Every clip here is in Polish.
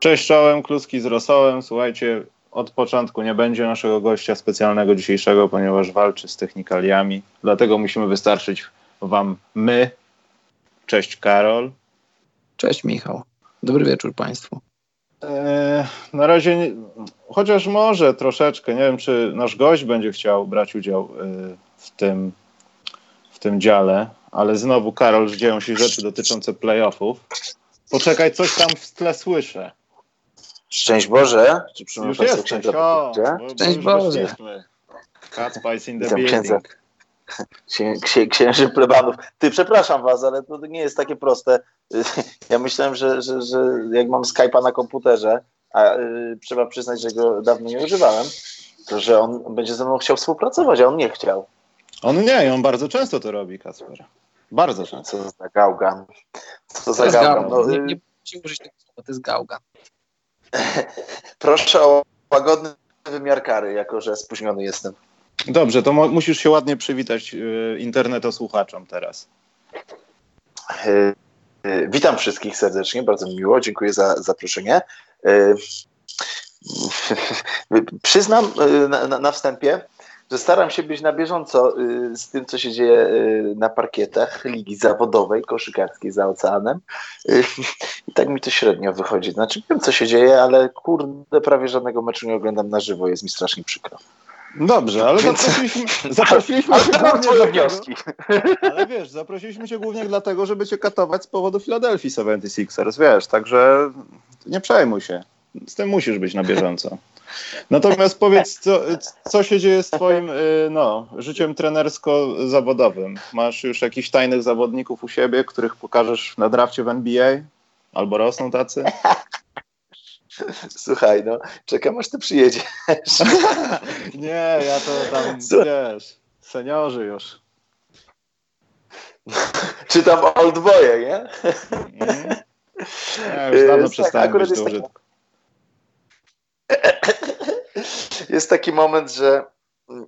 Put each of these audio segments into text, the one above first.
Cześć czołem, kluski z rosołem. Słuchajcie, od początku nie będzie naszego gościa specjalnego dzisiejszego, ponieważ walczy z technikaliami. Dlatego musimy wystarczyć wam my. Cześć Karol. Cześć Michał. Dobry wieczór Państwu. Eee, na razie, nie, chociaż może troszeczkę, nie wiem czy nasz gość będzie chciał brać udział e, w tym, w tym dziale, ale znowu Karol, dzieją się rzeczy dotyczące playoffów. Poczekaj, coś tam w tle słyszę. Szczęść Boże. Czy już jesteś, o, Szczęść Boże. Kacpa is in the building. Księ, księ, księży plebanów. Ty, przepraszam was, ale to nie jest takie proste. Ja myślałem, że, że, że jak mam Skype'a na komputerze, a y, trzeba przyznać, że go dawno nie używałem, to że on będzie ze mną chciał współpracować, a on nie chciał. On nie, i on bardzo często to robi, Kacper. Bardzo często. Co za gałgan. Co za jest gałgan. gałgan. No, Nie, y, nie musimy użyć tego słowa, to jest gałgan. proszę o łagodny wymiar kary, jako że spóźniony jestem. Dobrze, to musisz się ładnie przywitać y, internetosłuchaczom teraz. E, e, Witam wszystkich serdecznie, bardzo mi miło, dziękuję za zaproszenie. E, Przyznam na, na, na wstępie, że staram się być na bieżąco e, z tym, co się dzieje e, na parkietach ligi zawodowej, koszykarskiej za oceanem. E, I tak mi to średnio wychodzi. Znaczy wiem, co się dzieje, ale kurde, prawie żadnego meczu nie oglądam na żywo, jest mi strasznie przykro. Dobrze, ale Więc- zaprosiliśmy, zaprosiliśmy Ale cię głównie twoje wnioski. ale wiesz, zaprosiliśmy cię głównie dlatego, żeby cię katować z powodu Philadelphia 76ers, wiesz, także nie przejmuj się. Z tym musisz być na bieżąco. Natomiast powiedz, co, co się dzieje z twoim y, no, życiem trenersko-zawodowym? Masz już jakichś tajnych zawodników u siebie, których pokażesz na drafcie w NBA? Albo rosną tacy? Słuchaj, no, czekam aż ty przyjedziesz. Nie, ja to tam, Co? wiesz, seniorzy już. Czy tam oldboye, nie? Mhm. Ja już dawno przestałem akurat być do użytku. Jest taki moment, że mm,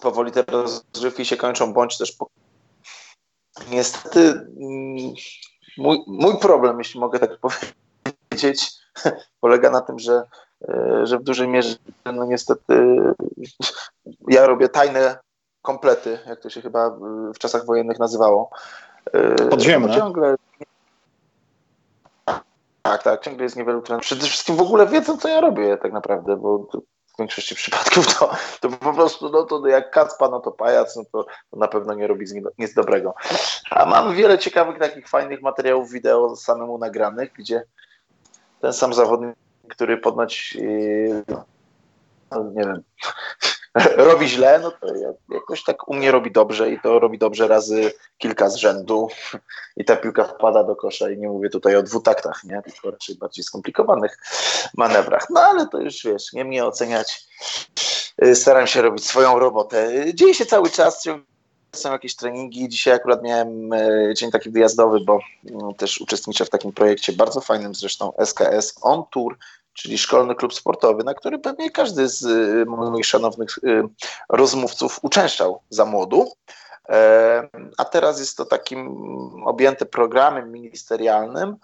powoli te rozrywki się kończą, bądź też po... niestety mm, mój, mój problem, jeśli mogę tak powiedzieć, polega na tym, że, e, że w dużej mierze no niestety ja robię tajne komplety, jak to się chyba w czasach wojennych nazywało. E, Podziemne. Ciągle tak, tak, ciągle jest niewielu trenerów. Przede wszystkim w ogóle wiedzą, co ja robię tak naprawdę, bo w większości przypadków to, to po prostu, no to jak kacpa, no to pajac, no to, to na pewno nie robi nic dobrego. A mam wiele ciekawych takich fajnych materiałów wideo samemu nagranych, gdzie ten sam zawodnik, który ponoć yy, no, nie wiem, robi źle, no to jak- jakoś tak u mnie robi dobrze i to robi dobrze razy kilka z rzędu i ta piłka wpada do kosza i nie mówię tutaj o dwutaktach, nie, tylko raczej bardziej skomplikowanych manewrach. No ale to już wiesz, nie mnie oceniać. Y, Staram się robić swoją robotę. Dzieje się cały czas, są jakieś treningi. Dzisiaj akurat miałem y, dzień taki wyjazdowy, bo y, też uczestniczę w takim projekcie bardzo fajnym zresztą SKS On Tour, czyli szkolny klub sportowy, na który pewnie każdy z y, moich szanownych y, rozmówców uczęszczał za młodu. E, A teraz jest to takim objęte programem ministerialnym,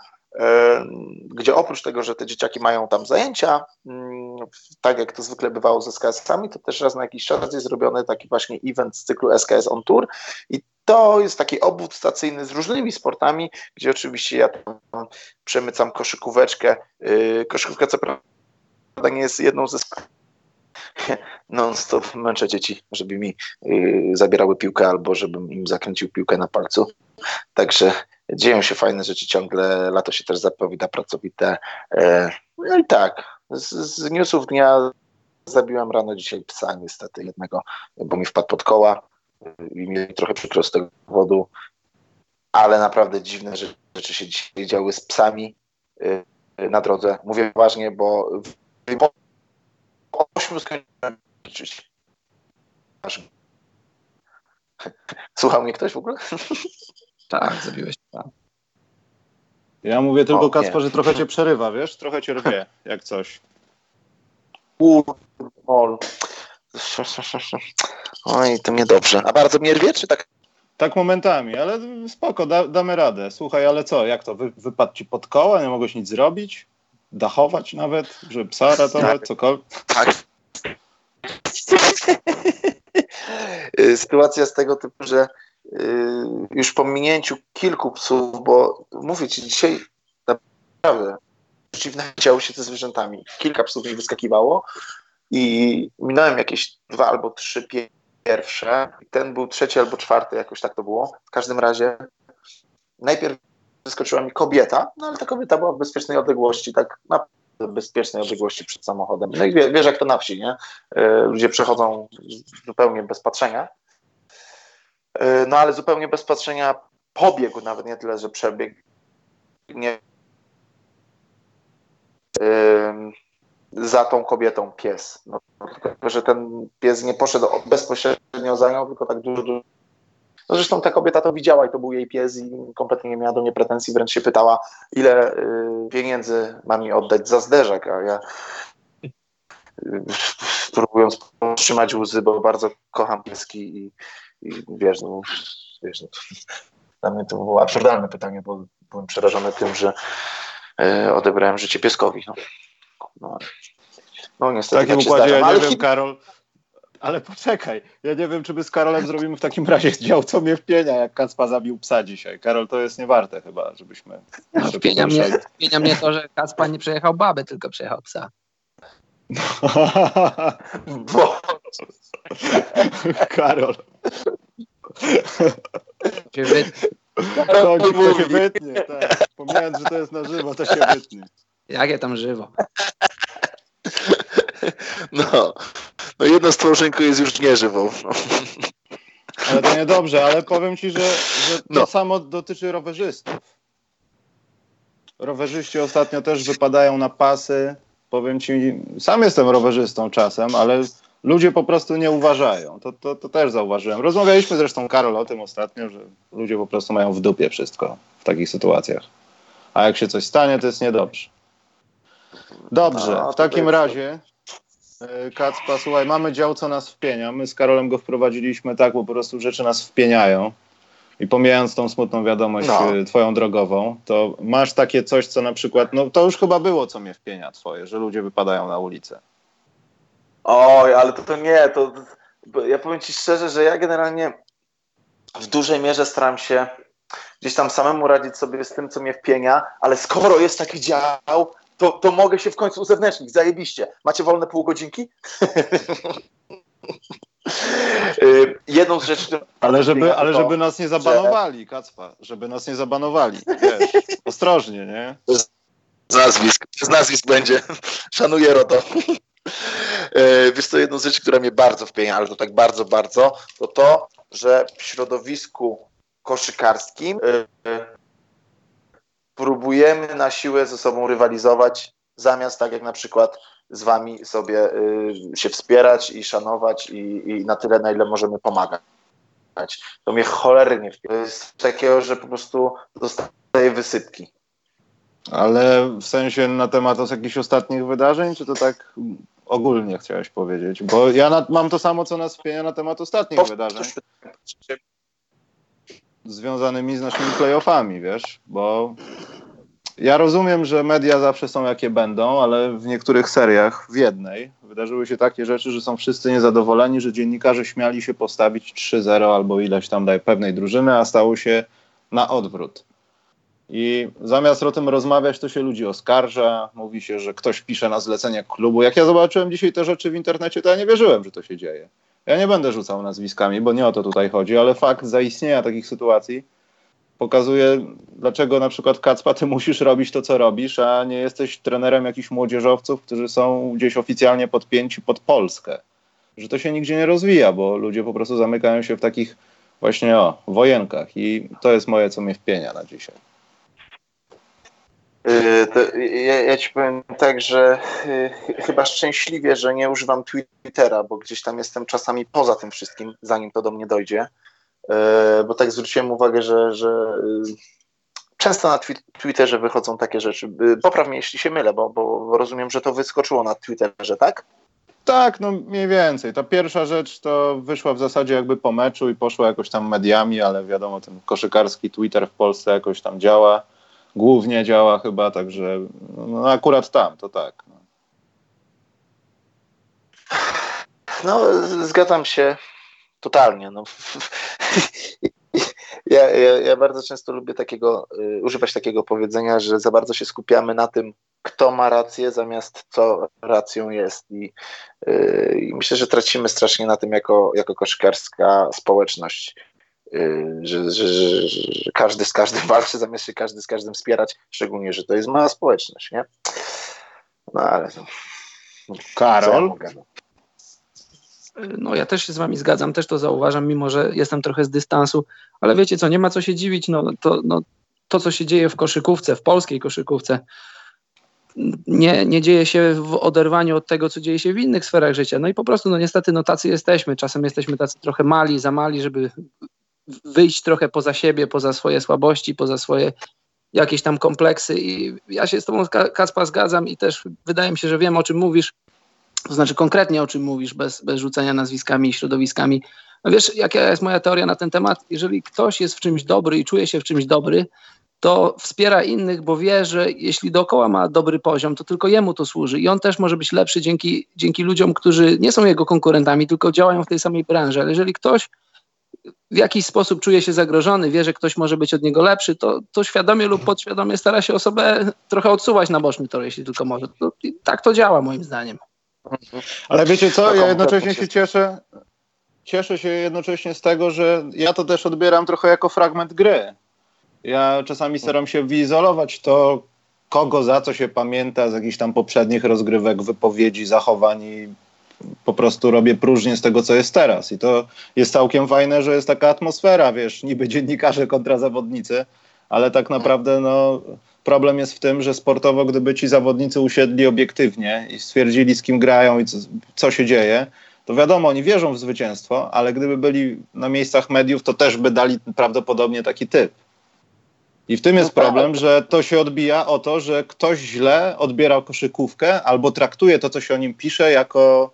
gdzie oprócz tego, że te dzieciaki mają tam zajęcia, mm, tak jak to zwykle bywało z SKS-ami, to też raz na jakiś czas jest zrobiony taki właśnie event z cyklu SKS On Tour i to jest taki obwód stacyjny z różnymi sportami, gdzie oczywiście ja tam przemycam koszykóweczkę. Yy, Koszykówka co prawda nie jest jedną ze non-stop męczę dzieci, żeby mi yy, zabierały piłkę albo żebym im zakręcił piłkę na palcu. Także dzieją się fajne rzeczy ciągle, lato się też zapowiada pracowite. E, No i tak, z, z newsów dnia zabiłem rano dzisiaj psa niestety jednego, bo mi wpadł pod koła i mi trochę przykro z tego powodu, ale naprawdę dziwne rzeczy się dzisiaj działy z psami y, na drodze. Mówię poważnie, bo po ośmiu skończyłem. Słuchał mnie ktoś w ogóle? Tak, zabiłeś. Tak. Ja mówię tylko, O. Kacper, że trochę cię przerywa, wiesz? Trochę cię rwie, jak coś. Kurwa. Oj, to niedobrze. A bardzo mnie rwie, czy tak? Tak momentami, ale spoko, da, damy radę. Słuchaj, ale co, jak to? Wy, wypadł ci pod koła, nie mogłeś nic zrobić? Dachować nawet, żeby psa ratować, cokolwiek? Tak. Sytuacja z tego typu, że już po minięciu kilku psów, bo mówię ci, dzisiaj naprawdę przeciwne działy się ze zwierzętami. Kilka psów mi wyskakiwało i minąłem jakieś dwa albo trzy pie- pierwsze. Ten był trzeci albo czwarty, jakoś tak to było. W każdym razie najpierw wyskoczyła mi kobieta, no ale ta kobieta była w bezpiecznej odległości, tak na bezpiecznej odległości przed samochodem. No i wie, wiesz, jak to na wsi, nie? E, Ludzie przechodzą zupełnie bez patrzenia. E, No ale zupełnie bez patrzenia pobiegł, nawet nie tyle, że przebiegł. Nie, za tą kobietą pies. No, tylko, że ten pies nie poszedł bezpośrednio za nią, tylko tak dużo, dużo. No zresztą ta kobieta to widziała i to był jej pies i kompletnie nie miała do mnie pretensji, wręcz się pytała, ile y, pieniędzy ma mi oddać za zderzak, a ja y, próbując powstrzymać łzy, bo bardzo kocham pieski i, i wiesz, no, wiesz no, to, dla mnie to było absurdalne pytanie, bo byłem przerażony tym, że y, odebrałem życie pieskowi. No, no, ale- no W niestety takim tak się układzie zdarza. ja nie wiem, hit- Karol. Ale poczekaj, ja nie wiem, czy my z Karolem zrobimy w takim razie dział, co mnie wpienia, jak Kacpa zabił psa dzisiaj. Karol, to jest niewarte chyba, żebyśmy... No, wpienia, mnie, wpienia mnie to, że Kacpa nie przejechał baby, tylko przejechał psa. bo, Karol, Się wy... kącik to się wytnie, tak. Pomijając, że to jest na żywo, to się wytnie. Jakie tam żywo. no, no jedno stworzenko jest już nieżywą. Ale to niedobrze, ale powiem ci, że, że to No. samo dotyczy rowerzystów. Rowerzyści ostatnio też wypadają na pasy. Powiem ci, sam jestem rowerzystą czasem, ale ludzie po prostu nie uważają. To, to, to też zauważyłem. Rozmawialiśmy zresztą, Karol, o tym ostatnio, że ludzie po prostu mają w dupie wszystko w takich sytuacjach. A jak się coś stanie, to jest niedobrze. Dobrze, No, w takim razie e, Kacpa, słuchaj, mamy dział, co nas wpienia. My z Karolem go wprowadziliśmy tak, bo po prostu rzeczy nas wpieniają. I pomijając tą smutną wiadomość No. e, twoją drogową, to masz takie coś, co na przykład, no to już chyba było, co mnie wpienia twoje, że ludzie wypadają na ulicę. Oj, ale to, to nie, to, to ja powiem ci szczerze, że ja generalnie w dużej mierze staram się gdzieś tam samemu radzić sobie z tym, co mnie wpienia, ale skoro jest taki dział, to, to mogę się w końcu uzewnętrznić, zajebiście. Macie wolne pół godzinki? Y, Jedną z rzeczy, Ale żeby, ale żeby nas nie zabanowali, Kacpa, żeby nas nie zabanowali, wiesz, ostrożnie, nie? z nazwisk, z nazwisk będzie. Szanuję RODO. E, Wiesz co, jedną z rzeczy, która mnie bardzo wpienia, ale to tak bardzo, bardzo, to to, że w środowisku koszykarskim e, e, próbujemy na siłę ze sobą rywalizować, zamiast tak jak na przykład z wami sobie y, się wspierać i szanować i, i na tyle, na ile możemy pomagać. To mnie cholernie wpija. To jest takiego, że po prostu dostaję wysypki. Ale w sensie na temat jakichś ostatnich wydarzeń, czy to tak ogólnie chciałeś powiedzieć? Bo ja na, mam to samo, co nas wpienia na temat ostatnich wydarzeń związanymi z naszymi playoffami, wiesz? Bo ja rozumiem, że media zawsze są jakie będą, ale w niektórych seriach, w jednej, wydarzyły się takie rzeczy, że są wszyscy niezadowoleni, że dziennikarze śmiali się postawić 3-0 albo ileś tam daj pewnej drużyny, a stało się na odwrót. I zamiast o tym rozmawiać, to się ludzi oskarża, mówi się, że ktoś pisze na zlecenie klubu. Jak ja zobaczyłem dzisiaj te rzeczy w internecie, to ja nie wierzyłem, że to się dzieje. Ja nie będę rzucał nazwiskami, bo nie o to tutaj chodzi, ale fakt zaistnienia takich sytuacji pokazuje, dlaczego na przykład Kacpa, ty musisz robić to, co robisz, a nie jesteś trenerem jakichś młodzieżowców, którzy są gdzieś oficjalnie podpięci pod Polskę. Że to się nigdzie nie rozwija, bo ludzie po prostu zamykają się w takich właśnie o, wojenkach i to jest moje, co mnie wpienia na dzisiaj. To ja, ja, ci powiem tak, że yy, chyba szczęśliwie, że nie używam Twittera, bo gdzieś tam jestem czasami poza tym wszystkim, zanim to do mnie dojdzie. Yy, bo tak zwróciłem uwagę, że, że często na Twitterze wychodzą takie rzeczy. Popraw mnie, jeśli się mylę, bo, bo rozumiem, że to wyskoczyło na Twitterze, tak? Tak, no mniej więcej. Ta pierwsza rzecz to wyszła w zasadzie jakby po meczu i poszła jakoś tam mediami, ale wiadomo, ten koszykarski Twitter w Polsce jakoś tam działa. Głównie działa chyba, także no, akurat tam, to tak. No. no zgadzam się totalnie. No. Ja, ja, ja, bardzo często lubię takiego, y, używać takiego powiedzenia, że za bardzo się skupiamy na tym, kto ma rację, zamiast co racją jest. I, i myślę, że tracimy strasznie na tym jako, jako koszykarska społeczność. Yy, że, że, że, że, każdy z każdym walczy, zamiast się każdy z każdym wspierać, szczególnie, że to jest mała społeczność, nie? No ale. Karol? No ja też się z wami zgadzam, też to zauważam, mimo że jestem trochę z dystansu, ale wiecie co, nie ma co się dziwić, no to, no, to co się dzieje w koszykówce, w polskiej koszykówce, nie, nie dzieje się w oderwaniu od tego, co dzieje się w innych sferach życia. No i po prostu, no niestety, no tacy jesteśmy. Czasem jesteśmy tacy trochę mali, za mali, żeby wyjść trochę poza siebie, poza swoje słabości, poza swoje jakieś tam kompleksy. I ja się z Tobą, Kaspa, zgadzam i też wydaje mi się, że wiem, o czym mówisz. To znaczy konkretnie o czym mówisz, bez, bez rzucenia nazwiskami i środowiskami. No wiesz, jaka jest moja teoria na ten temat? Jeżeli ktoś jest w czymś dobry i czuje się w czymś dobry, to wspiera innych, bo wie, że jeśli dookoła ma dobry poziom, to tylko jemu to służy i on też może być lepszy dzięki, dzięki ludziom, którzy nie są jego konkurentami, tylko działają w tej samej branży. Ale jeżeli ktoś w jakiś sposób czuje się zagrożony, wie, że ktoś może być od niego lepszy, to, to świadomie lub podświadomie stara się osobę trochę odsuwać na boczny tor, jeśli tylko może. To, tak to działa moim zdaniem. Ale wiecie co, ja jednocześnie się cieszę, cieszę się jednocześnie z tego, że ja to też odbieram trochę jako fragment gry. Ja czasami staram się wyizolować to, kogo za co się pamięta z jakichś tam poprzednich rozgrywek, wypowiedzi, zachowań i po prostu robię próżnię z tego, co jest teraz. I to jest całkiem fajne, że jest taka atmosfera, wiesz, niby dziennikarze kontra zawodnicy, ale tak naprawdę no, problem jest w tym, że sportowo, gdyby ci zawodnicy usiedli obiektywnie i stwierdzili, z kim grają i co, co się dzieje, to wiadomo, oni wierzą w zwycięstwo, ale gdyby byli na miejscach mediów, to też by dali prawdopodobnie taki typ. I w tym jest no problem, tak. że to się odbija o to, że ktoś źle odbiera koszykówkę albo traktuje to, co się o nim pisze, jako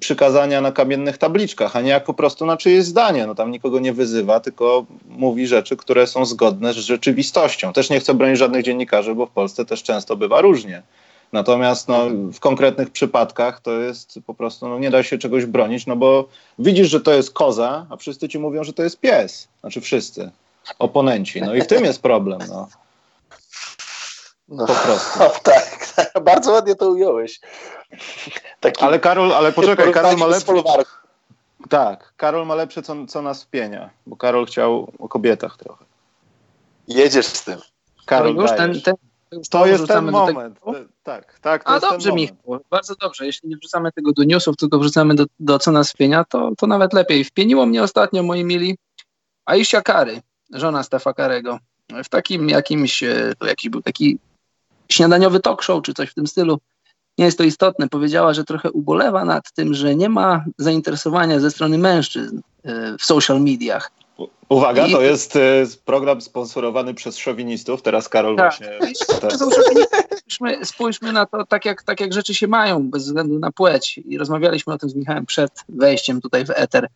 przykazania na kamiennych tabliczkach, a nie jak po prostu na czyjeś zdanie. No tam nikogo nie wyzywa, tylko mówi rzeczy, które są zgodne z rzeczywistością. Też nie chcę bronić żadnych dziennikarzy, bo w Polsce też często bywa różnie. Natomiast no, w konkretnych przypadkach to jest po prostu, no, nie da się czegoś bronić, no bo widzisz, że to jest koza, a wszyscy ci mówią, że to jest pies. Znaczy wszyscy oponenci. No i w tym jest problem. No. No, po prostu. No, tak, tak, bardzo ładnie to ująłeś. Taki ale Karol, ale poczekaj, Karol ma lepsze. Tak, Karol ma lepsze, co, co nas wpienia, bo Karol chciał o kobietach trochę. Jedziesz z tym. Karol, już ten, ten, już to jest ten moment. Tak, tak. To A dobrze, Michał, bardzo dobrze. Jeśli nie wrzucamy tego do newsów, tylko wrzucamy do, do co nas wpienia, to, to nawet lepiej. Wpieniło mnie ostatnio, moi mili, Aisha Kary żona Stefa Karego, w takim jakimś, e, to jakiś był taki śniadaniowy talk show czy coś w tym stylu. Nie jest to istotne. Powiedziała, że trochę ubolewa nad tym, że nie ma zainteresowania ze strony mężczyzn e, w social mediach. Uwaga, I... to jest e, program sponsorowany przez szowinistów. Teraz Karol tak. właśnie. Tak. Spójrzmy, spójrzmy na to tak jak, tak, jak rzeczy się mają, bez względu na płeć. I rozmawialiśmy o tym z Michałem przed wejściem tutaj w eter.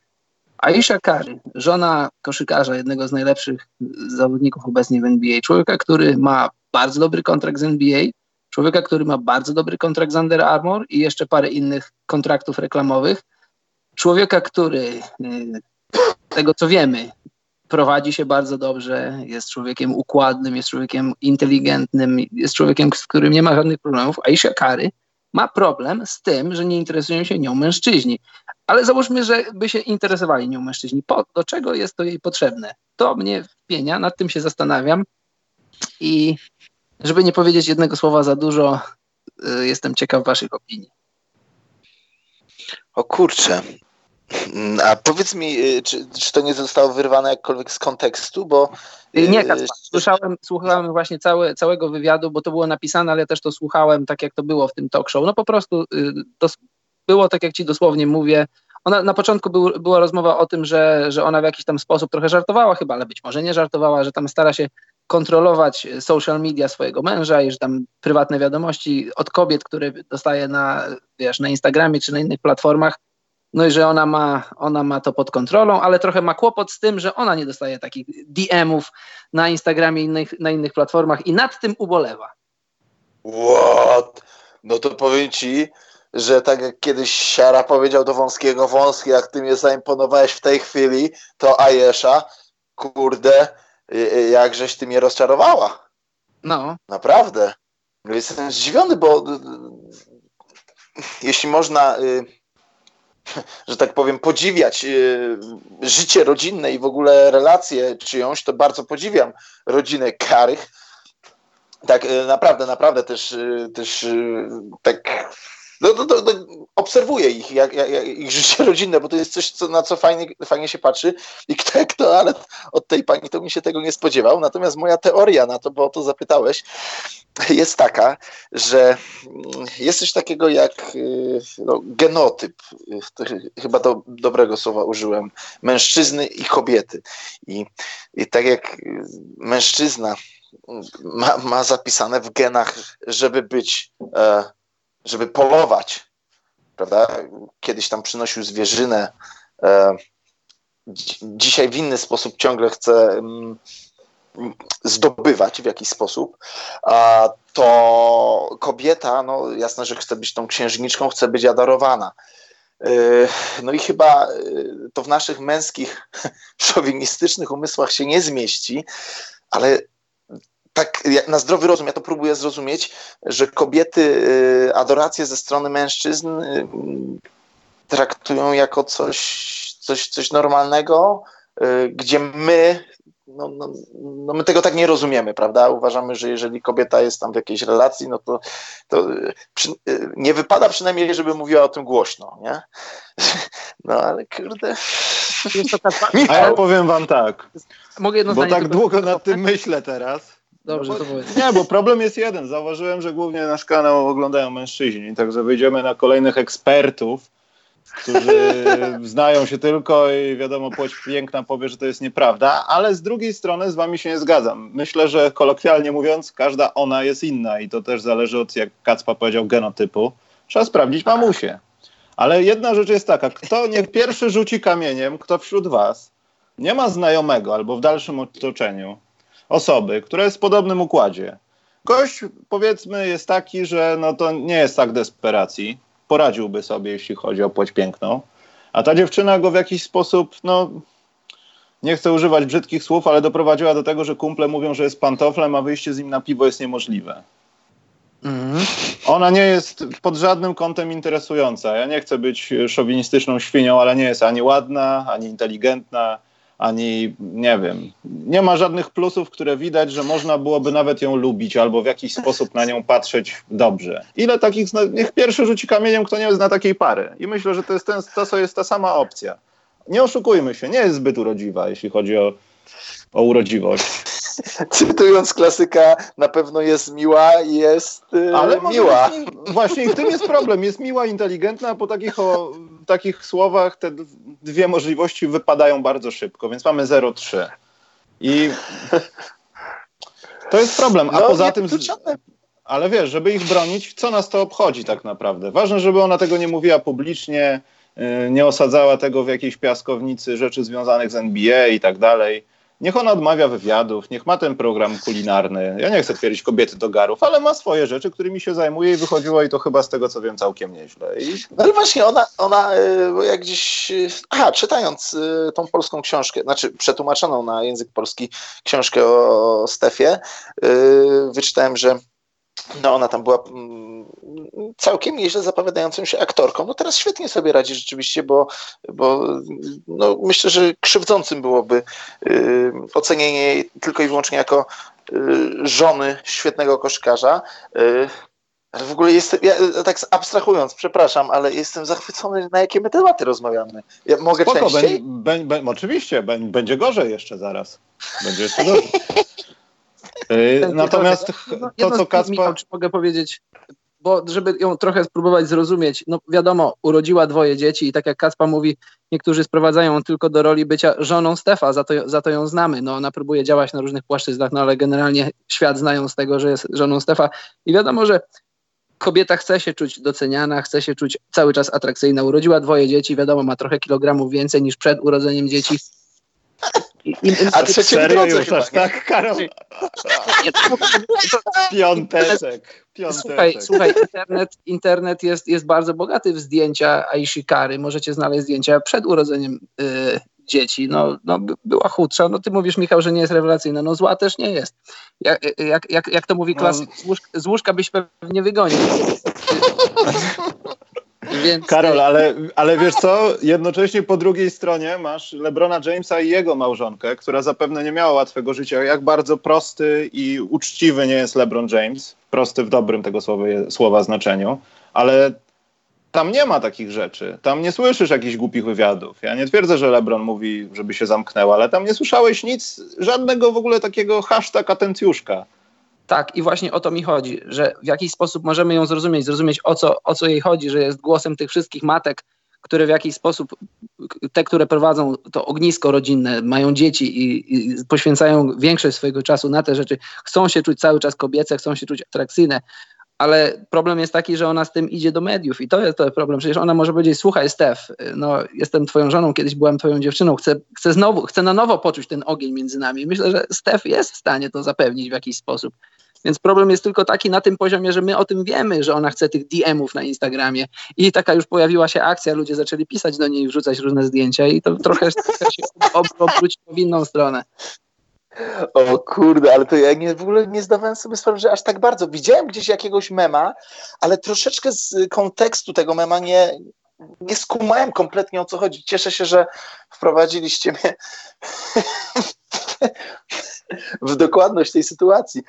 Aisha Kary, żona koszykarza, jednego z najlepszych zawodników obecnie w NBA, człowieka, który ma bardzo dobry kontrakt z NBA, człowieka, który ma bardzo dobry kontrakt z Under Armour i jeszcze parę innych kontraktów reklamowych, człowieka, który y, tego co wiemy, prowadzi się bardzo dobrze, jest człowiekiem układnym, jest człowiekiem inteligentnym, jest człowiekiem, z którym nie ma żadnych problemów. Aisha Kary ma problem z tym, że nie interesują się nią mężczyźni. Ale załóżmy, że by się interesowali nią mężczyźni. Po, do czego jest to jej potrzebne? To mnie wpienia, nad tym się zastanawiam i żeby nie powiedzieć jednego słowa za dużo, y, jestem ciekaw waszych opinii. O kurczę. A powiedz mi, y, czy, czy to nie zostało wyrwane jakkolwiek z kontekstu, bo... Y, nie, Kacper, słyszałem, słuchałem właśnie całe, całego wywiadu, bo to było napisane, ale też to słuchałem tak, jak to było w tym talk show. No po prostu to było tak, jak ci dosłownie mówię. Ona, na początku był, była rozmowa o tym, że, że ona w jakiś tam sposób trochę żartowała chyba, ale być może nie żartowała, że tam stara się kontrolować social media swojego męża i że tam prywatne wiadomości od kobiet, które dostaje na, wiesz, na Instagramie czy na innych platformach, no i że ona ma, ona ma to pod kontrolą, ale trochę ma kłopot z tym, że ona nie dostaje takich DM-ów na Instagramie i innych, na innych platformach i nad tym ubolewa. What? No to powiem ci, że tak jak kiedyś Siara powiedział do Wąskiego, Wąski, jak ty mnie zaimponowałeś w tej chwili, to Ajesza, kurde, jakżeś ty mnie rozczarowała. No. Naprawdę. Jestem zdziwiony, bo jeśli można y, że tak powiem, podziwiać y, życie rodzinne i w ogóle relacje czyjąś, to bardzo podziwiam rodzinę Karych. Tak, y, naprawdę, naprawdę też, y, też tak no, no, no, obserwuję ich, jak, jak, ich życie rodzinne, bo to jest coś, co, na co fajnie, fajnie się patrzy i kto, kto, ale od tej pani to mi się tego nie spodziewał. Natomiast moja teoria na to, bo o to zapytałeś, jest taka, że jest coś takiego jak y, no, genotyp, chyba do, dobrego słowa użyłem, mężczyzny i kobiety. I, i tak jak mężczyzna ma, ma zapisane w genach, żeby być e, żeby polować, prawda? Kiedyś tam przynosił zwierzynę, e, dzisiaj w inny sposób ciągle chce mm, zdobywać w jakiś sposób, to kobieta, no jasne, że chce być tą księżniczką, chce być adorowana. E, no i chyba e, to w naszych męskich, szowinistycznych umysłach się nie zmieści, ale tak na zdrowy rozum, ja to próbuję zrozumieć, że kobiety y, adorację ze strony mężczyzn y, traktują jako coś, coś, coś normalnego, y, gdzie my, no, no, no, my tego tak nie rozumiemy, prawda? Uważamy, że jeżeli kobieta jest tam w jakiejś relacji, no to, to przy, nie wypada przynajmniej, żeby mówiła o tym głośno, nie? No ale kurde. A ja powiem wam tak, Mogę jedno bo tak długo nad tym myślę teraz, Dobrze, no bo, to powiedz. Nie, bo problem jest jeden. Zauważyłem, że głównie nasz kanał oglądają mężczyźni, także wyjdziemy na kolejnych ekspertów, którzy znają się tylko i wiadomo, płeć piękna powie, że to jest nieprawda, ale z drugiej strony z wami się nie zgadzam. Myślę, że kolokwialnie mówiąc, każda ona jest inna i to też zależy od, jak Kacpa powiedział, genotypu. Trzeba sprawdzić mamusię. Ale jedna rzecz jest taka, kto niech pierwszy rzuci kamieniem, kto wśród was nie ma znajomego albo w dalszym otoczeniu, osoby, która jest w podobnym układzie. Gość, powiedzmy, jest taki, że no to nie jest tak desperacji. Poradziłby sobie, jeśli chodzi o płeć piękną. A ta dziewczyna go w jakiś sposób, no nie chcę używać brzydkich słów, ale doprowadziła do tego, że kumple mówią, że jest pantoflem, a wyjście z nim na piwo jest niemożliwe. Mm. Ona nie jest pod żadnym kątem interesująca. Ja nie chcę być szowinistyczną świnią, ale nie jest ani ładna, ani inteligentna, ani nie wiem, nie ma żadnych plusów, które widać, że można byłoby nawet ją lubić albo w jakiś sposób na nią patrzeć dobrze. Ile takich, niech pierwszy rzuci kamieniem, kto nie zna takiej pary. I myślę, że to jest, ten, to jest ta sama opcja. Nie oszukujmy się, nie jest zbyt urodziwa, jeśli chodzi o, o urodziwość. Cytując klasyka, na pewno jest miła i jest yy, Ale miła. właśnie w tym jest problem. Jest miła, inteligentna, a po takich, o, takich słowach te dwie możliwości wypadają bardzo szybko, więc mamy 0,3. I to jest problem. A no, poza tym. Ale wiesz, żeby ich bronić, co nas to obchodzi tak naprawdę? Ważne, żeby ona tego nie mówiła publicznie, y, nie osadzała tego w jakiejś piaskownicy rzeczy związanych z NBA i tak dalej. Niech ona odmawia wywiadów, niech ma ten program kulinarny. Ja nie chcę twierdzić kobiety do garów, ale ma swoje rzeczy, którymi się zajmuje i wychodziło i to chyba z tego, co wiem, całkiem nieźle. I... No ale właśnie ona, ona e, jak gdzieś, e, aha, czytając e, tą polską książkę, znaczy przetłumaczoną na język polski książkę o Stefie, wyczytałem, że no ona tam była mm, całkiem nieźle zapowiadającą się aktorką. No teraz świetnie sobie radzi rzeczywiście, bo, bo no myślę, że krzywdzącym byłoby y, ocenienie jej tylko i wyłącznie jako y, żony świetnego koszkarza. Y, Ale w ogóle jestem, ja, tak abstrahując, przepraszam, ale jestem zachwycony, na jakie my tematy rozmawiamy. Ja mogę Spoko, częściej? Oczywiście, będzie gorzej jeszcze zaraz. Będzie jeszcze gorzej. Yy, natomiast to, co Kacpa... Michał, czy mogę powiedzieć, bo żeby ją trochę spróbować zrozumieć, no wiadomo, urodziła dwoje dzieci i tak jak Kacpa mówi, niektórzy sprowadzają tylko do roli bycia żoną Stefa, za to, za to ją znamy. No ona próbuje działać na różnych płaszczyznach, no ale generalnie świat znają z tego, że jest żoną Stefa i wiadomo, że kobieta chce się czuć doceniana, chce się czuć cały czas atrakcyjna. Urodziła dwoje dzieci, wiadomo, ma trochę kilogramów więcej niż przed urodzeniem dzieci. I, i, A trzecie Serio już aż tak, Karol? Piąteczek. Piąteczek. Słuchaj, słuchaj internet, internet jest, jest bardzo bogaty w zdjęcia Aishi Kary. Możecie znaleźć zdjęcia przed urodzeniem y, dzieci. No, no, była chudsza. No ty mówisz, Michał, że nie jest rewelacyjna. No zła też nie jest. Jak, jak, jak, jak to mówi klasyk, no. z, łóżka, z łóżka byś pewnie wygonił. Więc... Karol, ale, ale wiesz co? Jednocześnie po drugiej stronie masz Lebrona Jamesa i jego małżonkę, która zapewne nie miała łatwego życia. Jak bardzo prosty i uczciwy nie jest LeBron James, prosty w dobrym tego słowa, słowa znaczeniu, ale tam nie ma takich rzeczy. Tam nie słyszysz jakichś głupich wywiadów. Ja nie twierdzę, że LeBron mówi, żeby się zamknęła, ale tam nie słyszałeś nic, żadnego w ogóle takiego hashtag atencjuszka. Tak, i właśnie o to mi chodzi, że w jakiś sposób możemy ją zrozumieć, zrozumieć o co, o co jej chodzi, że jest głosem tych wszystkich matek, które w jakiś sposób, te, które prowadzą to ognisko rodzinne, mają dzieci i, i, poświęcają większość swojego czasu na te rzeczy, chcą się czuć cały czas kobiece, chcą się czuć atrakcyjne, ale problem jest taki, że ona z tym idzie do mediów i to jest to problem. Przecież ona może powiedzieć, słuchaj Stef, no jestem twoją żoną, kiedyś byłam twoją dziewczyną, chcę, chcę znowu, chcę na nowo poczuć ten ogień między nami. Myślę, że Stef jest w stanie to zapewnić w jakiś sposób. Więc problem jest tylko taki na tym poziomie, że my o tym wiemy, że ona chce tych DM-ów na Instagramie i taka już pojawiła się akcja, ludzie zaczęli pisać do niej wrzucać różne zdjęcia i to trochę, trochę się obróciło w inną stronę. O kurde, ale to ja nie, w ogóle nie zdawałem sobie sprawy, że aż tak bardzo. Widziałem gdzieś jakiegoś mema, ale troszeczkę z kontekstu tego mema nie, nie skumałem kompletnie o co chodzi. Cieszę się, że wprowadziliście mnie w dokładność tej sytuacji.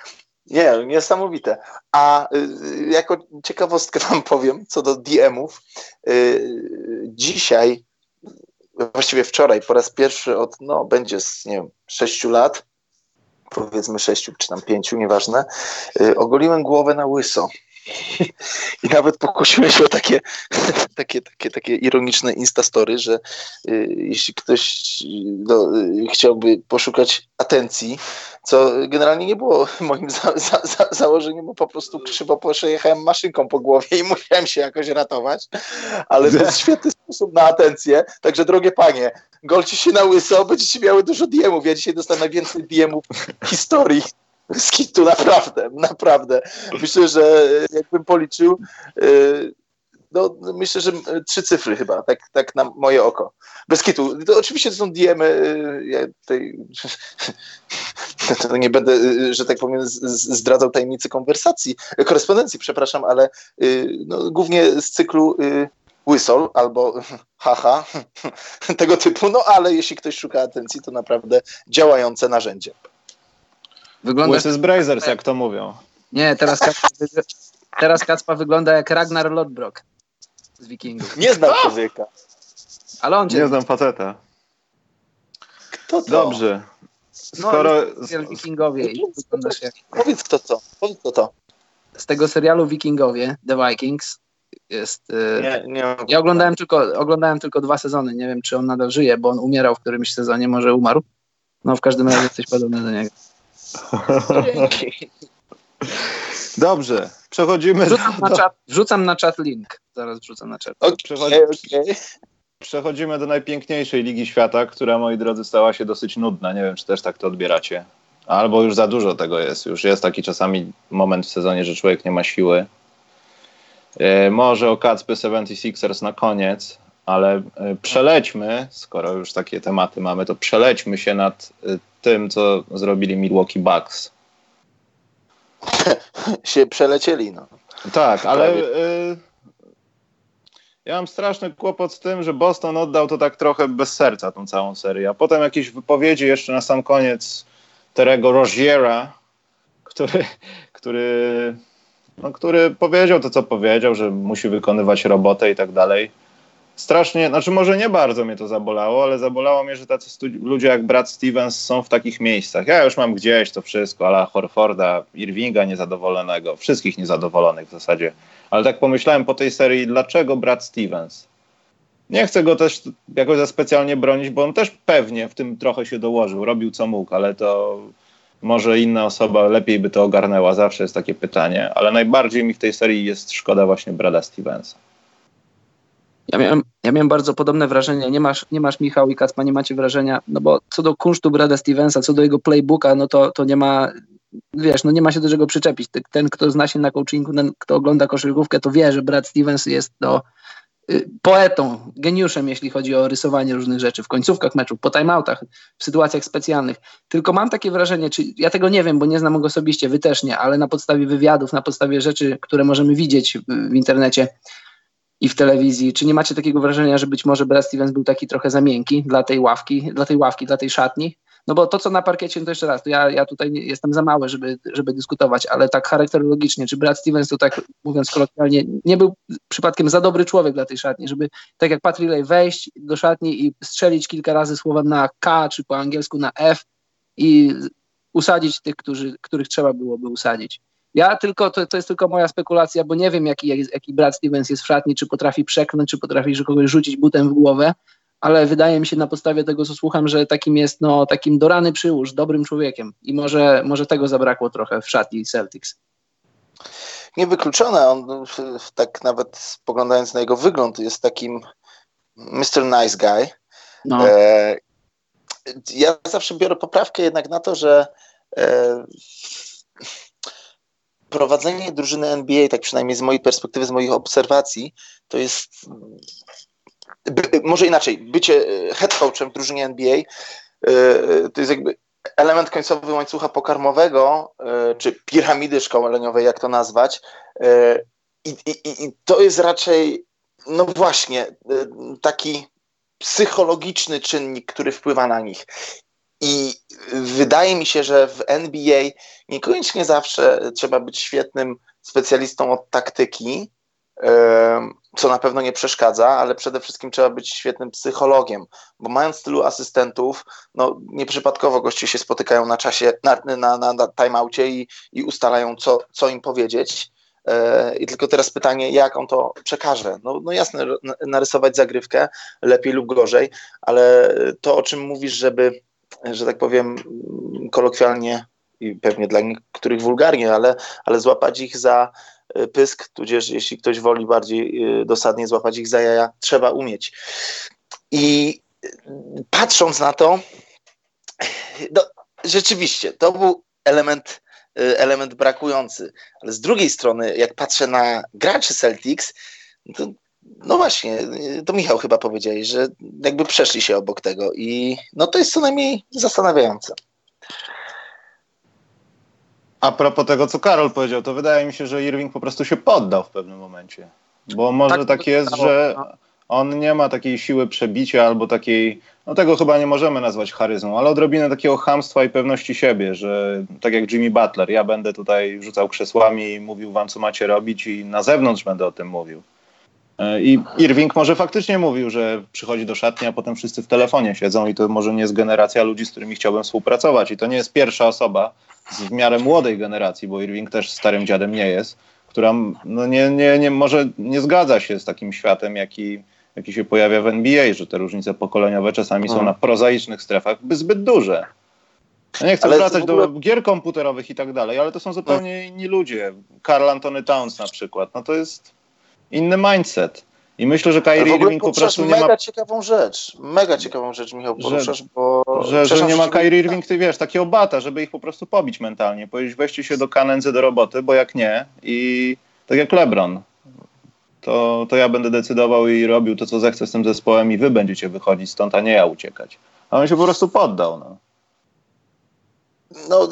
Nie, niesamowite. A y, jako ciekawostkę wam powiem co do DM-ów. Y, dzisiaj, właściwie wczoraj, po raz pierwszy od, no, będzie z, nie wiem, sześciu lat, powiedzmy sześciu czy tam pięciu, nieważne, y, ogoliłem głowę na łyso. I nawet pokusiłem się o takie, takie, takie, takie ironiczne instastory, że y, jeśli ktoś no, y, chciałby poszukać atencji, co generalnie nie było moim za, za, za, założeniem, bo po prostu krzywo przejechałem maszynką po głowie i musiałem się jakoś ratować, ale to jest świetny sposób na atencję. Także drogie panie, golcie się na łyso, będziecie miały dużo diemów. Ja dzisiaj dostałem najwięcej diemów w historii z kitu, naprawdę, naprawdę. Myślę, że jakbym policzył, y, no, myślę, że trzy cyfry chyba, tak, tak na moje oko. Bez kitu. To oczywiście to są diemy, y, ja tutaj to nie będę, że tak powiem, zdradzał tajemnicy konwersacji, korespondencji, przepraszam, ale no, głównie z cyklu Whistle albo haha, tego typu, no ale jeśli ktoś szuka atencji, to naprawdę działające narzędzie. Wygląda... Łysy z Brazers, jak to mówią. Nie, teraz Kacpa, teraz Kacpa wygląda jak Ragnar Lodbrok z Wikingów. Nie znam człowieka. Ale on cię... Nie znam faceta. Kto to? Dobrze. No, Skoro... No, Wikingowie i wyglądasz jak... Powiedz kto to. Powiedz kto to. Z tego serialu Wikingowie, The Vikings, jest... Y, nie, nie. Ja oglądałem tylko, oglądałem tylko dwa sezony. Nie wiem, czy on nadal żyje, bo on umierał w którymś sezonie, może umarł. No w każdym razie jesteś podobny do niego. Dobrze, przechodzimy wrzucam do... Na czat, wrzucam na czat link. Zaraz wrzucam na czat. Okay, Przechodzi... okay. Przechodzimy do najpiękniejszej Ligi Świata, która, moi drodzy, stała się dosyć nudna. Nie wiem, czy też tak to odbieracie. Albo już za dużo tego jest. Już jest taki czasami moment w sezonie, że człowiek nie ma siły. E, może o Kacpy 76ers na koniec, ale e, przelećmy, skoro już takie tematy mamy, to przelećmy się nad e, tym, co zrobili Milwaukee Bucks. się przelecieli, no. Tak, ale y, ja mam straszny kłopot z tym, że Boston oddał to tak trochę bez serca tą całą serię, a potem jakieś wypowiedzi jeszcze na sam koniec Terego Roziera, który, który no, który powiedział to, co powiedział, że musi wykonywać robotę i tak dalej. Strasznie, znaczy może nie bardzo mnie to zabolało, ale zabolało mnie, że tacy ludzie jak Brad Stevens są w takich miejscach. Ja już mam gdzieś to wszystko, ale Horforda, Irvinga niezadowolonego, wszystkich niezadowolonych w zasadzie. Ale tak pomyślałem po tej serii, dlaczego Brad Stevens? Nie chcę go też jakoś za specjalnie bronić, bo on też pewnie w tym trochę się dołożył, robił co mógł, ale to może inna osoba lepiej by to ogarnęła. Zawsze jest takie pytanie, ale najbardziej mi w tej serii jest szkoda właśnie Brada Stevensa. Ja miałem, ja miałem bardzo podobne wrażenie. Nie masz, nie masz Michał i Kacpa, nie macie wrażenia, no bo co do kunsztu Brada Stevensa, co do jego playbooka, no to, to nie ma, wiesz, no nie ma się do czego przyczepić. Ten, kto zna się na coachingu, ten, kto ogląda koszykówkę, to wie, że Brad Stevens jest no, poetą, geniuszem, jeśli chodzi o rysowanie różnych rzeczy w końcówkach meczów, po timeoutach, w sytuacjach specjalnych. Tylko mam takie wrażenie, czy ja tego nie wiem, bo nie znam go osobiście, wy też nie, ale na podstawie wywiadów, na podstawie rzeczy, które możemy widzieć w internecie i w telewizji, czy nie macie takiego wrażenia, że być może Brad Stevens był taki trochę za miękki dla tej ławki, dla tej ławki, dla tej szatni? No bo to, co na parkiecie, no to jeszcze raz, to ja, ja tutaj jestem za mały, żeby, żeby dyskutować, ale tak charakterologicznie, czy Brad Stevens to tak, mówiąc kolokwialnie, nie był przypadkiem za dobry człowiek dla tej szatni, żeby tak jak Pat Riley wejść do szatni i strzelić kilka razy słowa na K, czy po angielsku na F i usadzić tych, którzy, których trzeba byłoby usadzić. Ja tylko, to, to jest tylko moja spekulacja, bo nie wiem, jaki, jaki Brad Stevens jest w szatni, czy potrafi przekląć, czy potrafi kogoś rzucić butem w głowę, ale wydaje mi się na podstawie tego, co słucham, że takim jest no, takim dorany przyłóż, dobrym człowiekiem i może, może tego zabrakło trochę w szatni Celtics. Niewykluczone, on tak nawet spoglądając na jego wygląd jest takim Mr. Nice Guy. No. E, ja zawsze biorę poprawkę jednak na to, że e, prowadzenie drużyny NBA, tak przynajmniej z mojej perspektywy, z moich obserwacji, to jest by, może inaczej, bycie e, head coachem w drużynie NBA e, to jest jakby element końcowy łańcucha pokarmowego, e, czy piramidy szkoleniowej, jak to nazwać. I, I to jest raczej, no właśnie, taki psychologiczny czynnik, który wpływa na nich. I wydaje mi się, że w NBA niekoniecznie zawsze trzeba być świetnym specjalistą od taktyki, co na pewno nie przeszkadza, ale przede wszystkim trzeba być świetnym psychologiem, bo mając tylu asystentów, no nieprzypadkowo goście się spotykają na czasie, na, na, na, timeoutie i, i ustalają, co, co im powiedzieć. E, I tylko teraz pytanie, jak on to przekaże? No, no jasne, narysować zagrywkę lepiej lub gorzej, ale to, o czym mówisz, żeby, że tak powiem, kolokwialnie i pewnie dla niektórych wulgarnie, ale, ale złapać ich za E, pysk, tudzież jeśli ktoś woli bardziej e, dosadnie złapać ich za jaja, trzeba umieć. I e, patrząc na to, no, rzeczywiście, to był element, element brakujący. Ale z drugiej strony, jak patrzę na graczy Celtics, to no właśnie, to Michał chyba powiedziałeś, że jakby przeszli się obok tego i no to jest co najmniej zastanawiające. A propos tego, co Karol powiedział, to wydaje mi się, że Irving po prostu się poddał w pewnym momencie. Bo może tak, tak jest, że no. on nie ma takiej siły przebicia albo takiej, no tego chyba nie możemy nazwać charyzmą, ale odrobinę takiego hamstwa i pewności siebie, że tak jak Jimmy Butler, ja będę tutaj rzucał krzesłami i mówił wam, co macie robić i na zewnątrz będę o tym mówił. E, I Irving może faktycznie mówił, że przychodzi do szatni, a potem wszyscy w telefonie siedzą i to może nie jest generacja ludzi, z którymi chciałbym współpracować. I to nie jest pierwsza osoba, z w miarę młodej generacji, bo Irving też starym dziadem nie jest, która no nie, nie, nie, może nie zgadza się z takim światem, jaki, jaki się pojawia w NBA, że te różnice pokoleniowe czasami hmm. są na prozaicznych strefach zbyt duże. Ja nie chcę ale wracać ogóle... do gier komputerowych i tak dalej, ale to są zupełnie inni ludzie. Karl Antony Towns na przykład. No to jest inny mindset. I myślę, że Kyrie Irving po prostu nie ma... mega ciekawą rzecz, mega ciekawą rzecz, Michał, poruszasz, że, bo... Że, że nie ma Kyrie Irving, ty wiesz, takiego bata, żeby ich po prostu pobić mentalnie, powiedzieć weźcie się do kanędzy do roboty, bo jak nie i tak jak LeBron, to, to ja będę decydował i robił to, co zechcę z tym zespołem i wy będziecie wychodzić stąd, a nie ja uciekać. A on się po prostu poddał, no. No,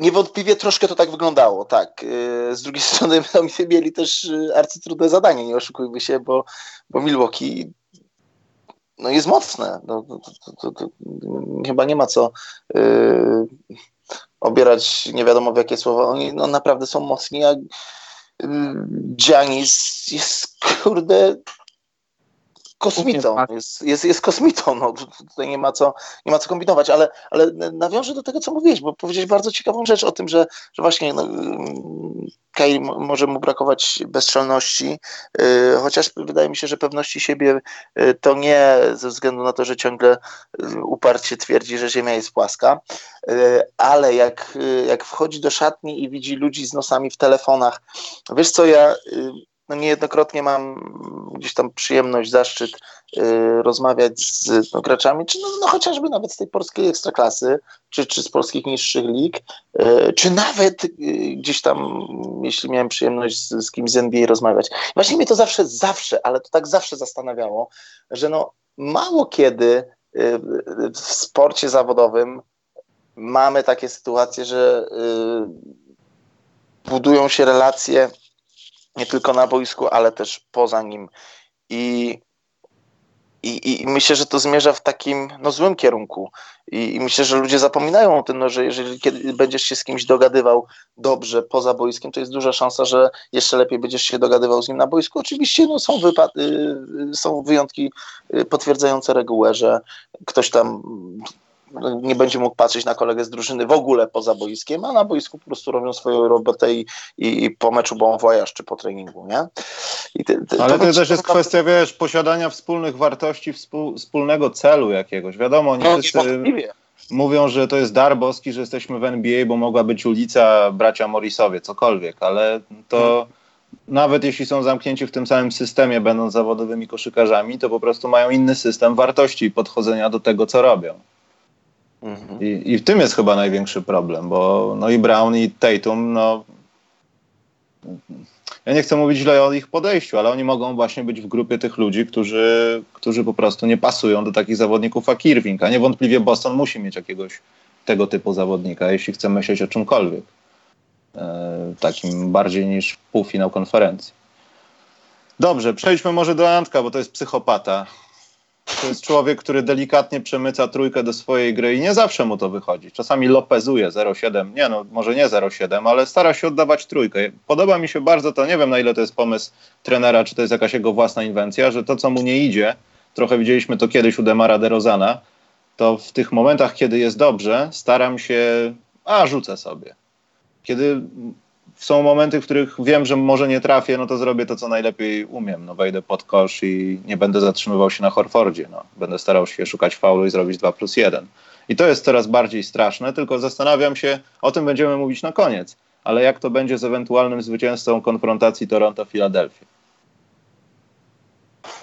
Niewątpliwie troszkę to tak wyglądało, tak. Y, z drugiej strony no, mieli też y, arcytrudne zadanie, nie oszukujmy się, bo, bo Milwaukee no, jest mocne. No, to, to, to, chyba nie ma co yy, obierać nie wiadomo w jakie słowa. Oni no, naprawdę są mocni, a Giannis jest kurde kosmitą, jest, jest, jest kosmitą, no tutaj nie ma co, nie ma co kombinować, ale, ale nawiążę do tego, co mówiłeś, bo powiedziałeś bardzo ciekawą rzecz o tym, że, że właśnie no, Kair może mu brakować bezczelności, yy, chociaż wydaje mi się, że pewności siebie yy, to nie ze względu na to, że ciągle yy, uparcie twierdzi, że ziemia jest płaska, ale jak, jak wchodzi do szatni i widzi ludzi z nosami w telefonach, wiesz co, ja no niejednokrotnie mam gdzieś tam przyjemność, zaszczyt y, rozmawiać z no, graczami, czy no, no, chociażby nawet z tej polskiej ekstraklasy, czy, czy z polskich niższych lig, y, czy nawet y, gdzieś tam, jeśli miałem przyjemność z, z kimś z NBA rozmawiać. Właśnie mnie to zawsze, zawsze, ale to tak zawsze zastanawiało, że no mało kiedy w sporcie zawodowym mamy takie sytuacje, że budują się relacje nie tylko na boisku, ale też poza nim. I, i, i myślę, że to zmierza w takim no, złym kierunku. I, I, myślę, że ludzie zapominają o tym, no, że jeżeli kiedy będziesz się z kimś dogadywał dobrze poza boiskiem, to jest duża szansa, że jeszcze lepiej będziesz się dogadywał z nim na boisku. Oczywiście no, są, wypad- y, są wyjątki y, potwierdzające regułę, że ktoś tam nie będzie mógł patrzeć na kolegę z drużyny w ogóle poza boiskiem, a na boisku po prostu robią swoją robotę i, i po meczu bon voyage, czy po treningu, nie? Ty, ty, Ale to, to też jest kwestia, wiesz, posiadania wspólnych wartości, współ, wspólnego celu jakiegoś. Wiadomo, nie no, wszyscy mówią, że to jest dar boski, że jesteśmy w NBA, bo mogła być ulica bracia Morrisowie, cokolwiek, ale to... Hmm nawet jeśli są zamknięci w tym samym systemie, będąc zawodowymi koszykarzami, to po prostu mają inny system wartości i podchodzenia do tego, co robią. I, I w tym jest chyba największy problem, bo no i Brown i Tatum, no ja nie chcę mówić źle o ich podejściu, ale oni mogą właśnie być w grupie tych ludzi, którzy, którzy po prostu nie pasują do takich zawodników jak Irving, a niewątpliwie Boston musi mieć jakiegoś tego typu zawodnika, jeśli chce myśleć o czymkolwiek. E, takim bardziej niż półfinał konferencji. Dobrze, przejdźmy może do Antka, bo to jest psychopata. To jest człowiek, który delikatnie przemyca trójkę do swojej gry i nie zawsze mu to wychodzi. Czasami lopezuje 0,7, nie no, może nie 0,7, ale stara się oddawać trójkę. Podoba mi się bardzo to, nie wiem na ile to jest pomysł trenera, czy to jest jakaś jego własna inwencja, że to, co mu nie idzie, trochę widzieliśmy to kiedyś u Demara DeRozana, to w tych momentach, kiedy jest dobrze, staram się, a rzucę sobie. Kiedy są momenty, w których wiem, że może nie trafię, no to zrobię to, co najlepiej umiem. No wejdę pod kosz i nie będę zatrzymywał się na Horfordzie. No. Będę starał się szukać faulu i zrobić 2 plus 1. I to jest coraz bardziej straszne, tylko zastanawiam się, o tym będziemy mówić na koniec, ale jak to będzie z ewentualnym zwycięzcą konfrontacji Toronto-Filadelfii?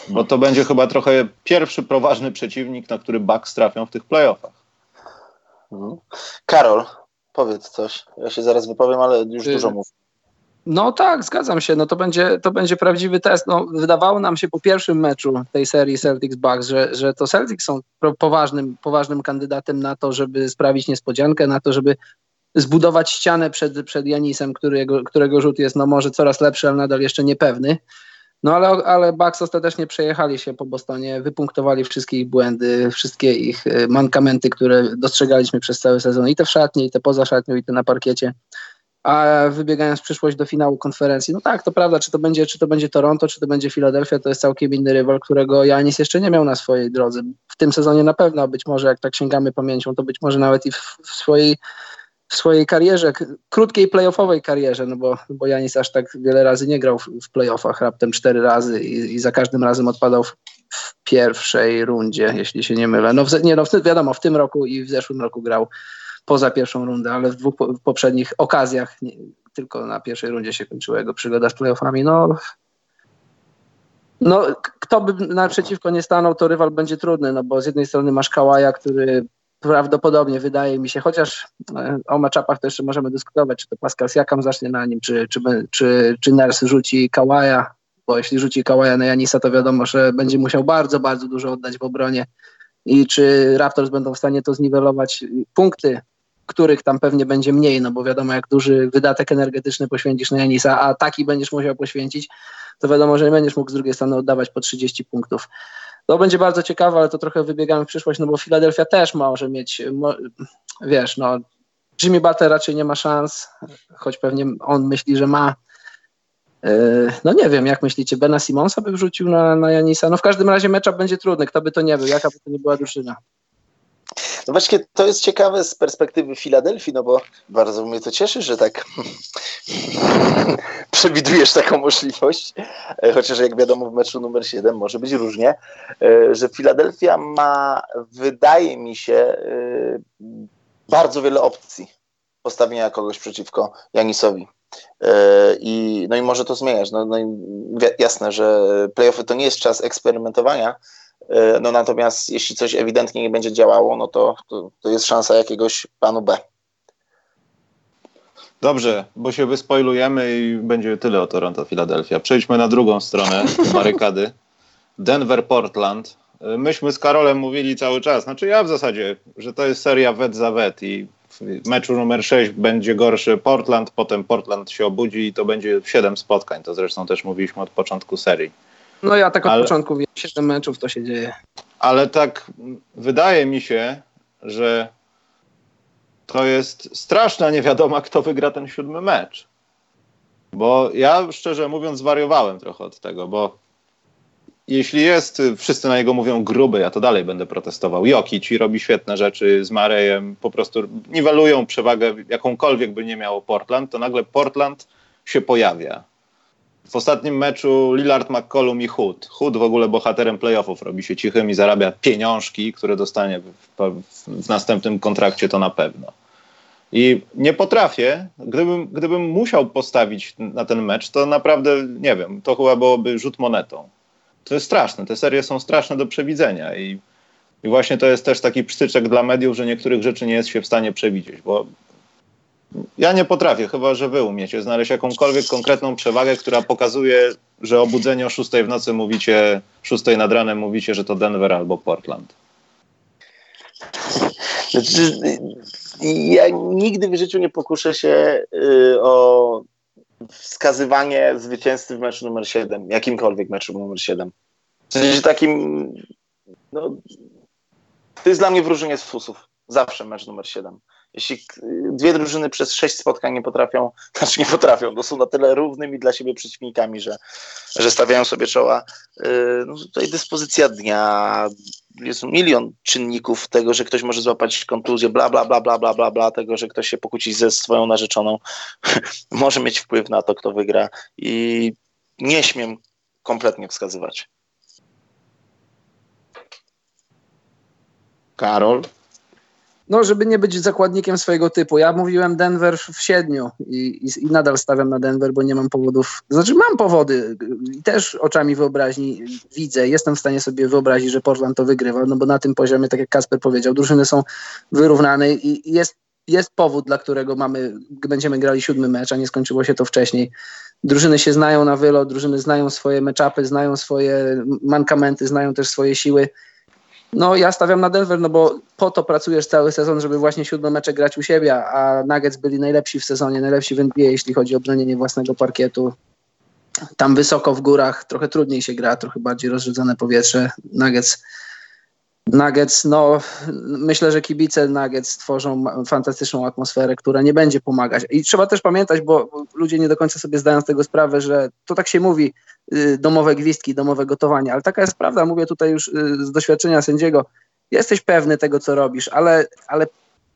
Bo to będzie chyba trochę pierwszy poważny przeciwnik, na który Bucks trafią w tych playoffach. Mhm. Karol, Powiedz coś. Ja się zaraz wypowiem, ale już y dużo mów. No tak, zgadzam się. No to będzie, to będzie prawdziwy test. No, wydawało nam się po pierwszym meczu tej serii Celtics Bucks, że, że to Celtics są poważnym, poważnym kandydatem na to, żeby sprawić niespodziankę, na to, żeby zbudować ścianę przed, przed Janisem, którego, którego rzut jest no może coraz lepszy, ale nadal jeszcze niepewny. No ale, ale Bucks ostatecznie przejechali się po Bostonie, wypunktowali wszystkie ich błędy, wszystkie ich e, mankamenty, które dostrzegaliśmy przez cały sezon, i te w szatni, i te poza szatnią, i te na parkiecie. A wybiegając w przyszłość do finału konferencji, no tak, to prawda, czy to będzie, czy to będzie Toronto, czy to będzie Philadelphia, to jest całkiem inny rywal, którego Janis jeszcze nie miał na swojej drodze. W tym sezonie na pewno, być może jak tak sięgamy pamięcią, to być może nawet i w, w swojej w swojej karierze, krótkiej playoffowej karierze, no bo, bo Janis aż tak wiele razy nie grał w, w playoffach, raptem cztery razy i, i, za każdym razem odpadał w, w, pierwszej rundzie, jeśli się nie mylę. No, w, nie, no w, wiadomo, w tym roku i w zeszłym roku grał poza pierwszą rundę, ale w dwóch po, w poprzednich okazjach nie, tylko na pierwszej rundzie się kończyła jego przygoda z playoffami. No, no, kto by naprzeciwko nie stanął, to rywal będzie trudny, no bo z jednej strony masz Kałaja, który prawdopodobnie wydaje mi się, chociaż e, o matchupach to jeszcze możemy dyskutować, czy to Pascal Siakam zacznie na nim, czy, czy, czy, czy Ners rzuci Kałaja, bo jeśli rzuci Kałaja na Janisa, to wiadomo, że będzie musiał bardzo, bardzo dużo oddać w obronie i czy Raptors będą w stanie to zniwelować. Punkty, których tam pewnie będzie mniej, no bo wiadomo, jak duży wydatek energetyczny poświęcisz na Janisa, a taki będziesz musiał poświęcić, to wiadomo, że nie będziesz mógł z drugiej strony oddawać po 30 punktów. To będzie bardzo ciekawe, ale to trochę wybiegamy w przyszłość, no bo Filadelfia też może mieć, wiesz, no Jimmy Butler raczej nie ma szans, choć pewnie on myśli, że ma. E, no nie wiem, jak myślicie, Bena Simonsa by wrzucił na, na Janisa? No w każdym razie meczup będzie trudny, kto by to nie był, jaka by to nie była drużyna. No właśnie, to jest ciekawe z perspektywy Filadelfii, no bo bardzo mnie to cieszy, że tak przewidujesz taką możliwość, e, chociaż jak wiadomo w meczu numer 7 może być różnie, e, że Filadelfia ma, wydaje mi się, e, bardzo wiele opcji postawienia kogoś przeciwko Janisowi. I, no i może to zmieniać. No, no jasne, że playoffy to nie jest czas eksperymentowania, no natomiast jeśli coś ewidentnie nie będzie działało, no to, to, to jest szansa jakiegoś planu B. Dobrze, bo się wyspoilujemy i będzie tyle o Toronto, Filadelfia. Przejdźmy na drugą stronę barykady. Denver, Portland. E, myśmy z Karolem mówili cały czas, znaczy ja w zasadzie, że to jest seria wet za wet i w meczu numer 6 będzie gorszy Portland, potem Portland się obudzi i to będzie 7 spotkań. To zresztą też mówiliśmy od początku serii. No ja tak od ale, początku wiem, 7 meczów to się dzieje. Ale tak wydaje mi się, że to jest straszna niewiadoma, kto wygra ten siódmy mecz. Bo ja szczerze mówiąc zwariowałem trochę od tego, bo jeśli jest, wszyscy na niego mówią gruby, ja to dalej będę protestował. Joki ci robi świetne rzeczy z Marejem, po prostu niwelują przewagę, jakąkolwiek by nie miało Portland, to nagle Portland się pojawia. W ostatnim meczu Lillard, McCollum i Hood. Hood w ogóle bohaterem playoffów robi się cichym i zarabia pieniążki, które dostanie w, w, następnym kontrakcie to na pewno. I nie potrafię, gdybym, gdybym musiał postawić na ten mecz, to naprawdę, nie wiem, to chyba byłoby rzut monetą. To jest straszne, te serie są straszne do przewidzenia i, i właśnie to jest też taki psztyczek dla mediów, że niektórych rzeczy nie jest się w stanie przewidzieć, bo ja nie potrafię, chyba że wy umiecie znaleźć jakąkolwiek konkretną przewagę, która pokazuje, że obudzenie o 6 w nocy mówicie, 6 nad ranem mówicie, że to Denver albo Portland. Znaczy, ja nigdy w życiu nie pokuszę się y, o wskazywanie zwycięzcy w meczu numer 7, jakimkolwiek meczu numer 7. W sensie takim, no, to jest dla mnie wróżenie z fusów. Zawsze mecz numer 7 jeśli dwie drużyny przez sześć spotkań nie potrafią, znaczy nie potrafią, no są na tyle równymi dla siebie przeciwnikami, że, że stawiają sobie czoła, y, no tutaj dyspozycja dnia, jest milion czynników tego, że ktoś może złapać kontuzję, bla, bla, bla, bla, bla, bla, bla, tego, że ktoś się pokłóci ze swoją narzeczoną, może mieć wpływ na to, kto wygra i nie śmiem kompletnie wskazywać. Karol? No, żeby nie być zakładnikiem swojego typu. Ja mówiłem Denver w siedmiu i, i, i, nadal stawiam na Denver, bo nie mam powodów. Znaczy, mam powody i też oczami wyobraźni widzę. Jestem w stanie sobie wyobrazić, że Portland to wygrywa, no bo na tym poziomie, tak jak Kasper powiedział, drużyny są wyrównane i jest, jest powód, dla którego mamy, będziemy grali siódmy mecz, a nie skończyło się to wcześniej. Drużyny się znają na wylot, drużyny znają swoje meczapy, znają swoje mankamenty, znają też swoje siły no ja stawiam na Denver, no bo po to pracujesz cały sezon, żeby właśnie siódme mecze grać u siebie, a Nuggets byli najlepsi w sezonie, najlepsi w NBA, jeśli chodzi o bronienie własnego parkietu. Tam wysoko w górach trochę trudniej się gra, trochę bardziej rozrzedzone powietrze. Nuggets Nuggets, no myślę, że kibice Nuggets stworzą fantastyczną atmosferę, która nie będzie pomagać. I trzeba też pamiętać, bo ludzie nie do końca sobie zdają z tego sprawę, że to tak się mówi, y, domowe gwizdki, domowe gotowanie, ale taka jest prawda, mówię tutaj już y, z doświadczenia sędziego, jesteś pewny tego, co robisz, ale, ale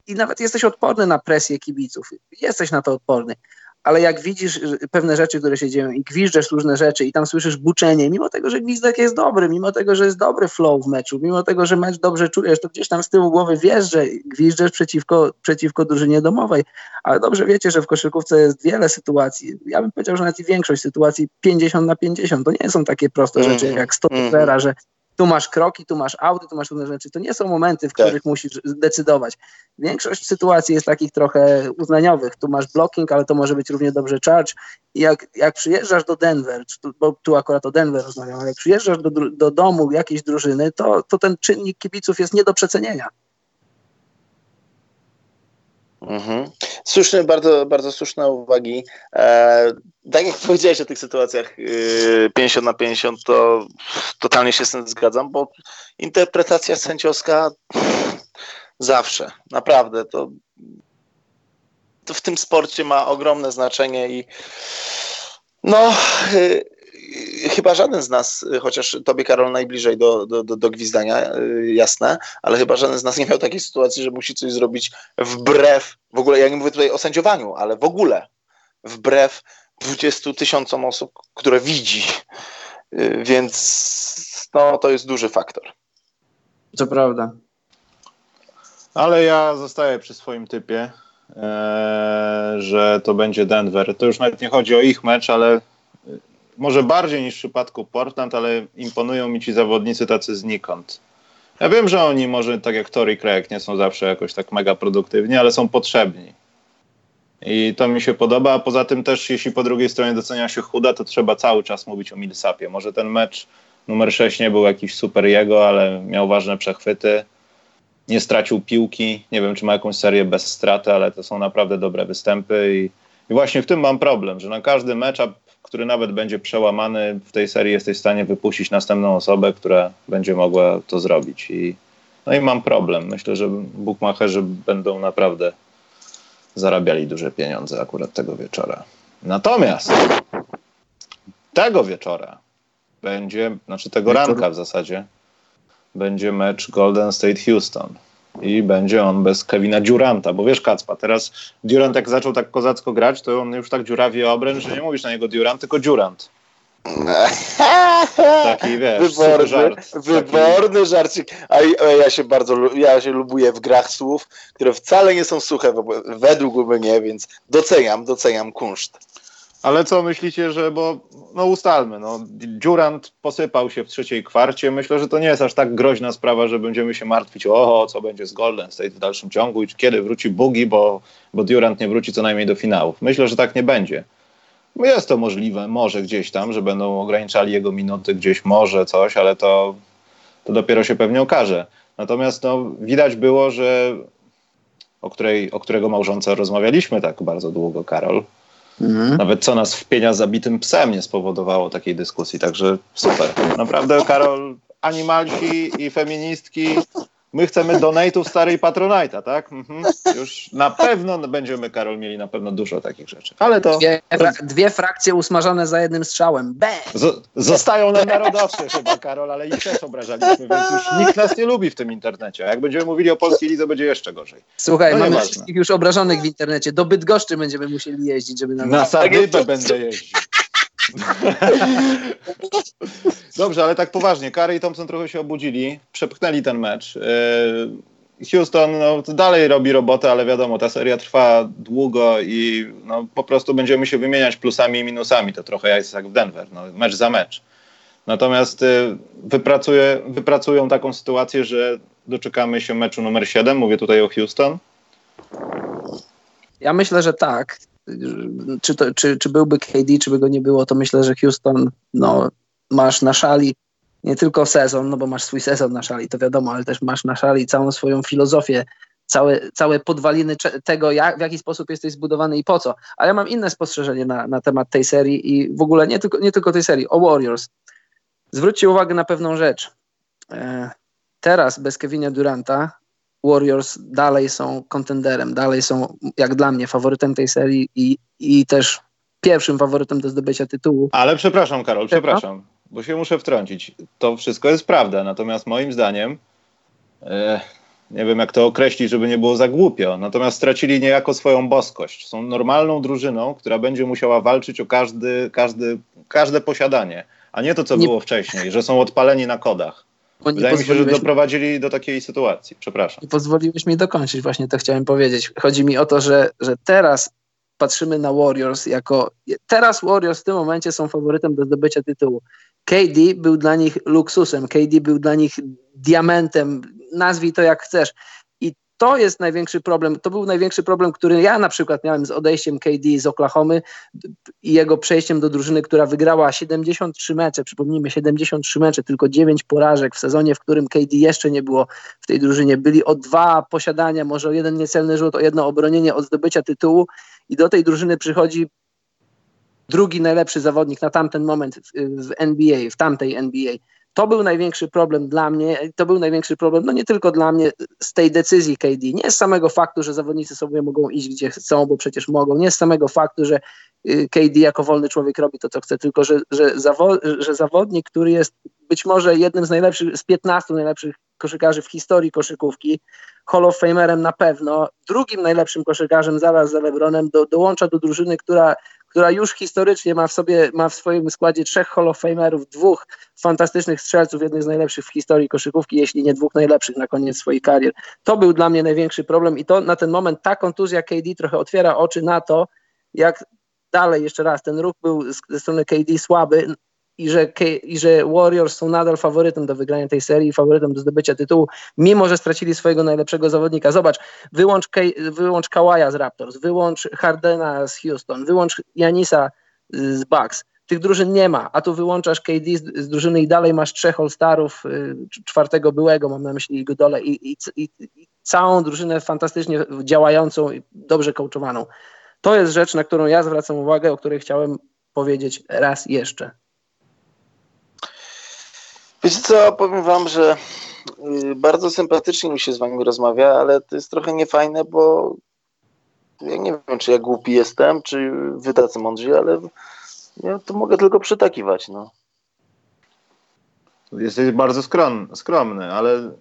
i nawet jesteś odporny na presję kibiców, jesteś na to odporny, ale jak widzisz pewne rzeczy, które się dzieją i gwiżdżesz różne rzeczy i tam słyszysz buczenie, mimo tego, że gwizdek jest dobry, mimo tego, że jest dobry flow w meczu, mimo tego, że mecz dobrze czujesz, to gdzieś tam z tyłu głowy wiesz, że gwiżdżesz przeciwko, przeciwko drużynie domowej, ale dobrze wiecie, że w koszykówce jest wiele sytuacji, ja bym powiedział, że nawet i większość sytuacji 50 na 50, to nie są takie proste mm -hmm. rzeczy jak 100 mm -hmm. że tu masz kroki, tu masz auty, tu masz różne rzeczy. To nie są momenty, w tak. których musisz zdecydować. Większość sytuacji jest takich trochę uznaniowych. Tu masz blocking, ale to może być równie dobrze charge. I jak, jak przyjeżdżasz do Denver, bo tu akurat o Denver rozmawiam, ale jak przyjeżdżasz do, do domu jakiejś drużyny, to, to ten czynnik kibiców jest nie do przecenienia. Mhm. Słuszne, bardzo, bardzo słuszne uwagi. E, tak jak powiedziałeś o tych sytuacjach yy, 50 na 50, to totalnie się z tym zgadzam, bo interpretacja sędziowska zawsze, naprawdę, to to w tym sporcie ma ogromne znaczenie i no, y, chyba żaden z nas, chociaż tobie Karol najbliżej do, do, do, do gwizdania, y, jasne, ale chyba żaden z nas nie miał takiej sytuacji, że musi coś zrobić wbrew, w ogóle ja nie mówię tutaj o sędziowaniu, ale w ogóle wbrew 20 tysiącom osób, które widzi, y, więc no, to jest duży faktor. To prawda. Ale ja zostaję przy swoim typie, e, że to będzie Denver. To już nawet nie chodzi o ich mecz, ale może bardziej niż w przypadku Portland, ale imponują mi ci zawodnicy tacy znikąd. Ja wiem, że oni może tak jak Tory Craig nie są zawsze jakoś tak mega produktywni, ale są potrzebni. I to mi się podoba, a poza tym też jeśli po drugiej stronie docenia się chuda, to trzeba cały czas mówić o Millsapie. Może ten mecz numer 6 nie był jakiś super jego, ale miał ważne przechwyty. Nie stracił piłki. Nie wiem, czy ma jakąś serię bez straty, ale to są naprawdę dobre występy i, i właśnie w tym mam problem, że na każdy mecz, który nawet będzie przełamany w tej serii, jesteś w stanie wypuścić następną osobę, która będzie mogła to zrobić. I, no i mam problem. Myślę, że bookmacherzy będą naprawdę zarabiali duże pieniądze akurat tego wieczora. Natomiast tego wieczora będzie, znaczy tego ranka w zasadzie, będzie mecz Golden State Houston. I będzie on bez Kevina Duranta, bo wiesz Kacpa, teraz Durant jak zaczął tak kozacko grać, to on już tak dziurawie obręcz, że nie mówisz na niego Durant, tylko Durant. Taki wiesz, wyborny, żart. Wyborny taki... żarcik. A ja się bardzo ja się lubuję w grach słów, które wcale nie są suche według mnie, więc doceniam, doceniam kunszt. Ale co myślicie, że, bo no ustalmy, no, Durant posypał się w trzeciej kwarcie. Myślę, że to nie jest aż tak groźna sprawa, że będziemy się martwić, o, co będzie z Golden State w dalszym ciągu i kiedy wróci Bugi, bo, bo Durant nie wróci co najmniej do finałów. Myślę, że tak nie będzie. Jest to możliwe, może gdzieś tam, że będą ograniczali jego minuty, gdzieś może coś, ale to, to dopiero się pewnie okaże. Natomiast no, widać było, że o, której, o którego małżonce rozmawialiśmy tak bardzo długo, Karol, Mhm. Nawet co nas wpienia zabitym psem nie spowodowało takiej dyskusji, także super. Naprawdę, Karol, animalsi i feministki My chcemy donate'ów starej Patronite'a, tak? Mhm. Już na pewno będziemy, Karol, mieli na pewno dużo takich rzeczy. Ale to... Dwie, fra dwie frakcje usmażone za jednym strzałem. Z zostają nam narodowcy chyba, Karol, ale ich też obrażaliśmy, więc już nikt nas nie lubi w tym internecie. Jak będziemy mówili o polskiej lidze, będzie jeszcze gorzej. Słuchaj, no mamy wszystkich już obrażonych w internecie. Do Bydgoszczy będziemy musieli jeździć, żeby nam... Na Sadybę będę jeździć. Dobrze, ale tak poważnie. Curry i Thompson trochę się obudzili, przepchnęli ten mecz. E, Houston no, dalej robi robotę, ale wiadomo, ta seria trwa długo i no, po prostu będziemy się wymieniać plusami i minusami. To trochę jest jak w Denver, no, mecz za mecz. Natomiast y, wypracuje, wypracują taką sytuację, że doczekamy się meczu numer 7. Mówię tutaj o Houston. Ja myślę, że tak czy, to, czy, czy byłby KD, czy by go nie było, to myślę, że Houston no, masz na szali nie tylko sezon, no bo masz swój sezon na szali, to wiadomo, ale też masz na szali całą swoją filozofię, całe, całe podwaliny tego, jak, w jaki sposób jesteś zbudowany i po co. Ale ja mam inne spostrzeżenie na, na temat tej serii i w ogóle nie tylko, nie tylko tej serii, o Warriors. Zwróćcie uwagę na pewną rzecz. E, teraz bez Kevina Duranta Warriors dalej są kontenderem, dalej są, jak dla mnie, faworytem tej serii i, i też pierwszym faworytem do zdobycia tytułu. Ale przepraszam, Karol, przepraszam, bo się muszę wtrącić. To wszystko jest prawda, natomiast moim zdaniem, e, nie wiem jak to określić, żeby nie było za głupio, natomiast stracili niejako swoją boskość. Są normalną drużyną, która będzie musiała walczyć o każdy, każdy, każde posiadanie, a nie to, co nie... było wcześniej, że są odpaleni na kodach. Wydaje mi się, że doprowadzili do takiej sytuacji. Przepraszam. Nie pozwoliłeś mi dokończyć, właśnie to chciałem powiedzieć. Chodzi mi o to, że, że teraz patrzymy na Warriors jako. Teraz Warriors w tym momencie są faworytem do zdobycia tytułu. KD był dla nich luksusem, KD był dla nich diamentem, nazwij to jak chcesz to jest największy problem. To był największy problem, który ja na przykład miałem z odejściem KD z Oklahomy i jego przejściem do drużyny, która wygrała 73 mecze. Przypomnijmy, 73 mecze, tylko 9 porażek w sezonie, w którym KD jeszcze nie było w tej drużynie. Byli o dwa posiadania, może o jeden niecelny rzut, o jedno obronienie od zdobycia tytułu i do tej drużyny przychodzi drugi najlepszy zawodnik na tamten moment w, NBA, w tamtej NBA to był największy problem dla mnie, to był największy problem, no nie tylko dla mnie, z tej decyzji KD, nie z samego faktu, że zawodnicy sobie mogą iść gdzie chcą, bo przecież mogą, nie z samego faktu, że y, KD jako wolny człowiek robi to, co chce, tylko że, że, zawo że zawodnik, który jest być może jednym z najlepszych, z 15 najlepszych koszykarzy w historii koszykówki, Hall of Famerem na pewno, drugim najlepszym koszykarzem zaraz za LeBronem, do, dołącza do drużyny, która która już historycznie ma w sobie, ma w swoim składzie trzech Hall of Famerów, dwóch fantastycznych strzelców, jednych z najlepszych w historii koszykówki, jeśli nie dwóch najlepszych na koniec swojej kariery. To był dla mnie największy problem i to na ten moment ta kontuzja KD trochę otwiera oczy na to, jak dalej jeszcze raz ten ruch był ze strony KD słaby, i że, i że Warriors są nadal faworytem do wygrania tej serii, faworytem do zdobycia tytułu, mimo że stracili swojego najlepszego zawodnika. Zobacz, wyłącz, wyłącz Kawaja z Raptors, wyłącz Hardena z Houston, wyłącz Janisa z Bucks. Tych drużyn nie ma, a tu wyłączasz KD z, z drużyny i dalej masz trzech All-Starów, y, czwartego byłego, mam na myśli Godole i, i, i, i całą drużynę fantastycznie działającą i dobrze coachowaną. To jest rzecz, na którą ja zwracam uwagę, o której chciałem powiedzieć raz jeszcze. Wiecie co, powiem wam, że y, bardzo sympatycznie mi się z wami rozmawia, ale to jest trochę niefajne, bo ja nie wiem, czy ja głupi jestem, czy wy tacy mądrzy, ale ja to mogę tylko przytakiwać, no. Jesteś bardzo skromny, skromny ale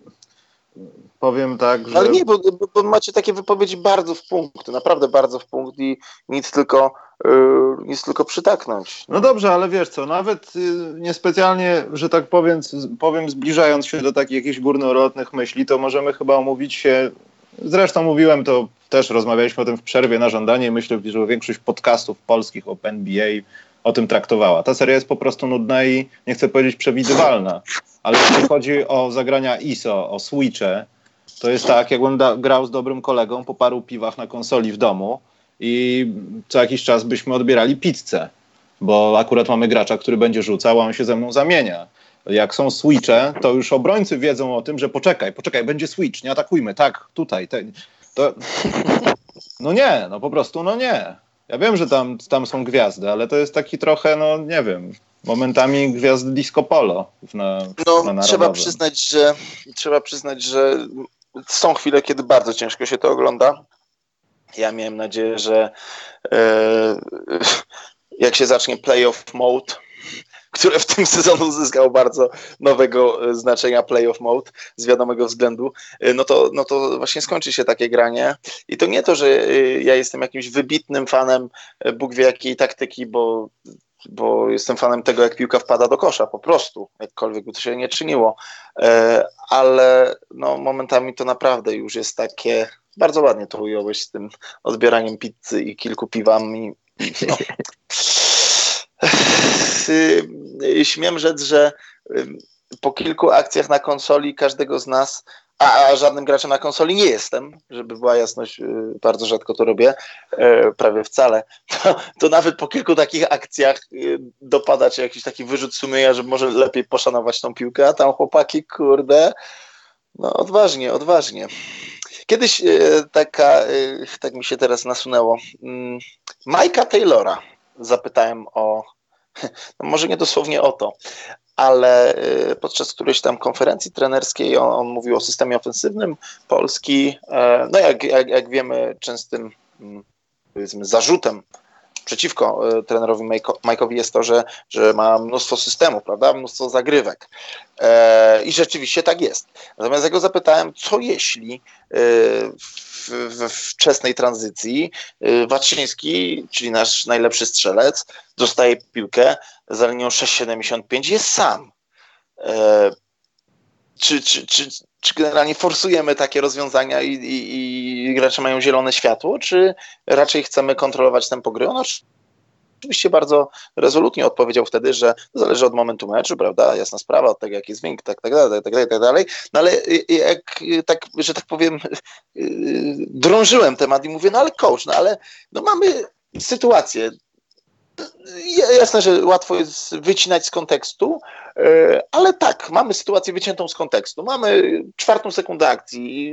powiem tak, że... Ale nie, bo, bo, macie takie wypowiedzi bardzo w punkt, naprawdę bardzo w punkt i nic tylko, yy, nic tylko przytaknąć. No dobrze, ale wiesz co, nawet yy, niespecjalnie, że tak powiem, powiem, zbliżając się do takich jakichś górnolotnych myśli, to możemy chyba omówić się, zresztą mówiłem to, też rozmawialiśmy o tym w przerwie na żądanie, myślę, że większość podcastów polskich o NBA o tym traktowała. Ta seria jest po prostu nudna i nie chcę powiedzieć przewidywalna, ale jeśli chodzi o zagrania ISO, o switche, to jest tak, jakbym da, grał z dobrym kolegą po paru piwach na konsoli w domu i co jakiś czas byśmy odbierali pizzę, bo akurat mamy gracza, który będzie rzucał, a on się ze mną zamienia. Jak są switche, to już obrońcy wiedzą o tym, że poczekaj, poczekaj, będzie switch, nie atakujmy, tak, tutaj. Te, to, no nie, no po prostu, no nie. Ja wiem, że tam, tam są gwiazdy, ale to jest taki trochę, no nie wiem, momentami gwiazd disco polo na, no, na trzeba przyznać, że trzeba przyznać, że są chwile, kiedy bardzo ciężko się to ogląda. Ja miałem nadzieję, że e, jak się zacznie playoff mode, które w tym sezonie uzyskał bardzo nowego e, znaczenia playoff mode z wiadomego względu, e, no to, no to właśnie skończy się takie granie. I to nie to, że e, ja jestem jakimś wybitnym fanem Bóg wie jakiej taktyki, bo bo jestem fanem tego, jak piłka wpada do kosza, po prostu, jakkolwiek by to się nie czyniło, ale no, momentami to naprawdę już jest takie, bardzo ładnie to ująłeś z tym odbieraniem pizzy i kilku piwami. No. Y, śmiem rzec, że y, po kilku akcjach na konsoli każdego z nas, a, żadnym graczem na konsoli nie jestem, żeby była jasność, y, bardzo rzadko to robię, prawie wcale, to, to nawet po kilku takich akcjach dopada cię jakiś taki wyrzut sumienia, że może lepiej poszanować tą piłkę, a tam chłopaki, kurde, no odważnie, odważnie. Kiedyś taka, tak mi się teraz nasunęło, mm, Majka Taylora zapytałem o no może nie dosłownie o to, ale y, podczas którejś tam konferencji trenerskiej on, on mówił o systemie ofensywnym Polski. E, no jak, jak, jak wiemy, częstym mm, zarzutem przeciwko e, trenerowi Mike'owi jest to, że, że ma mnóstwo systemów, prawda, mnóstwo zagrywek. E, I rzeczywiście tak jest. Natomiast ja go zapytałem, co jeśli we wczesnej tranzycji Waczyński, czyli nasz najlepszy strzelec, dostaje piłkę za linią 6,75 jest sam. Czy, czy, czy, czy generalnie forsujemy takie rozwiązania i, i, i gracze mają zielone światło, czy raczej chcemy kontrolować tempo gry? Ono oczywiście bardzo rezolutnie odpowiedział wtedy, że zależy od momentu meczu, prawda, jasna sprawa, od tego, jaki jest wynik, tak, tak dalej, tak dalej, tak dalej, no ale jak, tak, że tak powiem, drążyłem temat i mówię, no ale coach, no ale no mamy sytuację, Jasne, że łatwo jest wycinać z kontekstu, ale tak, mamy sytuację wyciętą z kontekstu. Mamy czwartą sekundę akcji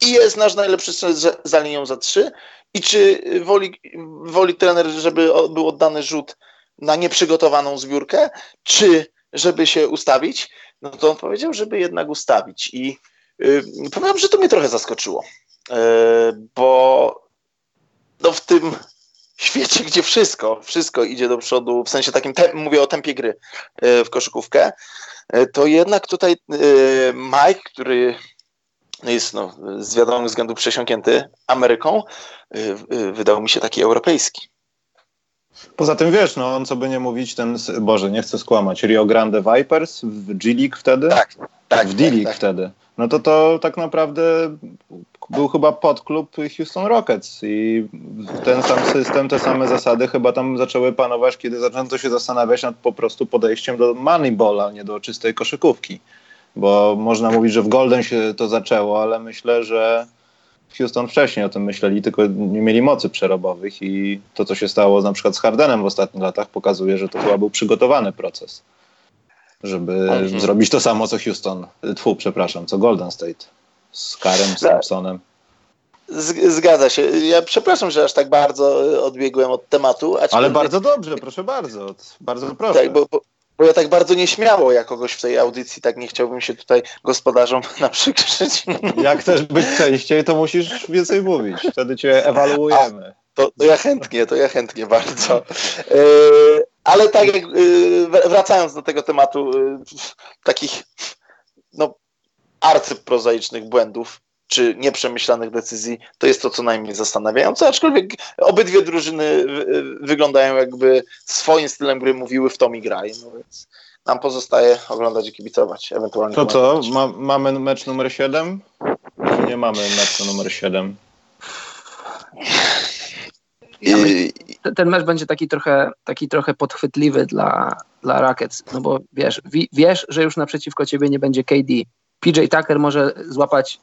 i jest nasz najlepszy strzelec za linią za trzy i czy woli, woli trener, żeby był oddany rzut na nieprzygotowaną zbiórkę, czy żeby się ustawić, no to on powiedział, żeby jednak ustawić. I yy, powiem, że to mnie trochę zaskoczyło, yy, bo no w tym świecie, gdzie wszystko, wszystko idzie do przodu, w sensie takim, te, mówię o tempie gry yy, w koszykówkę, yy, to jednak tutaj yy, Mike, który jest no, z wiadomych względów przesiąknięty Ameryką, wydał mi się taki europejski. Poza tym wiesz, no on co by nie mówić, ten, Boże, nie chcę skłamać, Rio Grande Vipers w G-League wtedy? Tak, tak. W D-League tak, tak. wtedy. No to to tak naprawdę był chyba podklub Houston Rockets i ten sam system, te same zasady chyba tam zaczęły panować, kiedy zaczęto się zastanawiać nad po prostu podejściem do moneyballa, nie do czystej koszykówki. Bo można mówić, że w Golden się to zaczęło, ale myślę, że Houston wcześniej o tym myśleli, tylko nie mieli mocy przerobowych i to, co się stało na przykład z Hardenem w ostatnich latach, pokazuje, że to chyba był przygotowany proces, żeby mhm. zrobić to samo, co Houston, tfu, przepraszam, co Golden State z Karem, z. Thompsonem. Zgadza się. Ja przepraszam, że aż tak bardzo odbiegłem od tematu. Ale bardzo dobrze, proszę bardzo. Bardzo proszę. Tak, bo, bo, bo ja tak bardzo nieśmiało ja kogoś w tej audycji, tak nie chciałbym się tutaj gospodarzom naprzykrzyć. Jak chcesz być częściej, to musisz więcej mówić. Wtedy cię ewaluujemy. A, to, to, ja chętnie, to ja chętnie bardzo. Yy, ale tak jak yy, wracając do tego tematu yy, takich no, arcyprozaicznych błędów, czy nieprzemyślanych decyzji, to jest to co najmniej zastanawiające, aczkolwiek obydwie drużyny wyglądają jakby swoim stylem gry mówiły w tom i graj, no więc nam pozostaje oglądać i kibicować, ewentualnie. To co, Ma, mamy mecz numer 7? Czy nie mamy meczu numer 7? Ja ten mecz będzie taki trochę, taki trochę podchwytliwy dla, dla Rockets, no bo wiesz, wiesz, że już naprzeciwko ciebie nie będzie KD, PJ Tucker może złapać,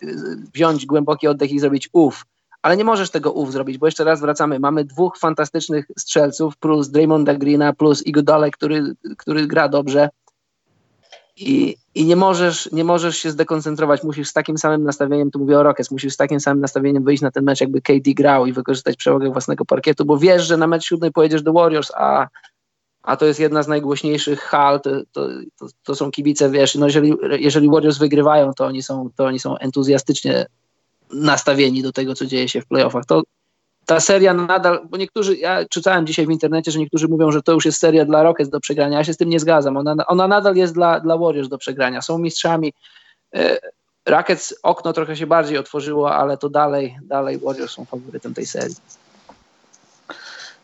wziąć głęboki oddech i zrobić uf, ale nie możesz tego uf zrobić, bo jeszcze raz wracamy. Mamy dwóch fantastycznych strzelców, plus Draymonda Greena, plus Iguodale, który, który gra dobrze. I, i nie, możesz, nie możesz się zdekoncentrować. Musisz z takim samym nastawieniem, tu mówię o Rockets, musisz z takim samym nastawieniem wyjść na ten mecz, jakby KD grał i wykorzystać przewagę własnego parkietu, bo wiesz, że na mecz siódmej pojedziesz do Warriors, a a to jest jedna z najgłośniejszych hal, to, to, to, to, są kibice, wiesz, no jeżeli, jeżeli Warriors wygrywają, to oni, są, to oni są entuzjastycznie nastawieni do tego, co dzieje się w playoffach. To ta seria nadal, bo niektórzy, ja czytałem dzisiaj w internecie, że niektórzy mówią, że to już jest seria dla Rockets do przegrania, ja się z tym nie zgadzam, ona, ona nadal jest dla, dla Warriors do przegrania, są mistrzami, e, Rockets okno trochę się bardziej otworzyło, ale to dalej, dalej Warriors są faworytem tej serii.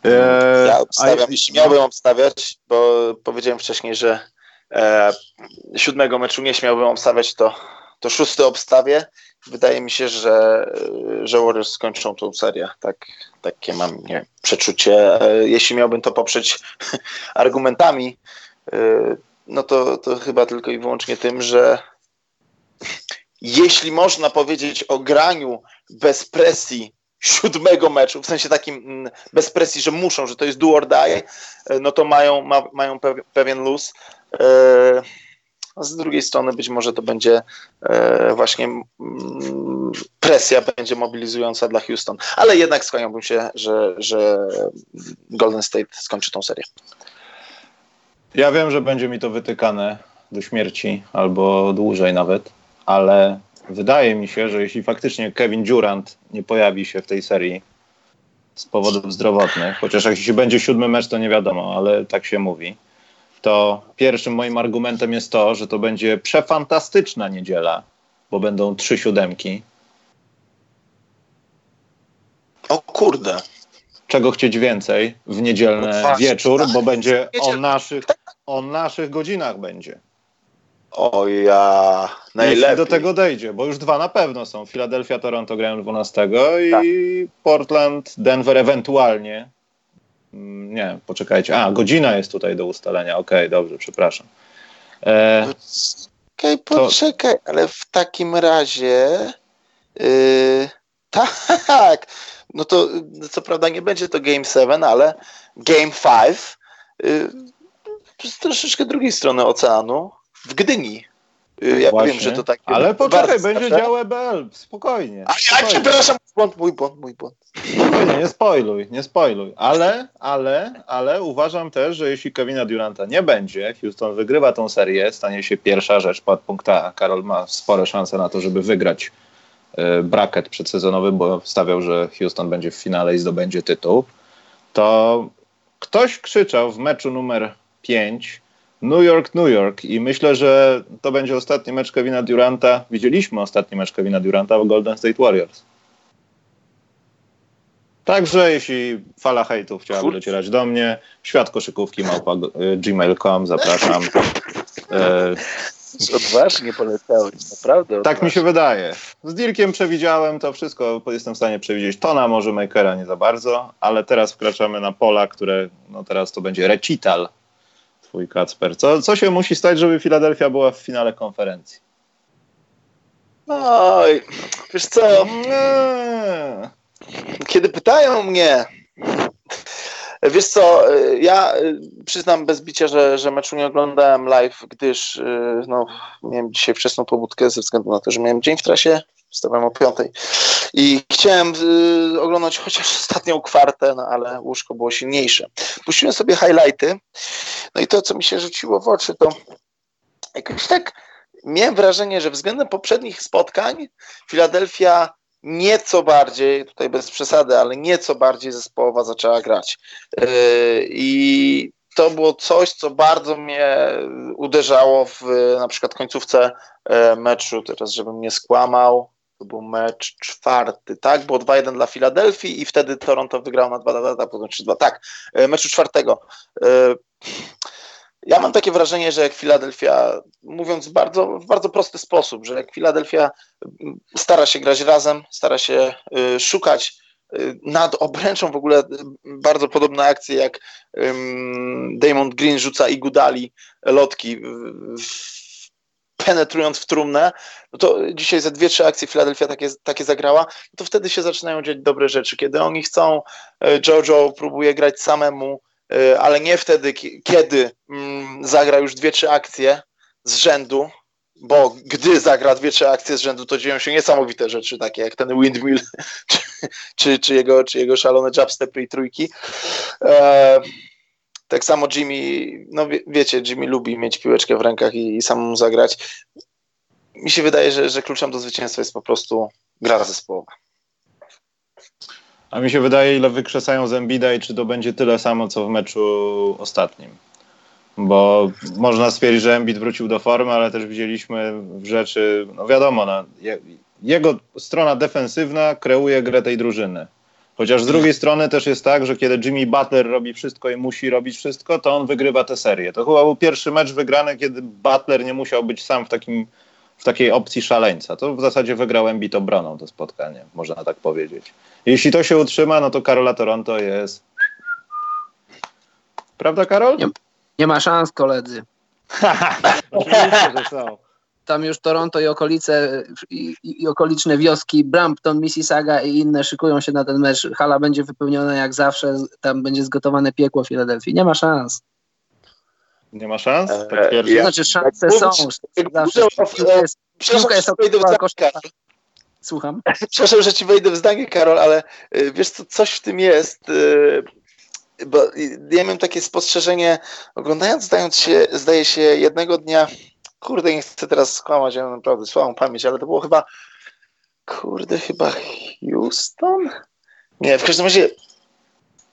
E, ja obstawiam, jeśli miałbym obstawiać, bo powiedziałem wcześniej, że e, siódmego meczu nie śmiałbym obstawiać, to, to szósty obstawię. Wydaje mi się, że, że Warriors skończą tą serię. Tak, takie mam nie, przeczucie. Jeśli miałbym to poprzeć argumentami, e, no to, to chyba tylko i wyłącznie tym, że jeśli można powiedzieć o graniu bez presji siódmego meczu, w sensie takim mm, bez presji, że muszą, że to jest do or die, no to mają, ma, mają pewien luz. A z drugiej strony być może to będzie e, właśnie mm, presja będzie mobilizująca dla Houston. Ale jednak skłaniałbym się, że, że Golden State skończy tą serię. Ja wiem, że będzie mi to wytykane do śmierci albo dłużej nawet, ale wydaje mi się, że jeśli faktycznie Kevin Durant nie pojawi się w tej serii z powodów zdrowotnych, chociaż jeśli będzie siódmy mecz, to nie wiadomo, ale tak się mówi, to pierwszym moim argumentem jest to, że to będzie przefantastyczna niedziela, bo będą trzy siódemki. O kurde. Czego chcieć więcej w niedzielny no wieczór, bo będzie o naszych, o naszych godzinach będzie. O ja, najlepiej. Jeśli do tego dojdzie, bo już dwa na pewno są. Philadelphia, Toronto grają 12 i tak. Portland, Denver ewentualnie. Mm, nie, poczekajcie. A, godzina jest tutaj do ustalenia. Okej, okay, dobrze, przepraszam. E, Okej, okay, poczekaj, to... ale w takim razie yy, tak, no to co prawda nie będzie to Game 7, ale Game 5 yy, z troszeczkę drugiej strony oceanu w Gdyni ja Właśnie. wiem, że to tak. Ale poczekaj, będzie dział EBL, spokojnie. A ja przepraszam, błąd, mój błąd, mój błąd. Spokojnie, nie spoiluj, nie spoiluj. Ale, ale, ale uważam też, że jeśli Kevina Duranta nie będzie, Houston wygrywa tą serię, stanie się pierwsza rzecz pod punkta. Karol ma spore szanse na to, żeby wygrać y, bracket przedsezonowy, bo stawiał, że Houston będzie w finale i zdobędzie tytuł. To ktoś krzyczał w meczu numer 5 New York, New York i myślę, że to będzie ostatni mecz Kevina Duranta. Widzieliśmy ostatni mecz Kevina Duranta w Golden State Warriors. Także jeśli fala hejtów chciałaby docierać do mnie, świat koszykówki małpa y, gmail.com, zapraszam. E, odważnie poleciałeś, naprawdę. Odważnie. Tak mi się wydaje. Z Dirkiem przewidziałem to wszystko, jestem w stanie przewidzieć. Tona może Makera nie za bardzo, ale teraz wkraczamy na pola, które, no teraz to będzie recital twój Kacper. Co, co się musi stać, żeby Filadelfia była w finale konferencji? Oj, wiesz co? Nie. Kiedy pytają mnie, Wiesz co, ja przyznam bez bicia, że, że meczu nie oglądałem live, gdyż no, miałem dzisiaj wczesną pobudkę ze względu na to, że miałem dzień w trasie, wstawałem o piątej i chciałem y, oglądać chociaż ostatnią kwartę, no ale łóżko było silniejsze. Puściłem sobie highlighty, no i to, co mi się rzuciło w oczy, to jakoś tak miałem wrażenie, że względem poprzednich spotkań Filadelfia nieco bardziej, tutaj bez przesady, ale nieco bardziej zespołowa zaczęła grać. Yy, I to było coś, co bardzo mnie uderzało w na przykład końcówce e, meczu, teraz żebym nie skłamał, to był mecz czwarty, tak? Było 2-1 dla Filadelfii i wtedy Toronto wygrał na 2-2, potem 3-2. Tak, e, meczu czwartego. E, ja mam takie wrażenie, że jak Filadelfia, mówiąc bardzo, w bardzo prosty sposób, że jak Filadelfia stara się grać razem, stara się y, szukać nad obręczą w ogóle bardzo podobne akcje jak Damon Green rzuca i Gudali lotki penetrując w trumnę, no to dzisiaj ze dwie, trzy akcje Filadelfia takie, takie zagrała, no to wtedy się zaczynają dziać dobre rzeczy. Kiedy oni chcą, y, Jojo próbuje grać samemu, E, ale nie wtedy, kiedy mm, zagra już dwie, trzy akcje z rzędu, bo gdy zagra dwie, trzy akcje z rzędu, to dzieją się niesamowite rzeczy, takie jak ten windmill, czy, czy, czy, jego, czy jego szalone jabstepy i trójki. E, tak samo Jimmy, no wie, wiecie, Jimmy lubi mieć piłeczkę w rękach i, i samemu zagrać. Mi się wydaje, że, że kluczem do zwycięstwa jest po prostu gra zespołowa. A mi się wydaje, ile wykrzesają z Embida i czy to będzie tyle samo, co w meczu ostatnim. Bo można stwierdzić, że Embiid wrócił do formy, ale też widzieliśmy rzeczy, no wiadomo, no, jego strona defensywna kreuje grę tej drużyny. Chociaż z drugiej strony też jest tak, że kiedy Jimmy Butler robi wszystko i musi robić wszystko, to on wygrywa tę serię. To chyba był pierwszy mecz wygrany, kiedy Butler nie musiał być sam w takim w takiej opcji szaleńca. To w zasadzie wygrał Embiid obroną to spotkanie, można tak powiedzieć. Jeśli to się utrzyma, no to Karola Toronto jest... Prawda, Karol? Nie, nie ma szans, koledzy. Oczywiście, że są. Tam już Toronto i okolice i, i, okoliczne wioski, Brampton, Mississauga i inne szykują się na ten mecz. Hala będzie wypełniona jak zawsze, tam będzie zgotowane piekło w Filadelfii. Nie ma szans. Nie ma szans? Tak ja, znaczy szanse są. Zawsze piłka jest, piłka jest Słucham. Przepraszam, że ci wejdę w zdanie, Karol, ale y, wiesz co, coś w tym jest. Y, bo ja miałem takie spostrzeżenie, oglądając, zdając się, zdaje się, jednego dnia, kurde, nie chcę teraz skłamać, ja naprawdę słabą pamięć, ale to było chyba, kurde, chyba Houston? Nie, w każdym razie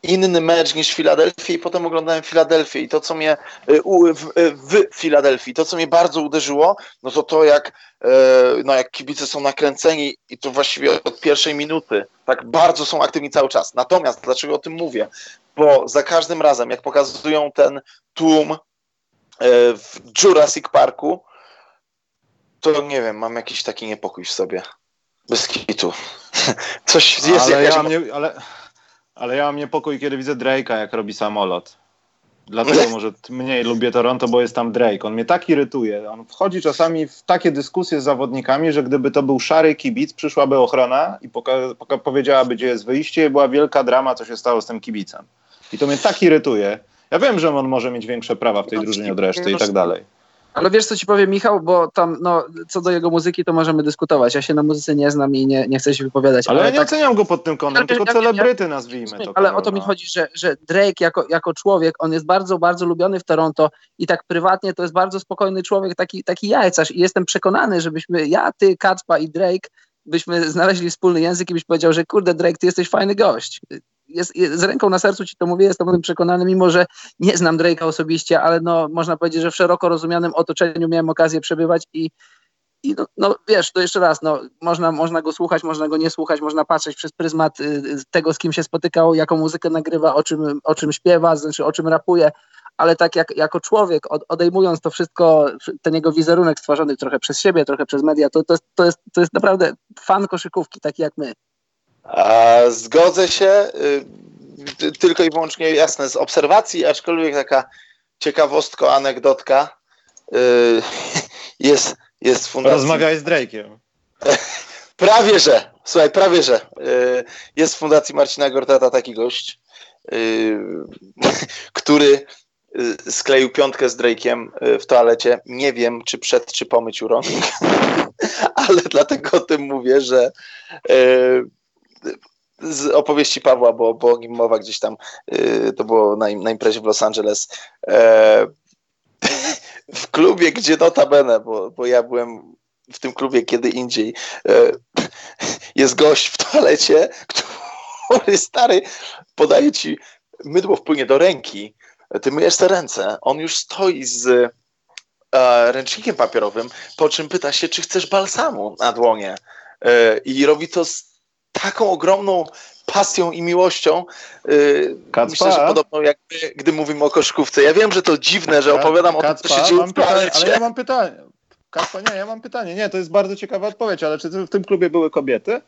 inny mecz niż Filadelfii i potem oglądałem Filadelfię i to, co mnie y, w, y, w Filadelfii, to, co mnie bardzo uderzyło, no to to, jak, y, no jak kibice są nakręceni i to właściwie od pierwszej minuty, tak bardzo są aktywni cały czas. Natomiast, dlaczego o tym mówię? Bo za każdym razem, jak pokazują ten tłum w Jurassic Parku, to nie wiem, mam jakiś taki niepokój w sobie. Bez kitu. Coś jest ale jakaś... ja mnie, ale ale ja mam niepokój, kiedy widzę Drake'a, jak robi samolot. Dlatego może mniej lubię Toronto, bo jest tam Drake. On mnie tak irytuje. On wchodzi czasami w takie dyskusje z zawodnikami, że gdyby to był szary kibic, przyszłaby ochrona i poka- poka- powiedziałaby, gdzie jest wyjście i była wielka drama, co się stało z tym kibicem. I to mnie tak irytuje. Ja wiem, że on może mieć większe prawa w tej drużynie od reszty i tak dalej. Ale wiesz, co ci powiem, Michał, bo tam, no, co do jego muzyki, to możemy dyskutować. Ja się na muzyce nie znam i nie, nie chcę się wypowiadać. Ale, ale ja nie tak, oceniam go pod tym kątem, Ja- tylko ja- celebryty nazwijmy to. ale Karol, o to mi chodzi, że, że Drake jako, jako człowiek, on jest bardzo, bardzo lubiony w Toronto i tak prywatnie to jest bardzo spokojny człowiek, taki, taki jajcarz i jestem przekonany, żebyśmy, ja, ty, Kacpa i Drake, byśmy znaleźli wspólny język i byś powiedział, że kurde Drake, ty jesteś fajny gość. Jest, jest, z ręką na sercu ci to mówię, jestem o tym przekonany, mimo że nie znam Drake'a osobiście, ale no, można powiedzieć, że w szeroko rozumianym otoczeniu miałem okazję przebywać i, i no, no wiesz, to jeszcze raz, no, można, można go słuchać, można go nie słuchać, można patrzeć przez pryzmat y, tego, z kim się spotykał, jaką muzykę nagrywa, o czym, o czym śpiewa, znaczy o czym rapuje, ale tak jak, jako człowiek, od, odejmując to wszystko, ten jego wizerunek stworzony trochę przez siebie, trochę przez media, to, to, jest, to, jest, to jest naprawdę fan koszykówki, taki jak my. Zgodzę się y, tylko i wyłącznie jasne z obserwacji, aczkolwiek taka ciekawostka, anegdotka y, jest, jest w fundacji. Rozmawiałeś z Drake'iem. Prawie że, słuchaj, prawie że. Y, Jest w fundacji Marcina Gortata taki gość, który skleił piątkę z Drake'iem w toalecie. Nie wiem, czy przed, czy po myciu rąk, ale dlatego o tym mówię, że z opowieści Pawła, bo, bo o nim mowa gdzieś tam, y, to było na, im- na imprezie w Los Angeles, e, w klubie, gdzie notabene, bo, bo ja byłem w tym klubie kiedy indziej, e, jest gość w toalecie, który stary podaje ci mydło wpłynie do ręki, ty myjesz te ręce, on już stoi z e, ręcznikiem papierowym, po czym pyta się, czy chcesz balsamu na dłonie e, i robi to z taką ogromną pasją i miłością, e, Kacpa? myślę, że podobną jak my, gdy mówimy o koszkówce. Ja wiem, że to dziwne, że opowiadam o tym, co się Kacpa, dzieje w pytanie, ale ja mam pytanie. Kacpa, nie, ja mam pytanie. Nie, to jest bardzo ciekawa odpowiedź, ale czy w tym klubie były kobiety?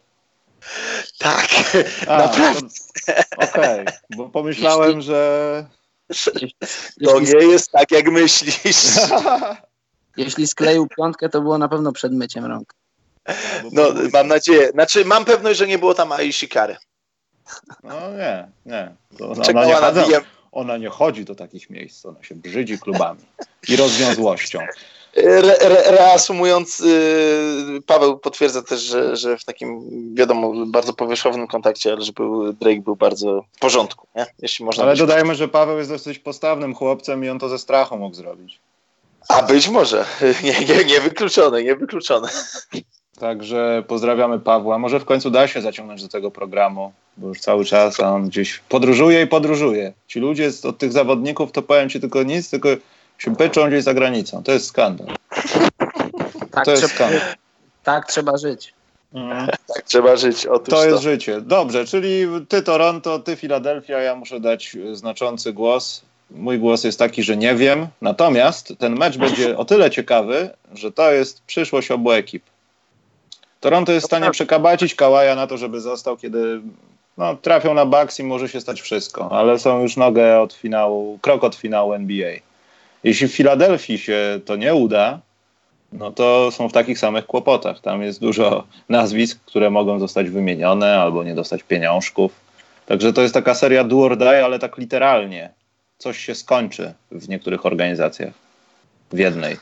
Tak, A, naprawdę. Okej, bo pomyślałem, że... To Jeśli, nie jest tak, jak myślisz. jeśli skleił piątkę, to było na pewno przed myciem rąk. No, mam nadzieję. Znaczy, mam pewność, że nie było tam Ai Shikary. No nie, nie. Ona, ona, nie chodzi, ona nie chodzi do takich miejsc, ona się brzydzi klubami i rozwiązłością. Re, re, reasumując, yy, Paweł potwierdza też, że, że w takim, wiadomo, bardzo powierzchownym kontakcie, ale że był, Drake był bardzo w porządku, nie? jeśli można Ale dodajmy, że Paweł jest dosyć postawnym chłopcem i on to ze strachu mógł zrobić. A być może. Nie, nie, niewykluczone, niewykluczone. Także pozdrawiamy Pawła. Może w końcu da się zaciągnąć do tego programu, bo już cały czas on gdzieś podróżuje i podróżuje. Ci ludzie z- od tych zawodników to powiem ci tylko nic, tylko się byczą gdzieś za granicą. To jest skandal. Tak, To jest trzeba, skandal. tak trzeba żyć. Mhm. Tak trzeba żyć. Otóż To to. jest życie. Dobrze, czyli ty Toronto, ty Filadelfia, ja muszę dać znaczący głos. Mój głos jest taki, że nie wiem. Natomiast ten mecz będzie o tyle ciekawy, że to jest przyszłość obu ekip. Toronto jest w stanie przekabacić Kałaja na to, żeby został, kiedy no, trafią na Bucks i może się stać wszystko, ale są już nogę od finału, krok od finału NBA. Jeśli w Filadelfii się to nie uda, no to są w takich samych kłopotach. Tam jest dużo nazwisk, które mogą zostać wymienione albo nie dostać pieniążków. Także to jest taka seria do or die, ale tak literalnie. Coś się skończy w niektórych organizacjach. W jednej.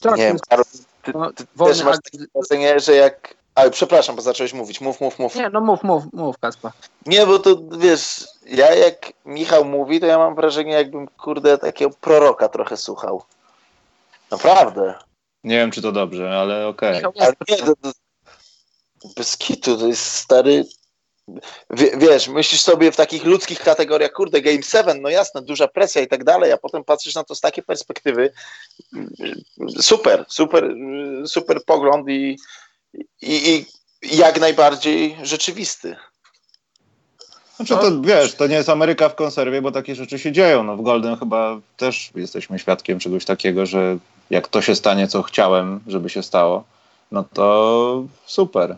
Tak, Nie wiem, Karol, ty, no, ty wolny też masz takie wrażenie, że jak... Ale przepraszam, bo zacząłeś mówić. Mów, mów, mów. Nie, no mów, mów, mów, Kaspa. Nie, bo to wiesz, ja jak Michał mówi, to ja mam wrażenie, jakbym kurde takiego proroka trochę słuchał. Naprawdę. Nie wiem, czy to dobrze, ale okej. Ale jest nie, to, to, bez kitu, to jest stary. Wie, wiesz, myślisz sobie w takich ludzkich kategoriach, kurde, Game 7, no jasne, duża presja i tak dalej, a potem patrzysz na to z takiej perspektywy. Super, super, super pogląd i, i, i jak najbardziej rzeczywisty. Znaczy to wiesz, to nie jest Ameryka w konserwie, bo takie rzeczy się dzieją. No w Golden chyba też jesteśmy świadkiem czegoś takiego, że jak to się stanie, co chciałem, żeby się stało, no to super,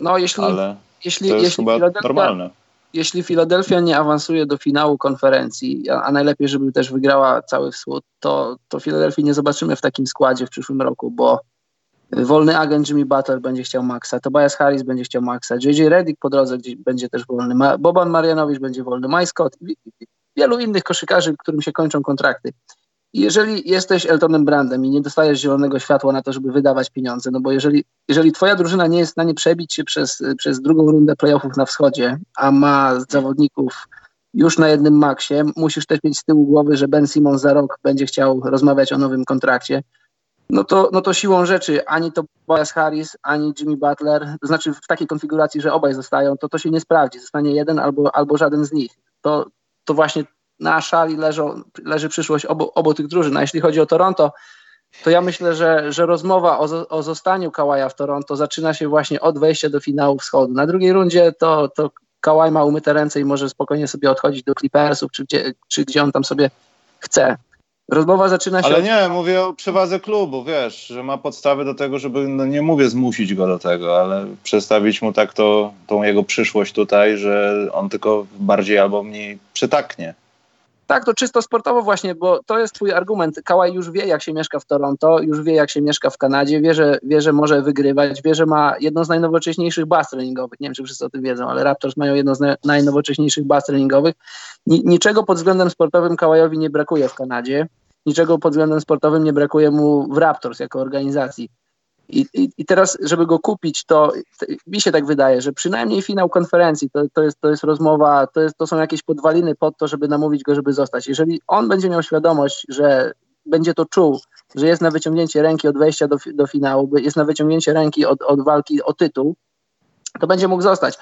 No, jeśli, ale jeśli, to jest jeśli, chyba Filadelfia, normalne. jeśli Filadelfia nie awansuje do finału konferencji, a, a najlepiej, żeby też wygrała cały wschód, to, to Filadelfii nie zobaczymy w takim składzie w przyszłym roku, bo wolny agent Jimmy Butler będzie chciał Maxa, Tobias Harris będzie chciał Maxa, JJ Redick po drodze gdzieś będzie też wolny, Ma- Boban Marjanowicz będzie wolny, Mike Scott i- i wielu innych koszykarzy, którym się kończą kontrakty. Jeżeli jesteś Eltonem Brandem i nie dostajesz zielonego światła na to, żeby wydawać pieniądze, no bo jeżeli, jeżeli twoja drużyna nie jest w stanie przebić się przez, przez drugą rundę playoffów na wschodzie, a ma zawodników już na jednym maksie, musisz też mieć z tyłu głowy, że Ben Simon za rok będzie chciał rozmawiać o nowym kontrakcie, no to, no to siłą rzeczy ani to Tobias Harris, ani Jimmy Butler, to znaczy w takiej konfiguracji, że obaj zostają, to to się nie sprawdzi. Zostanie jeden albo, albo żaden z nich. To, to właśnie na szali leżą, leży przyszłość obu, obu tych drużyn. A jeśli chodzi o Toronto, to ja myślę, że, że rozmowa o, o zostaniu Kałaja w Toronto zaczyna się właśnie od wejścia do finału wschodu. Na drugiej rundzie to, to Kałaj ma umyte ręce i może spokojnie sobie odchodzić do Clippersów, czy gdzie, czy gdzie on tam sobie chce. Rozmowa zaczyna się. Ale nie, mówię o przewadze klubu, wiesz, że ma podstawy do tego, żeby, no nie mówię zmusić go do tego, ale przedstawić mu tak to, tą jego przyszłość tutaj, że on tylko bardziej albo mniej przytaknie. Tak, to czysto sportowo właśnie, bo to jest twój argument. Kałaj już wie, jak się mieszka w Toronto, już wie, jak się mieszka w Kanadzie, wie, że, wie, że może wygrywać, wie, że ma jedną z najnowocześniejszych baz treningowych. Nie wiem, czy wszyscy o tym wiedzą, ale Raptors mają jedną z najnowocześniejszych baz treningowych. niczego pod względem sportowym Kałajowi nie brakuje w Kanadzie. Niczego pod względem sportowym nie brakuje mu w Raptors jako organizacji. I, i, I, teraz, żeby go kupić, to, mi się tak wydaje, że przynajmniej finał konferencji to, to, jest, to jest rozmowa, to, jest, to są jakieś podwaliny pod to, żeby namówić go, żeby zostać. Jeżeli on będzie miał świadomość, że będzie to czuł, że jest na wyciągnięcie ręki od wejścia do, do finału, jest na wyciągnięcie ręki od, od walki o tytuł, to będzie mógł zostać.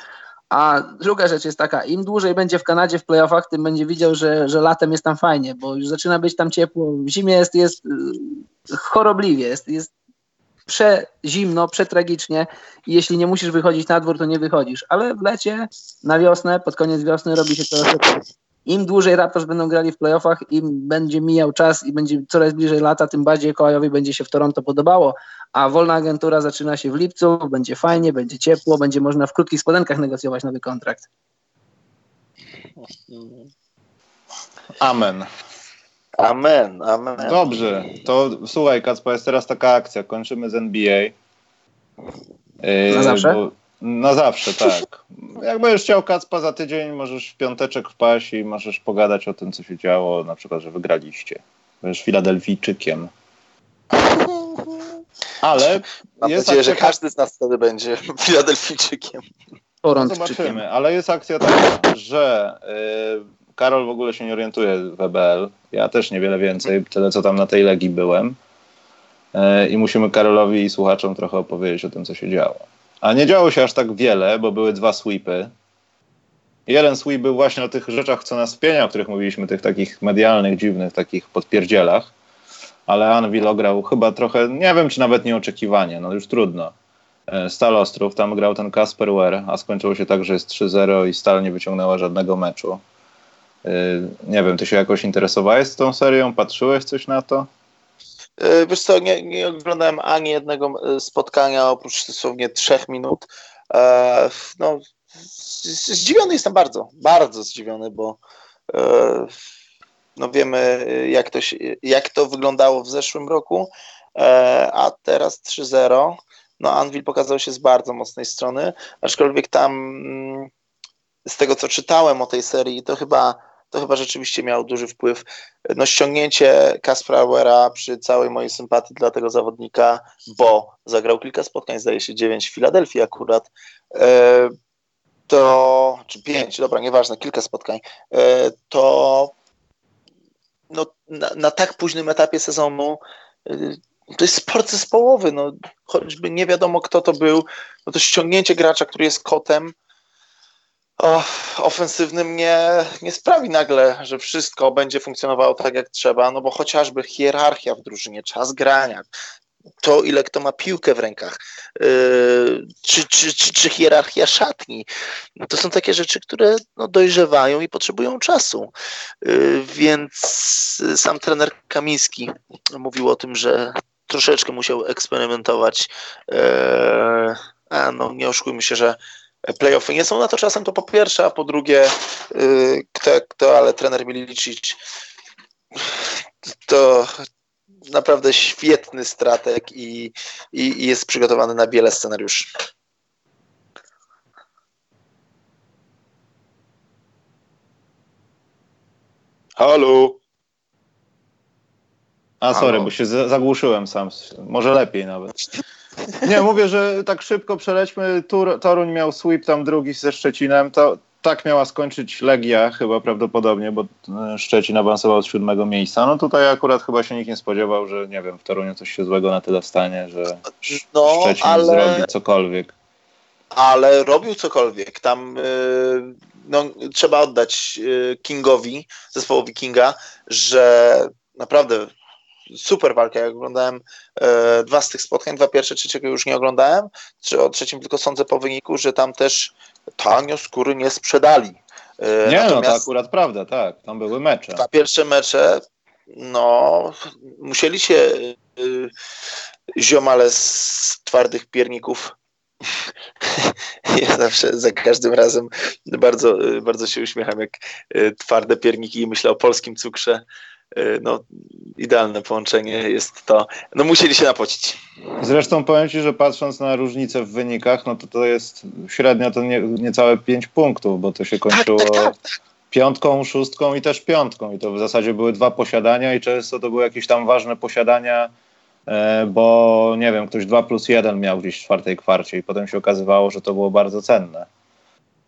A druga rzecz jest taka, im dłużej będzie w Kanadzie w playoffach, tym będzie widział, że, że latem jest tam fajnie, bo już zaczyna być tam ciepło, w zimie jest, jest y, chorobliwie, jest, jest przezimno, przetragicznie i jeśli nie musisz wychodzić na dwór, to nie wychodzisz. Ale w lecie, na wiosnę, pod koniec wiosny robi się coraz lepiej. Im dłużej Raptors będą grali w playoffach, im będzie mijał czas i będzie coraz bliżej lata, tym bardziej Kołajowi będzie się w Toronto podobało, a wolna agentura zaczyna się w lipcu, będzie fajnie, będzie ciepło, będzie można w krótkich spodenkach negocjować nowy kontrakt. Amen. Amen, amen. Dobrze, to słuchaj Kacpa, jest teraz taka akcja, kończymy z NBA. Yy, na zawsze? Bo, na zawsze, tak. Jak będziesz chciał Kacpa za tydzień, możesz w piąteczek wpaść i możesz pogadać o tym, co się działo, na przykład, że wygraliście. Będziesz Filadelfijczykiem. Ale Mam jest nadzieję, akcja... że każdy z nas wtedy będzie Filadelfijczykiem. No zobaczymy, ale jest akcja taka, że yy, Karol w ogóle się nie orientuje w WBL. Ja też niewiele więcej, tyle co tam na tej legii byłem. E, I musimy Karolowi i słuchaczom trochę opowiedzieć o tym, co się działo. A nie działo się aż tak wiele, bo były dwa sweepy. Jeden sweep był właśnie o tych rzeczach, co nas wpienia, o których mówiliśmy, tych takich medialnych, dziwnych, takich podpierdzielach. Ale Anvil ograł chyba trochę, nie wiem, czy nawet nieoczekiwanie, no już trudno. E, Stal Ostrów, tam grał ten Kasper Ware, a skończyło się tak, że jest 3-0 i Stal nie wyciągnęła żadnego meczu. Y, nie wiem, ty się jakoś interesowałeś tą serią? Patrzyłeś coś na to? Y, wiesz co, nie, nie oglądałem ani jednego y, spotkania oprócz dosłownie trzech minut. E, no, zdziwiony jestem bardzo, bardzo zdziwiony, bo e, no wiemy jak to, się, jak to wyglądało w zeszłym roku, e, a teraz 3-0. No Anvil pokazał się z bardzo mocnej strony, aczkolwiek tam mm, z tego co czytałem o tej serii, to chyba to chyba rzeczywiście miał duży wpływ. No ściągnięcie Kasprauera przy całej mojej sympatii dla tego zawodnika, bo zagrał kilka spotkań, zdaje się dziewięć w Filadelfii akurat, e, to, czy pięć, dobra, nieważne, kilka spotkań, e, to no, na, na tak późnym etapie sezonu e, to jest sport zespołowy, no, choćby nie wiadomo kto to był, no to ściągnięcie gracza, który jest kotem, o, ofensywnym nie, nie sprawi nagle, że wszystko będzie funkcjonowało tak jak trzeba, no bo chociażby hierarchia w drużynie, czas grania, to ile kto ma piłkę w rękach, yy, czy, czy, czy, czy, hierarchia szatni. To są takie rzeczy, które no, dojrzewają i potrzebują czasu. Yy, więc sam trener Kamiński mówił o tym, że troszeczkę musiał eksperymentować. Yy, a no, nie oszukujmy się, że playoffy nie są na to czasem, to po pierwsze, a po drugie, y, kto, kto ale trener Milicic to naprawdę świetny strateg i, i, i jest przygotowany na wiele scenariuszy. Halo. A sorry, bo się zagłuszyłem sam. Może lepiej nawet. Nie, mówię, że tak szybko przelećmy. Tur, Toruń miał sweep tam drugi ze Szczecinem. To tak miała skończyć Legia chyba prawdopodobnie, bo e, Szczecin awansował z siódmego miejsca. No tutaj akurat chyba się nikt nie spodziewał, że nie wiem, w Toruniu coś się złego na tyle stanie, że no, Szczecin ale... zrobi cokolwiek. Ale robił cokolwiek. Tam yy, no, trzeba oddać yy, Kingowi, zespołowi Kinga, że naprawdę super walka. Ja oglądałem e, dwa z tych spotkań, dwa pierwsze, trzeciego już nie oglądałem. O trzecim tylko sądzę po wyniku, że tam też tanio skóry nie sprzedali. E, nie, no to akurat prawda, tak. Tam były mecze. Dwa pierwsze mecze, no, musieli się y, ziomale z twardych pierników ja zawsze za każdym razem bardzo, bardzo się uśmiecham, jak twarde pierniki i myślę o polskim cukrze. Y, no, idealne połączenie jest to. No musieli się napocić. Zresztą powiem Ci, że patrząc na różnicę w wynikach, no to to jest średnio to nie, niecałe 5 punktów, bo to się kończyło tak, tak, tak, tak, piątką, szóstką i też piątką. I to w zasadzie były dwa posiadania i często to były jakieś tam ważne posiadania, e, bo nie wiem, ktoś 2 plus 1 miał gdzieś w czwartej kwarcie i potem się okazywało, że to było bardzo cenne.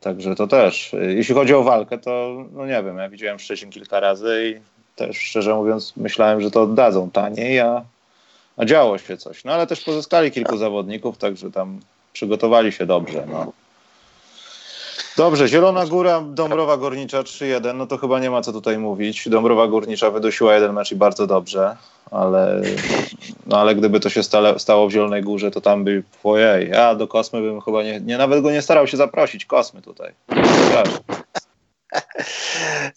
Także to też. Jeśli chodzi o walkę, to no nie wiem, ja widziałem Szczecin kilka razy i też szczerze mówiąc myślałem, że to oddadzą taniej, a, a działo się coś. No ale też pozyskali kilku zawodników, także tam przygotowali się dobrze. No. Dobrze, Zielona Góra, Dąbrowa Górnicza 3-1, no to chyba nie ma co tutaj mówić. Dąbrowa Górnicza wydusiła jeden mecz i bardzo dobrze, ale, no ale gdyby to się stale, stało w Zielonej Górze, to tam by, ojej, ja do Kosmy bym chyba nie, nie nawet go nie starał się zaprosić, Kosmy tutaj. Przepraszam.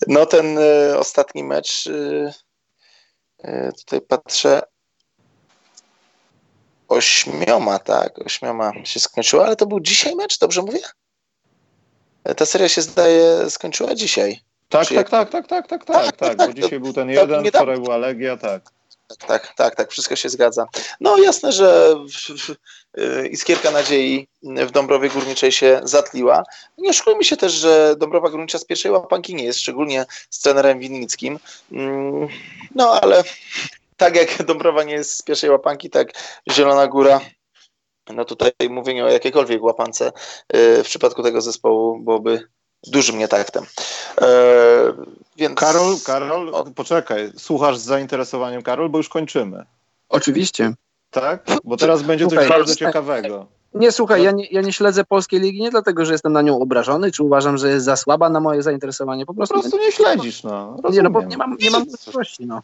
No ten y, ostatni mecz, y, y, tutaj patrzę, ośmioma, tak, ośmioma się skończyło, ale to był dzisiaj mecz, dobrze mówię? Ta seria się zdaje skończyła dzisiaj. Tak, tak, tak, tak, tak, tak, tak, tak, bo dzisiaj był ten jeden, wczoraj była Legia, tak. Tak, tak, tak, wszystko się zgadza. No jasne, że y, iskierka nadziei w Dąbrowie Górniczej się zatliła. Nie oszukujmy się też, że Dąbrowa Górnicza z pierwszej łapanki nie jest, szczególnie z trenerem Winnickim. Mm, no ale tak jak Dąbrowa nie jest z pierwszej łapanki, tak Zielona Góra no tutaj mówienie o jakiejkolwiek łapance y, w przypadku tego zespołu byłoby dużym nietaktem. E, więc... Karol, Karol, poczekaj, słuchasz z zainteresowaniem, Karol, bo już kończymy. Oczywiście. Tak? Bo teraz będzie coś bardzo ciekawego. Nie, słuchaj, ja nie, ja nie śledzę polskiej ligi nie dlatego, że jestem na nią obrażony, czy uważam, że jest za słaba na moje zainteresowanie. Po prostu, po prostu nie śledzisz, no. Rozumiem. Nie, no bo nie mam, nie mam możliwości, no.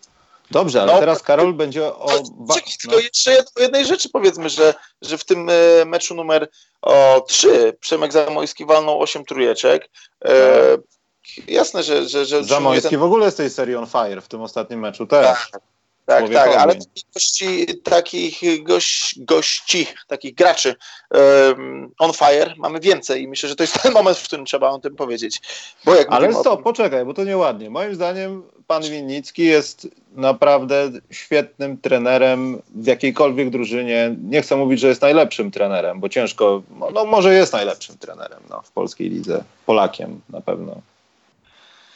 Dobrze, ale no, teraz Karol będzie o... Czekaj, no. tylko jeszcze jednej rzeczy powiedzmy, że, że w tym e, meczu numer o, 3 Przemek Zamojski walnął 8 trójeczek. E, tak. jasne, że... że, że Zamojski ten... w ogóle z tej serii on fire w tym ostatnim meczu też. Tak. Tak, tak, ale takich gości, takich goś, gości, takich graczy um, on fire mamy więcej i myślę, że to jest ten moment, w którym trzeba o tym powiedzieć. Bo jak ale stop, tym... poczekaj, bo to nieładnie. Moim zdaniem pan Winnicki jest naprawdę świetnym trenerem w jakiejkolwiek drużynie. Nie chcę mówić, że jest najlepszym trenerem, bo ciężko, no może jest najlepszym trenerem no, w polskiej lidze, Polakiem na pewno.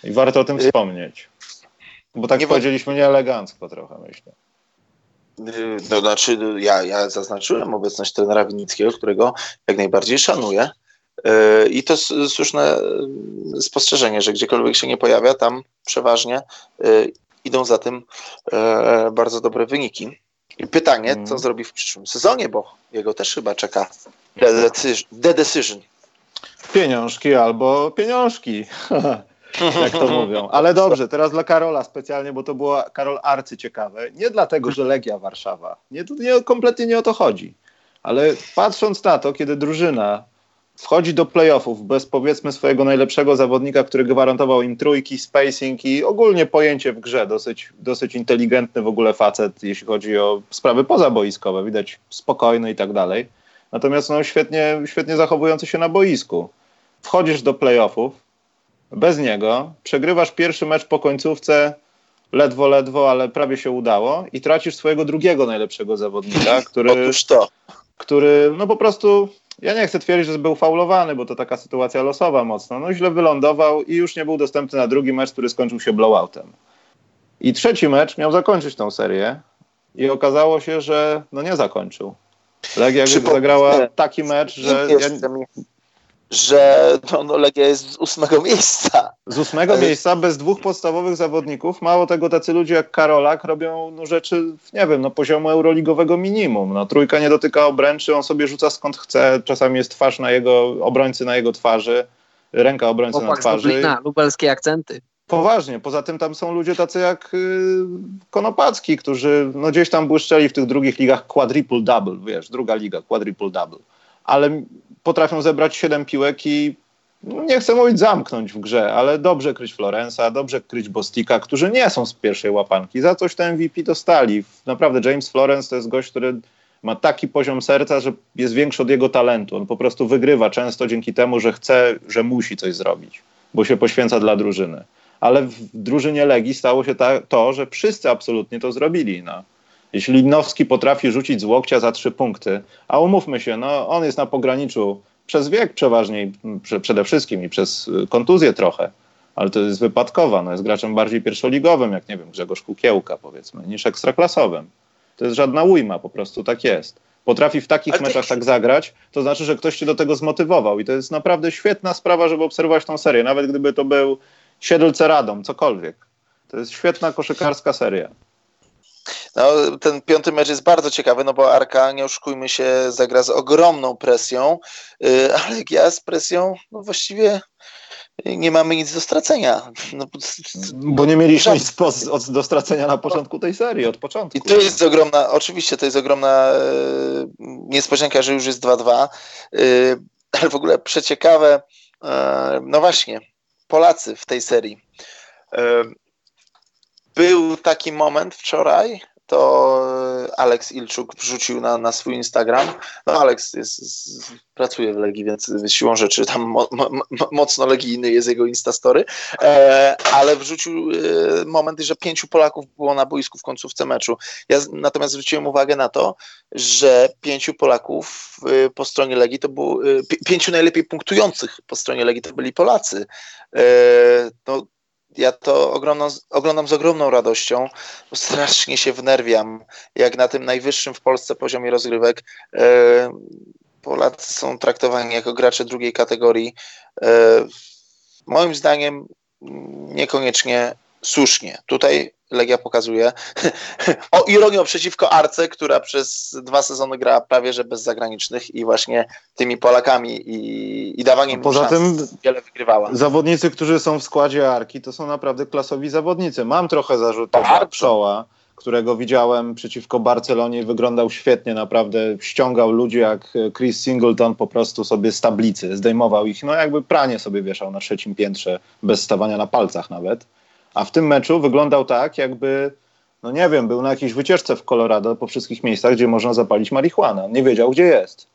I warto o tym y- wspomnieć. Bo tak nie powiedzieliśmy nieelegancko trochę, myślę. No, znaczy, ja, ja zaznaczyłem obecność trenera Winnickiego, którego jak najbardziej szanuję. Y, I to słuszne y, spostrzeżenie, że gdziekolwiek się nie pojawia, tam przeważnie y, idą za tym bardzo dobre wyniki. I pytanie, mm. co zrobi w przyszłym sezonie, bo jego też chyba czeka the decision. Pieniążki albo pieniążki. jak to mówią. Ale dobrze, teraz dla Karola specjalnie, bo to było Karol arcy ciekawe. Nie dlatego, że Legia Warszawa. Nie, nie, kompletnie nie o to chodzi. Ale patrząc na to, kiedy drużyna wchodzi do playoffów bez powiedzmy swojego najlepszego zawodnika, który gwarantował im trójki, spacing i ogólnie pojęcie w grze, dosyć, dosyć inteligentny w ogóle facet, jeśli chodzi o sprawy pozaboiskowe, widać spokojny i tak dalej. Natomiast no, świetnie, świetnie zachowujący się na boisku. Wchodzisz do playoffów, bez niego, przegrywasz pierwszy mecz po końcówce, ledwo, ledwo, ale prawie się udało i tracisz swojego drugiego najlepszego zawodnika, który, Otóż to. który no po prostu, ja nie chcę twierdzić, że był faulowany, bo to taka sytuacja losowa mocno, no źle wylądował i już nie był dostępny na drugi mecz, który skończył się blowoutem. I trzeci mecz miał zakończyć tą serię i okazało się, że no nie zakończył. Legia zagrała taki mecz, że... Ja że no, no, Legia jest z ósmego miejsca. Z ósmego miejsca, bez dwóch podstawowych zawodników. Mało tego, tacy ludzie jak Karolak robią no, rzeczy, nie wiem, no, poziomu euroligowego minimum. No, trójka nie dotyka obręczy, on sobie rzuca skąd chce. Czasami jest twarz na jego, obrońcy na jego twarzy, ręka obrońcy Opak na twarzy. Lublina, lubelskie akcenty. Poważnie. Poza tym tam są ludzie tacy jak y, Konopacki, którzy no, gdzieś tam błyszczeli w tych drugich ligach quadruple double, wiesz, druga liga, quadruple double. Ale potrafią zebrać 7 piłek i nie chcę mówić zamknąć w grze, ale dobrze kryć Florensa, dobrze kryć Bostika, którzy nie są z pierwszej łapanki. Za coś ten MVP dostali. Naprawdę James Florence to jest gość, który ma taki poziom serca, że jest większy od jego talentu. On po prostu wygrywa często dzięki temu, że chce, że musi coś zrobić, bo się poświęca dla drużyny. Ale w drużynie Legii stało się ta, to, że wszyscy absolutnie to zrobili. No. Jeśli Lidnowski potrafi rzucić z łokcia za trzy punkty, a umówmy się, no, on jest na pograniczu przez wiek przeważnie, przede wszystkim i przez y, kontuzję trochę, ale to jest wypadkowa. No, jest graczem bardziej pierwszoligowym, jak nie wiem, Grzegorz Kukiełka powiedzmy, niż ekstraklasowym. To jest żadna ujma, po prostu tak jest. Potrafi w takich ale meczach ty... tak zagrać, to znaczy, że ktoś cię do tego zmotywował i to jest naprawdę świetna sprawa, żeby obserwować tą serię, nawet gdyby to był Siedlce Radom, cokolwiek. To jest świetna koszykarska seria. No, ten piąty mecz jest bardzo ciekawy, no bo Arka, nie oszukujmy się, zagra z ogromną presją, yy, ale ja z presją, no właściwie nie mamy nic do stracenia. No, bo nie mieliśmy nic do stracenia na początku tej serii, od początku. I to jest ogromna, oczywiście to jest ogromna yy, niespodzianka, że już jest 2-2, yy, ale w ogóle przeciekawe, yy, no właśnie, Polacy w tej serii. Był taki moment wczoraj, to Alex Ilczuk wrzucił na, na swój Instagram. No Alex jest, jest, pracuje w Legii, więc siłą rzeczy tam mo, mo, mocno legijny jest jego Instastory, e, ale wrzucił e, moment, że pięciu Polaków było na boisku w końcówce meczu. Ja natomiast zwróciłem uwagę na to, że pięciu Polaków e, po stronie Legii to było, e, pięciu najlepiej punktujących po stronie Legii to byli Polacy. E, no, ja to oglądam, oglądam z ogromną radością, bo strasznie się wnerwiam, jak na tym najwyższym w Polsce poziomie rozgrywek e, Polacy są traktowani jako gracze drugiej kategorii. E, moim zdaniem niekoniecznie słusznie. Tutaj Legia pokazuje. o ironią przeciwko Arce, która przez dwa sezony grała prawie że bez zagranicznych i właśnie tymi Polakami i, i dawaniem Poza tym wiele wygrywała. Zawodnicy, którzy są w składzie Arki, to są naprawdę klasowi zawodnicy. Mam trochę zarzutów na Pszoła, którego widziałem przeciwko Barcelonie wyglądał świetnie, naprawdę ściągał ludzi jak Chris Singleton po prostu sobie z tablicy, zdejmował ich, no jakby pranie sobie wieszał na trzecim piętrze, bez stawania na palcach nawet. A w tym meczu wyglądał tak, jakby, no nie wiem, był na jakiejś wycieczce w Colorado po wszystkich miejscach, gdzie można zapalić marihuanę. nie wiedział, gdzie jest.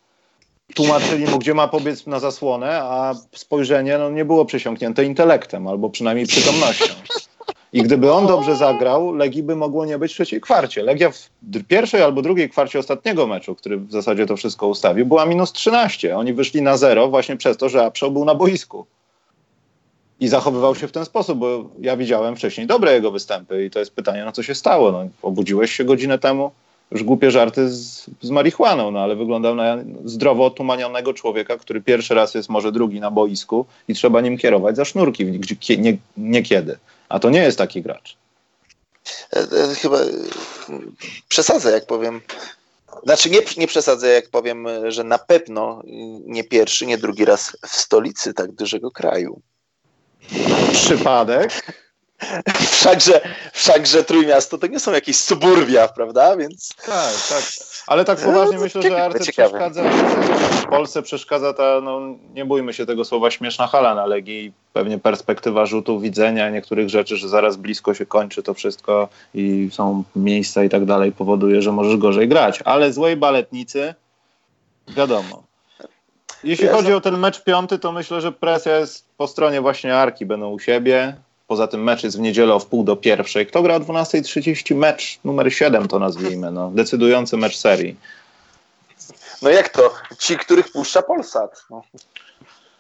Tłumaczyli mu, gdzie ma pobiec na zasłonę, a spojrzenie no, nie było przesiąknięte intelektem albo przynajmniej przytomnością. I gdyby on dobrze zagrał, Legii by mogło nie być w trzeciej kwarcie. Legia w pierwszej albo drugiej kwarcie ostatniego meczu, który w zasadzie to wszystko ustawił, była minus 13. Oni wyszli na zero właśnie przez to, że Apszo był na boisku i zachowywał się w ten sposób, bo ja widziałem wcześniej dobre jego występy i to jest pytanie, no co się stało. No, obudziłeś się godzinę temu, już głupie żarty z, z marihuaną, no ale wyglądał na zdrowo otumanionego człowieka, który pierwszy raz jest może drugi na boisku i trzeba nim kierować za sznurki gdzie, nie, niekiedy. A to nie jest taki gracz. E, e, chyba e, przesadzę, jak powiem. Znaczy nie, nie przesadzę, jak powiem, że na pewno nie pierwszy, nie drugi raz w stolicy tak dużego kraju. Przypadek. Wszakże, wszakże Trójmiasto to nie są jakieś suburbia, prawda? Więc... Tak, tak. Ale tak poważnie no, myślę, że Arce przeszkadza, w Polsce przeszkadza ta, no nie bójmy się tego słowa, śmieszna hala na Legii pewnie perspektywa rzutu, widzenia niektórych rzeczy, że zaraz blisko się kończy to wszystko i są miejsca i tak dalej, powoduje, że możesz gorzej grać. Ale złej baletnicy, wiadomo. Jeśli chodzi o ten mecz piąty, to myślę, że presja jest po stronie właśnie Arki, będą u siebie. Poza tym mecz jest w niedzielę o wpół do pierwszej. Kto gra o 12.30? Mecz numer 7 to nazwijmy, no. decydujący mecz serii. No jak to? Ci, których puszcza Polsat. No.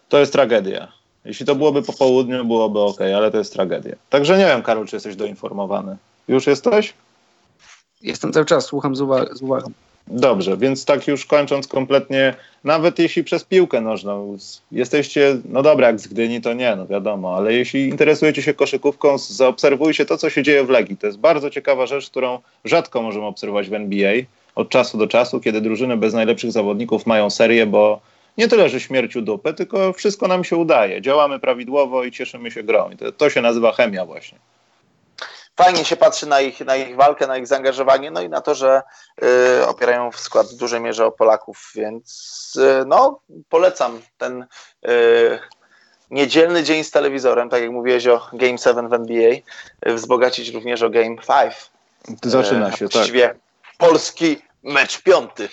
To jest tragedia. Jeśli to byłoby po południu, byłoby ok, ale to jest tragedia. Także nie wiem, Karol, czy jesteś doinformowany. Już jesteś? Jestem cały czas, słucham z, uwa- z uwagą. Dobrze, więc tak już kończąc kompletnie, nawet jeśli przez piłkę nożną jesteście, no dobra, jak z Gdyni to nie, no wiadomo, ale jeśli interesujecie się koszykówką, zaobserwujcie to, co się dzieje w Legii. To jest bardzo ciekawa rzecz, którą rzadko możemy obserwować w NBA od czasu do czasu, kiedy drużyny bez najlepszych zawodników mają serię, bo nie tyle, że śmierciu dupy, tylko wszystko nam się udaje. Działamy prawidłowo i cieszymy się grą. I to, to się nazywa chemia właśnie fajnie się patrzy na ich, na ich walkę, na ich zaangażowanie, no i na to, że y, opierają w skład w dużej mierze o Polaków, więc y, no polecam ten y, niedzielny dzień z telewizorem, tak jak mówiłeś o Game 7 w NBA, y, wzbogacić również o Game 5. Zaczyna się, tak. polski mecz piąty.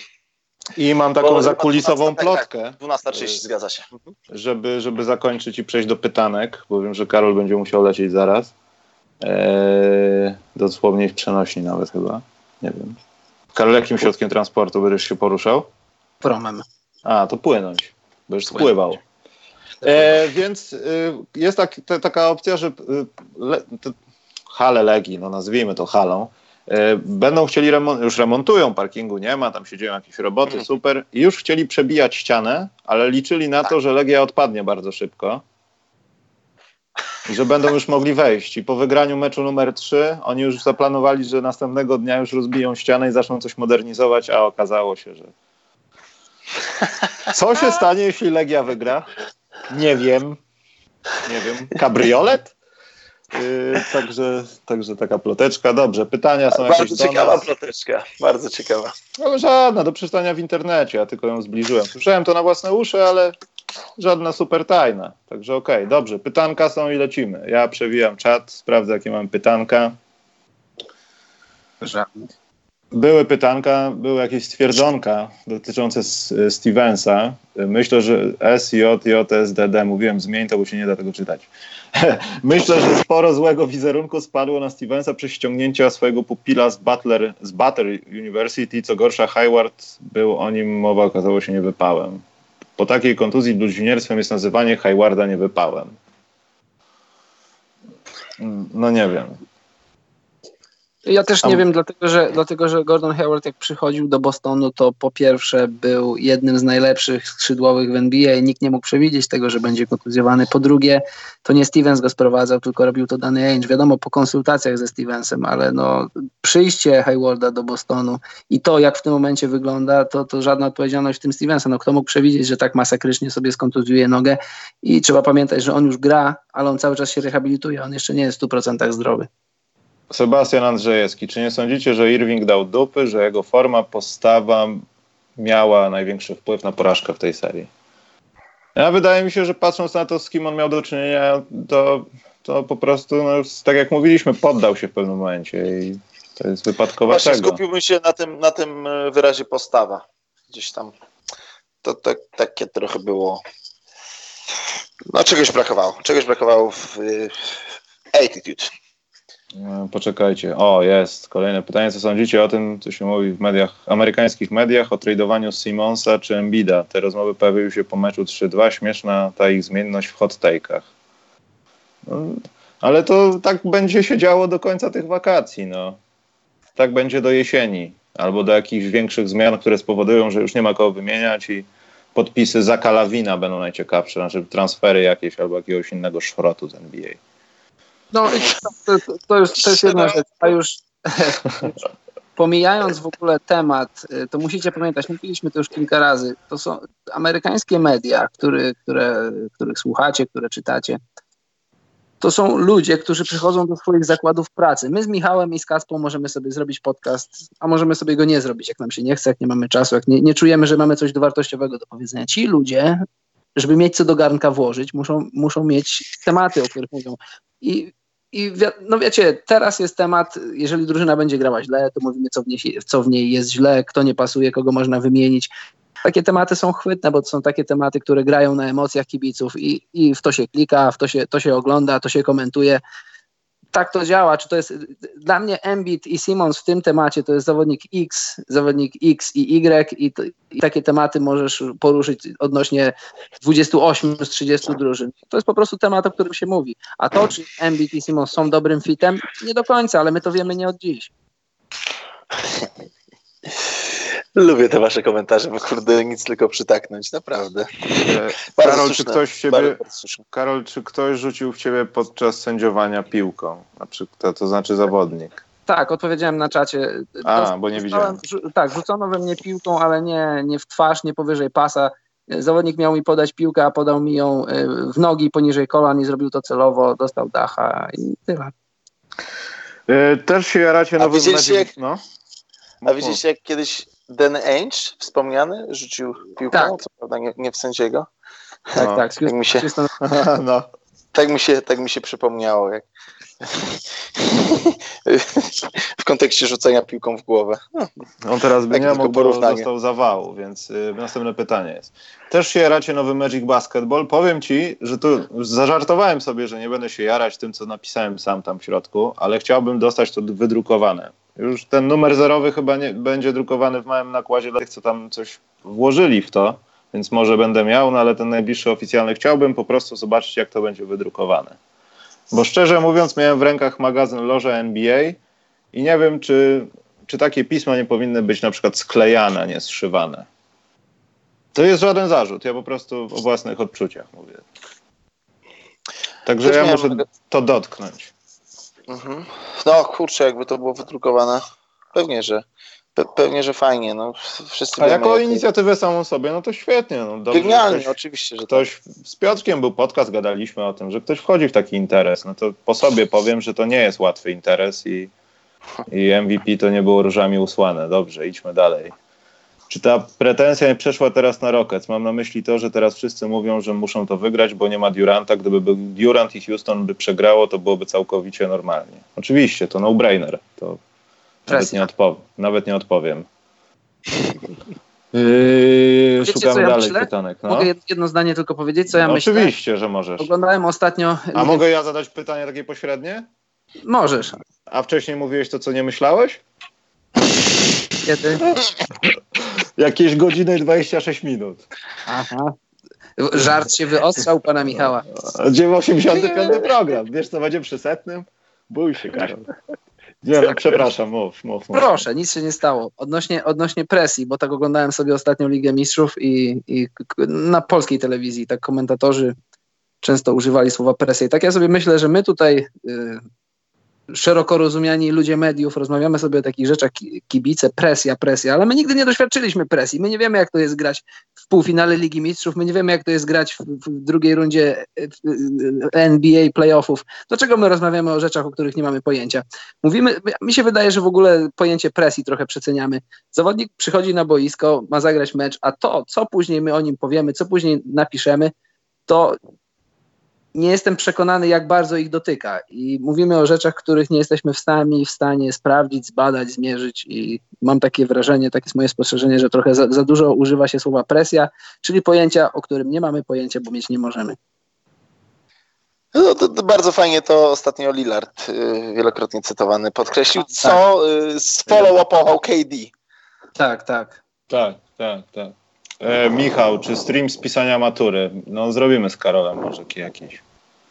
I mam taką zakulisową plotkę. Tak, 12.30 zgadza się. Żeby, żeby zakończyć i przejść do pytanek, bo wiem, że Karol będzie musiał lecieć zaraz. Eee, dosłownie w przenośni nawet chyba. Nie wiem. Karol, jakim środkiem transportu będziesz się poruszał? Promem. A, to płynąć. Będziesz spływał. E, więc y, jest tak, te, taka opcja, że y, le, te, hale Legii, no nazwijmy to halą, e, będą chcieli, remont, już remontują, parkingu nie ma, tam się dzieją jakieś roboty, mhm. super, i już chcieli przebijać ścianę, ale liczyli na tak. to, że Legia odpadnie bardzo szybko że będą już mogli wejść. I po wygraniu meczu numer 3 oni już zaplanowali, że następnego dnia już rozbiją ścianę i zaczną coś modernizować, a okazało się, że. Co się stanie, jeśli Legia wygra? Nie wiem. Nie wiem. Kabriolet? Yy, także, także taka ploteczka. Dobrze, pytania są bardzo jakieś Bardzo ciekawa ploteczka, bardzo ciekawa. No, żadna, do przeczytania w internecie, ja tylko ją zbliżyłem. Słyszałem to na własne uszy, ale żadna super tajna. Także okej, okay, dobrze. Pytanka są i lecimy. Ja przewijam czat, sprawdzę jakie mam pytanka. Żadne. Były pytanka, były jakieś stwierdzonka dotyczące Stevensa. Myślę, że S, J, J, S, D, D. Mówiłem zmień to, bo się nie da tego czytać. Myślę, że sporo złego wizerunku spadło na Stevensa przez ściągnięcie swojego pupila z Butler, z Butler University. Co gorsza, Hayward był o nim mowa, okazało się niewypałem. Po takiej kontuzji bluźnierstwem jest nazywanie Haywarda niewypałem. Mm, no nie wiem. Ja też nie wiem, dlatego że, dlatego że Gordon Hayward jak przychodził do Bostonu, to po pierwsze był jednym z najlepszych skrzydłowych w NBA. Nikt nie mógł przewidzieć tego, że będzie kontuzjowany. Po drugie, to nie Stevens go sprowadzał, tylko robił to Danny Ainge. Wiadomo, po konsultacjach ze Stevensem, ale no, przyjście Haywarda do Bostonu i to, jak w tym momencie wygląda, to, to żadna odpowiedzialność w tym Stevensa. No, kto mógł przewidzieć, że tak masakrycznie sobie skontuzjuje nogę i trzeba pamiętać, że on już gra, ale on cały czas się rehabilituje. On jeszcze nie jest w 100% zdrowy. Sebastian Andrzejewski, czy nie sądzicie, że Irving dał dupy, że jego forma, postawa miała największy wpływ na porażkę w tej serii? Ja wydaje mi się, że patrząc na to, z kim on miał do czynienia, to, to po prostu, no, tak jak mówiliśmy, poddał się w pewnym momencie i to jest wypadkowa Właśnie tego. skupiłbym się na tym, na tym e, wyrazie postawa. Gdzieś tam to, to takie trochę było. No czegoś brakowało. Czegoś brakowało w, w attitude. E, poczekajcie. O, jest. Kolejne pytanie. Co sądzicie o tym, co się mówi w mediach, amerykańskich mediach o tradowaniu Simonsa czy Embida? Te rozmowy pojawiły się po meczu 3-2. Śmieszna ta ich zmienność w hot take'ach. No, ale to tak będzie się działo do końca tych wakacji. No. Tak będzie do jesieni. Albo do jakichś większych zmian, które spowodują, że już nie ma kogo wymieniać i podpisy za Kalawina będą najciekawsze. Znaczy transfery jakieś albo jakiegoś innego szrotu z NBA. No to, to, już to jest jedna rzecz. A już pomijając w ogóle temat, y, to musicie pamiętać, mówiliśmy to już kilka razy, to są amerykańskie media, który, które, których słuchacie, które czytacie. To są ludzie, którzy przychodzą do swoich zakładów pracy. My z Michałem i z Kaspą możemy sobie zrobić podcast, a możemy sobie go nie zrobić, jak nam się nie chce, jak nie mamy czasu, jak nie, nie czujemy, że mamy coś dowartościowego do powiedzenia. Ci ludzie, żeby mieć co do garnka włożyć, muszą, muszą mieć tematy, o których mówią. I i no wiecie, teraz jest temat, jeżeli drużyna będzie grała źle, to mówimy, co w, niej, co w niej jest źle, kto nie pasuje, kogo można wymienić. Takie tematy są chwytne, bo to są takie tematy, które grają na emocjach kibiców i, i w to się klika, w to się, to się ogląda, to się komentuje. Tak to działa, czy to jest dla mnie Embiid i Simons w tym temacie to jest zawodnik X, zawodnik X i Y i, to, i takie tematy możesz poruszyć odnośnie 28 z 30 drużyn. To jest po prostu temat, o którym się mówi. A to, czy Embiid i Simons są dobrym fitem, nie do końca, ale my to wiemy nie od dziś. Lubię te wasze komentarze, bo kurde, nic tylko przytaknąć, naprawdę. E, Karol, czy ktoś w ciebie, Karol, czy ktoś rzucił w ciebie podczas sędziowania piłką? Na przykład, to, to znaczy zawodnik. Tak, odpowiedziałem na czacie. A, bo nie widziałem. tak, rzucono we mnie piłką, ale nie, nie w twarz, nie powyżej pasa. Zawodnik miał mi podać piłkę, a podał mi ją e, w nogi poniżej kolan i zrobił to celowo, dostał dacha i tyle. E, też się jaracie nowym... A widzieliście, jak, no? a widzieliście jak kiedyś Dan Ainge, wspomniany, rzucił piłkę, tak. co prawda nie, nie w sędziego. Tak, no. tak. tak mi się, no. tak, mi się, tak mi się przypomniało, jak w kontekście rzucenia piłką w głowę. No. On teraz by tak nie mógł, bo dostał zawału, więc y, następne pytanie jest. Też się jaracie nowy Magic Basketball. Powiem ci, że tu zażartowałem sobie, że nie będę się jarać tym, co napisałem sam tam w środku, ale chciałbym dostać to wydrukowane. Już ten numer zerowy chyba nie będzie drukowany w małym nakładzie dla tych, co tam coś włożyli w to, więc może będę miał, no ale ten najbliższy oficjalny chciałbym po prostu zobaczyć, jak to będzie wydrukowane. Bo szczerze mówiąc, miałem w rękach magazyn Loże NBA i nie wiem, czy, czy takie pisma nie powinny być na przykład sklejane, nie zszywane. To jest żaden zarzut, ja po prostu o własnych odczuciach mówię. Także Też ja muszę to dotknąć. Mhm. No kurczę, jakby to było wydrukowane, pewnie, że pe pewnie, że fajnie. No, wszyscy A jako jak... inicjatywę samą sobie, no to świetnie. No, dobrze, Genialnie, ktoś, oczywiście, że ktoś. Z Piotrkiem był podcast, gadaliśmy o tym, że ktoś wchodzi w taki interes. No to po sobie powiem, że to nie jest łatwy interes i, i MVP to nie było różami usłane. Dobrze, idźmy dalej. Czy ta pretensja nie przeszła teraz na Rockets? Mam na myśli to, że teraz wszyscy mówią, że muszą to wygrać, bo nie ma Duranta. Gdyby był Durant i Houston by przegrało, to byłoby całkowicie normalnie. Oczywiście, to no-brainer. To nawet nie, odpow nawet nie odpowiem. Yy, szukamy ja dalej myślę? pytanek. No. Mogę jedno zdanie tylko powiedzieć, co ja no, myślę? Oczywiście, że możesz. Oglądałem ostatnio... A mogę ja zadać pytanie takie pośrednie? Możesz. A wcześniej mówiłeś to, co nie myślałeś? Kiedy? Jakieś godziny i 26 minut. Aha. Żart się wyostrzał pana Michała. 85 program. Wiesz, co będzie przy setnym? Bój się, Karol. Nie, no przepraszam, mów, mów, mów. Proszę, nic się nie stało. Odnośnie, odnośnie presji, bo tak oglądałem sobie ostatnią Ligę Mistrzów i, i na polskiej telewizji tak komentatorzy często używali słowa presja. I tak ja sobie myślę, że my tutaj y, szeroko rozumiani ludzie mediów, rozmawiamy sobie o takich rzeczach, kibice, presja, presja, ale my nigdy nie doświadczyliśmy presji. My nie wiemy, jak to jest grać w półfinale Ligi Mistrzów, my nie wiemy, jak to jest grać w, w drugiej rundzie NBA playoffów. Dlaczego my rozmawiamy o rzeczach, o których nie mamy pojęcia? Mówimy, mi się wydaje, że w ogóle pojęcie presji trochę przeceniamy. Zawodnik przychodzi na boisko, ma zagrać mecz, a to, co później my o nim powiemy, co później napiszemy, to nie jestem przekonany, jak bardzo ich dotyka. I mówimy o rzeczach, których nie jesteśmy w stanie, w stanie sprawdzić, zbadać, zmierzyć. I mam takie wrażenie, takie jest moje spostrzeżenie, że trochę za, za dużo używa się słowa presja, czyli pojęcia, o którym nie mamy pojęcia, bo mieć nie możemy. No, to, to bardzo fajnie to ostatnio Lillard, y, wielokrotnie cytowany, podkreślił, co tak. y, sfollow-upował KD. Tak, tak. Tak, tak, tak. E, Michał, czy stream z pisania matury? No zrobimy z Karolem może jakiś.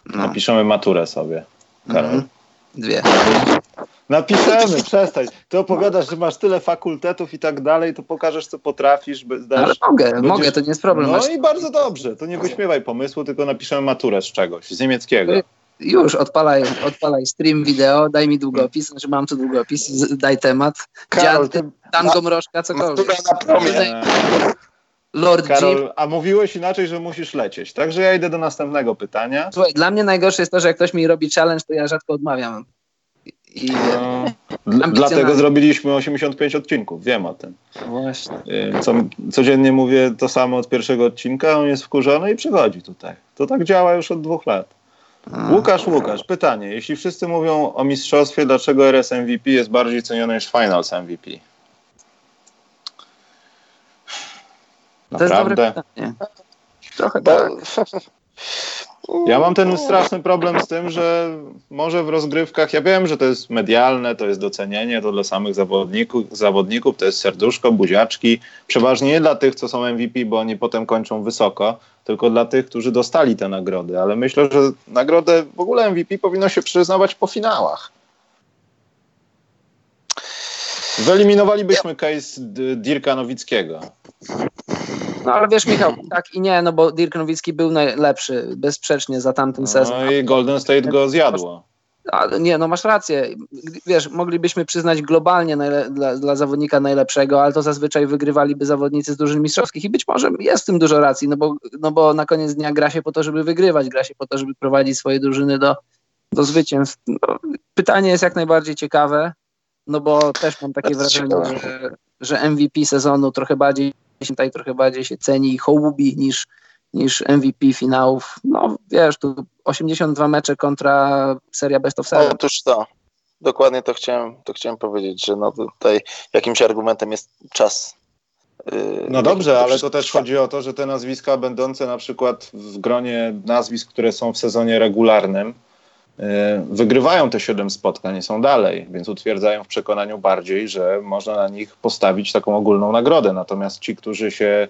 No. Napiszemy maturę sobie. Karol. Mhm. Dwie. Napiszemy, przestań. Ty opowiadasz, że masz tyle fakultetów i tak dalej, to pokażesz, co potrafisz. Zdasz, Ale mogę, będziesz... mogę, to nie jest problem. No i bardzo dobrze. To nie wyśmiewaj pomysłu, tylko napiszemy maturę z czegoś, z niemieckiego. Już, odpalaj, odpalaj stream wideo, daj mi długopis, znaczy mam tu długopis, daj temat. Karol, Dziad, ty... tango mrożka, cokolwiek. Lord Karol, a mówiłeś inaczej, że musisz lecieć. Także ja idę do następnego pytania. Słuchaj, dla mnie najgorsze jest to, że jak ktoś mi robi challenge, to ja rzadko odmawiam. I, no, dlatego zrobiliśmy 85 odcinków, wiem o tym. Właśnie. Y, co, codziennie mówię to samo od pierwszego odcinka, on jest wkurzony i przychodzi tutaj. To tak działa już od dwóch lat. A. Łukasz, Łukasz, pytanie. Jeśli wszyscy mówią o mistrzostwie, dlaczego RS MVP jest bardziej ceniony niż Finals MVP? To jest dobre pytanie. Trochę tak. Ja mam ten straszny problem z tym, że może w rozgrywkach, ja wiem, że to jest medialne, to jest docenienie, to dla samych zawodników, zawodników to jest serduszko, buziaczki, przeważnie nie dla tych, co są MVP, bo oni potem kończą wysoko, tylko dla tych, którzy dostali te nagrody, ale myślę, że nagrodę w ogóle MVP powinno się przyznawać po finałach. Wyeliminowalibyśmy case Dirka Nowickiego. No ale wiesz, Michał, tak i nie, no bo Dirk Nowicki był najlepszy, bezsprzecznie za tamten sezon. No i Golden State go zjadło. A, nie, no masz rację. Wiesz, moglibyśmy przyznać globalnie dla, dla, zawodnika najlepszego, ale to zazwyczaj wygrywaliby zawodnicy z drużyn mistrzowskich i być może jest w tym dużo racji, no bo, no bo na koniec dnia gra się po to, żeby wygrywać, gra się po to, żeby prowadzić swoje drużyny do, do zwycięstw. No, pytanie jest jak najbardziej ciekawe, no bo też mam takie wrażenie, że, że MVP sezonu trochę bardziej tutaj trochę bardziej się ceni i hołubi niż, niż MVP finałów. No wiesz, tu 82 mecze kontra seria Best of Seven. Otóż to. Dokładnie to chciałem, to chciałem powiedzieć, że no tutaj jakimś argumentem jest czas. Yy, no dobrze, ale to też chodzi o to, że te nazwiska będące na przykład w gronie nazwisk, które są w sezonie regularnym, wygrywają te 7 spotkań, są dalej, więc utwierdzają w przekonaniu bardziej, że można na nich postawić taką ogólną nagrodę. Natomiast ci, którzy się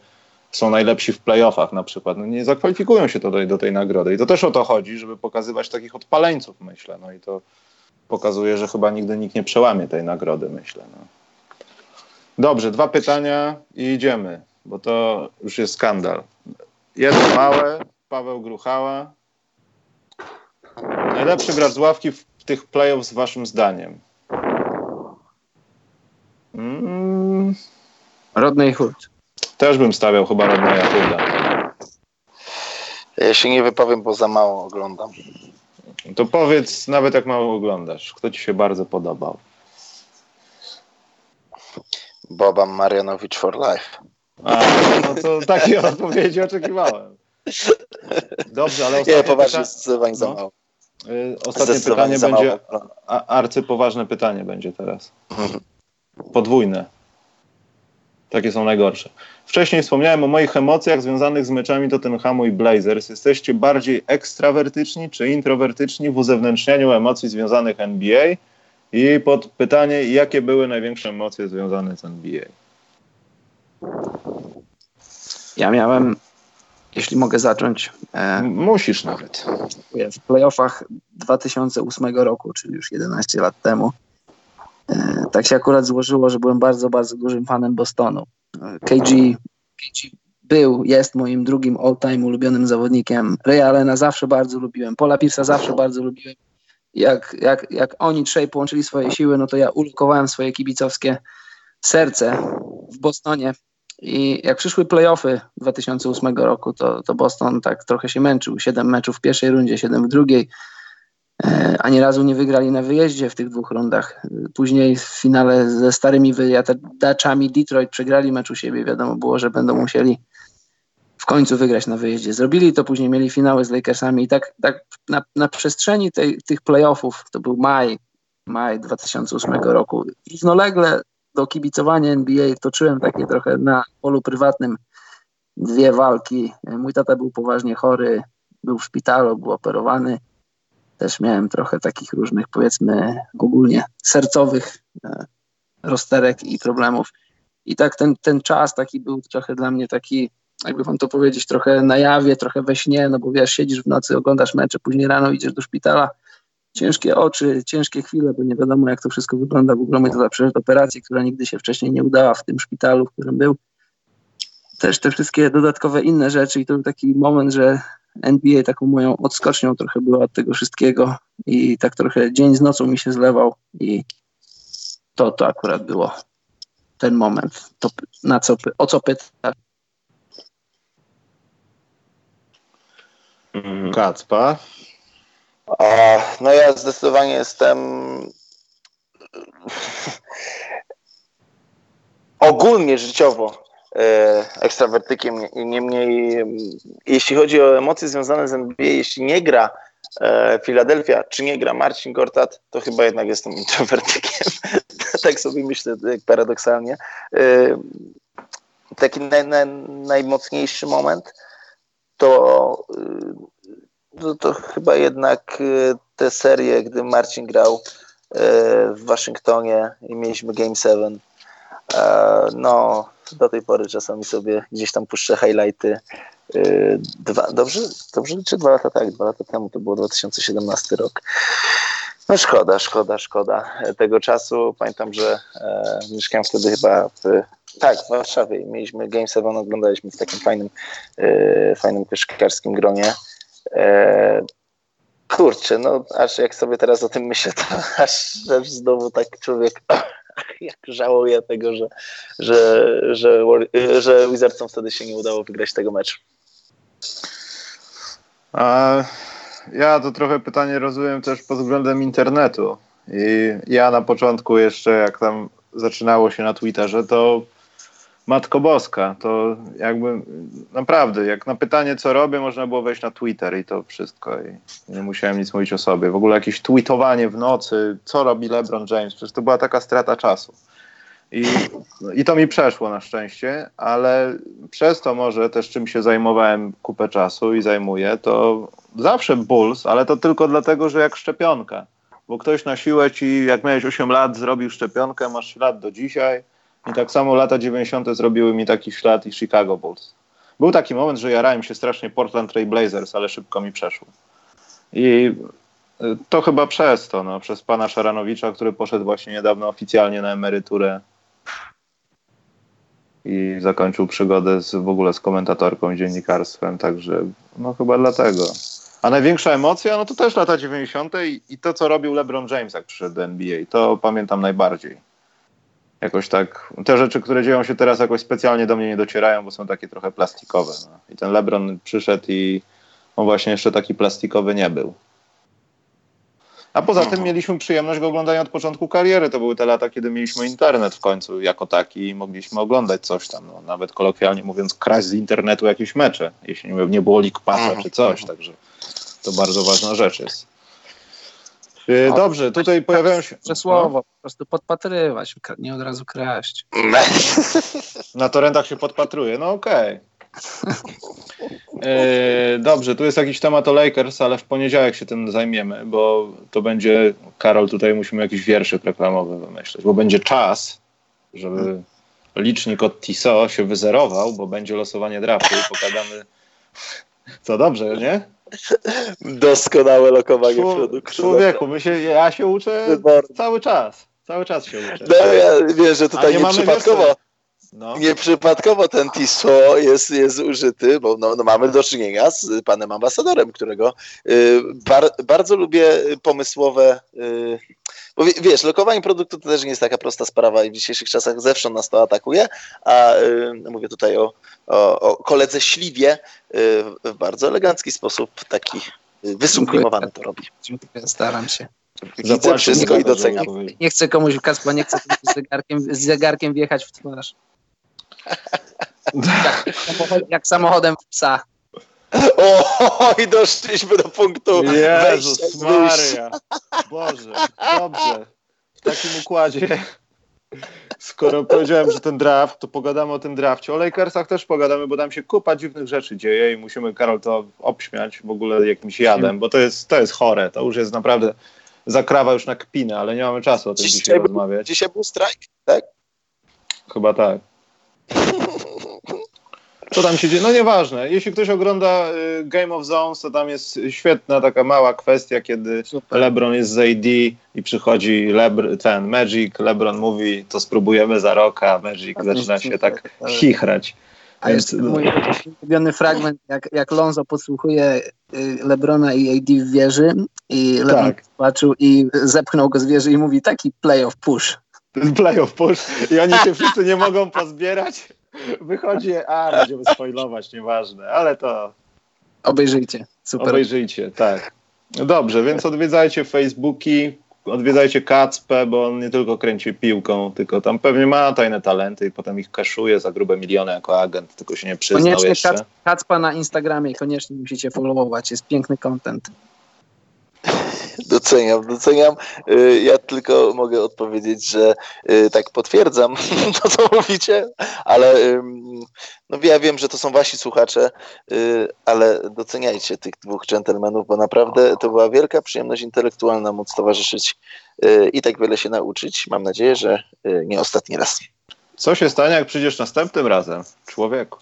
są najlepsi w playoffach na przykład, no nie zakwalifikują się do, do tej nagrody. I to też o to chodzi, żeby pokazywać takich odpaleńców, myślę. No i to pokazuje, że chyba nigdy nikt nie przełamie tej nagrody, myślę. No. Dobrze, dwa pytania i idziemy, bo to już jest skandal. Jedno małe, Paweł Gruchała. Najlepszy gracz z ławki w tych playoffs waszym zdaniem? Mm. Rodney Hood. Też bym stawiał chyba Rodneya Hooda. Ja się nie wypowiem, bo za mało oglądam. To powiedz, nawet jak mało oglądasz, kto ci się bardzo podobał? Boba Marianowicz for life. A, no to takiej odpowiedzi oczekiwałem. Dobrze, ale ostatnie Nie, poważnie, pyta... zdecydowanie za no. mało. Y, ostatnie pytanie będzie, arcypoważne pytanie będzie teraz. Podwójne. Takie są najgorsze. Wcześniej wspomniałem o moich emocjach związanych z meczami Tottenhamu i Blazers. Jesteście bardziej ekstrawertyczni czy introwertyczni w uzewnętrznianiu emocji związanych NBA? I pod pytanie, jakie były największe emocje związane z NBA? Ja miałem, jeśli mogę zacząć. E, Musisz nawet. W playoffach 2008 roku, czyli już 11 lat temu, E, tak się akurat złożyło, że byłem bardzo, bardzo dużym fanem Bostonu. E, KG, KG był, jest moim drugim all-time ulubionym zawodnikiem. Ray Allena zawsze bardzo lubiłem, Paula Pierce'a zawsze bardzo lubiłem. Jak, jak, jak oni trzej połączyli swoje siły, no to ja ulokowałem swoje kibicowskie serce w Bostonie. I jak przyszły playoffy 2008 roku, to, to Boston tak trochę się męczył. Siedem meczów w pierwszej rundzie, siedem w drugiej. E, ani razu nie wygrali na wyjeździe w tych dwóch rundach. Później w finale ze starymi wyjadaczami Detroit przegrali mecz u siebie. Wiadomo było, że będą musieli w końcu wygrać na wyjeździe. Zrobili to, później mieli finały z Lakersami i tak, tak na, na przestrzeni tej, tych playoffów, to był maj, maj 2008 roku, równolegle do kibicowania NBA toczyłem takie trochę na polu prywatnym dwie walki. Mój tata był poważnie chory, był w szpitalu, był operowany też miałem trochę takich różnych, powiedzmy, ogólnie sercowych e, rozterek i problemów. I tak ten, ten czas taki był trochę dla mnie taki, jakby wam to powiedzieć, trochę na jawie, trochę we śnie, no bo wiesz, siedzisz w nocy, oglądasz mecze, później rano idziesz do szpitala, ciężkie oczy, ciężkie chwile, bo nie wiadomo jak to wszystko wygląda. W ogóle mnie to przeszedł operację, która nigdy się wcześniej nie udała w tym szpitalu, w którym był. Też te wszystkie dodatkowe inne rzeczy i to był taki moment, że NBA taką moją odskocznią trochę była od tego wszystkiego i tak trochę dzień z nocą mi się zlewał i to, to akurat było ten moment, to, na co, o co pytasz. Mhm. Kacpa? no ja zdecydowanie jestem ogólnie życiowo E, ekstrawertykiem. Niemniej, jeśli chodzi o emocje związane z NBA, jeśli nie gra Filadelfia, czy nie gra Marcin Gortat, to chyba jednak jestem introwertykiem. tak sobie myślę paradoksalnie. E, taki naj, naj, najmocniejszy moment to no to chyba jednak y, te serie, gdy Marcin grał y, w Waszyngtonie i mieliśmy Game 7, e, no do tej pory czasami sobie gdzieś tam puszczę highlighty. Y, dwa, dobrze, dobrze liczę? Dwa lata tak, dwa lata temu, to było 2017 rok. No szkoda, szkoda, szkoda tego czasu. Pamiętam, że e, mieszkałem wtedy chyba w, tak, w Warszawie mieliśmy Game 7, oglądaliśmy w takim fajnym, e, fajnym koszykarskim gronie. E, kurczę, no aż jak sobie teraz o tym myślę, to aż, aż znowu tak człowiek jak żałuję tego, że, że, że, że Wizardsom wtedy się nie udało wygrać tego meczu. A ja to trochę pytanie rozumiem też pod względem internetu. I ja na początku jeszcze, jak tam zaczynało się na Twitterze, to Matko Boska, to jakby naprawdę, jak na pytanie, co robię, można było wejść na Twitter i to wszystko. I nie musiałem nic mówić o sobie. W ogóle jakieś tweetowanie w nocy, co robi LeBron James, przecież to była taka strata czasu. I, I to mi przeszło na szczęście, ale przez to może też czym się zajmowałem kupę czasu i zajmuję, to zawsze Bulls, ale to tylko dlatego, że jak szczepionka. Bo ktoś na siłę ci, jak miałeś 8 lat, zrobił szczepionkę, masz ślad do dzisiaj. I tak samo lata 90. zrobiły mi taki ślad i Chicago Bulls. Był taki moment, że jarałem się strasznie Portland Trail Blazers, ale szybko mi przeszło. I y, to chyba przez to, no, przez pana Szaranowicza, który poszedł właśnie niedawno oficjalnie na emeryturę i zakończył przygodę z, w ogóle z komentatorką i dziennikarstwem, także no chyba dlatego. A największa emocja, no to też lata 90. I, i to, co robił LeBron James, jak przyszedł do NBA. To pamiętam najbardziej. Jakoś tak, te rzeczy, które dzieją się teraz jakoś specjalnie do mnie nie docierają, bo są takie trochę plastikowe. No. I ten LeBron przyszedł i on właśnie jeszcze taki plastikowy nie był. A poza tym mhm. mieliśmy przyjemność go oglądania od początku kariery. To były te lata, kiedy mieliśmy internet w końcu jako taki i mogliśmy oglądać coś tam. No, nawet kolokwialnie mówiąc, kraść z internetu jakieś mecze, jeśli nie było League Passa czy coś. Mhm. Także to bardzo ważna rzecz jest. No, dobrze, tutaj pojawiają się. Przesłowo, no. po prostu podpatrywać, nie od razu kraść. Na torrentach się podpatruje, no okej. Okay. E, dobrze, tu jest jakiś temat o Lakers, ale w poniedziałek się tym zajmiemy, bo to będzie, Karol, tutaj musimy jakiś wierszyk reklamowy wymyślić, bo będzie czas, żeby licznik od TISO się wyzerował, bo będzie losowanie draftu i pokadamy. Co dobrze, nie? Doskonałe lokowanie Człow produktu. Człowieku, my się, ja się uczę cały czas. Cały czas się uczę. No ja wiem, że tutaj nie, nie przypadkowo. No. Nieprzypadkowo ten TISO jest, jest użyty, bo no, no mamy do czynienia z panem ambasadorem, którego y, bar, bardzo lubię pomysłowe. Y, bo wiesz, lokowanie produktu to też nie jest taka prosta sprawa i w dzisiejszych czasach zewsząd nas to atakuje, a y, mówię tutaj o, o, o koledze Śliwie y, w bardzo elegancki sposób, taki wysublimowany to robi. Staram się. Widzę wszystko i doceniam. Nie chcę komuś, Kaspa, nie chcę z zegarkiem, z zegarkiem wjechać w twarz. Jak, jak samochodem w psa. O, i doszliśmy do punktu Jezus Maria. Boże, dobrze. W takim układzie. Skoro powiedziałem, że ten draft, to pogadamy o tym drafcie. O Lakersach też pogadamy, bo tam się kupa dziwnych rzeczy dzieje i musimy, Karol, to obśmiać w ogóle jakimś jadem, bo to jest, to jest chore. To już jest naprawdę zakrawa już na kpinę, ale nie mamy czasu o tym dzisiaj, dzisiaj rozmawiać. Dzisiaj był strajk, tak? Chyba tak. Co tam się dzieje? No nieważne. Jeśli ktoś ogląda y, Game of Zones, to tam jest świetna taka mała kwestia, kiedy Super. LeBron jest z AD i przychodzi Lebr ten Magic, LeBron mówi, to spróbujemy za rok, a Magic zaczyna się tak chichrać. A Więc... jest mój ulubiony fragment, jak, jak Lonzo podsłuchuje y, Lebrona i AD w wieży i Lebron tak. patrzył i zepchnął go z wieży i mówi taki playoff push. Playoff push i oni się wszyscy nie mogą pozbierać Wychodzi, a będziemy spoilować, nieważne, ale to... Obejrzyjcie, super. Obejrzyjcie, tak. No dobrze, więc odwiedzajcie Facebooki, odwiedzajcie Kacpę, bo on nie tylko kręci piłką, tylko tam pewnie ma tajne talenty i potem ich kaszuje za grube miliony jako agent, tylko się nie przyznał koniecznie jeszcze. Kacpa na Instagramie, koniecznie musicie followować, jest piękny content. Doceniam, doceniam. Y, ja tylko mogę odpowiedzieć, że y, tak potwierdzam to, co mówicie, ale no ja wiem, że to są wasi słuchacze, y, ale doceniajcie tych dwóch dżentelmenów, bo naprawdę to była wielka przyjemność intelektualna móc towarzyszyć i tak wiele się nauczyć. Mam nadzieję, że nie ostatni raz. Co się stanie, jak przyjdziesz następnym razem, człowieku?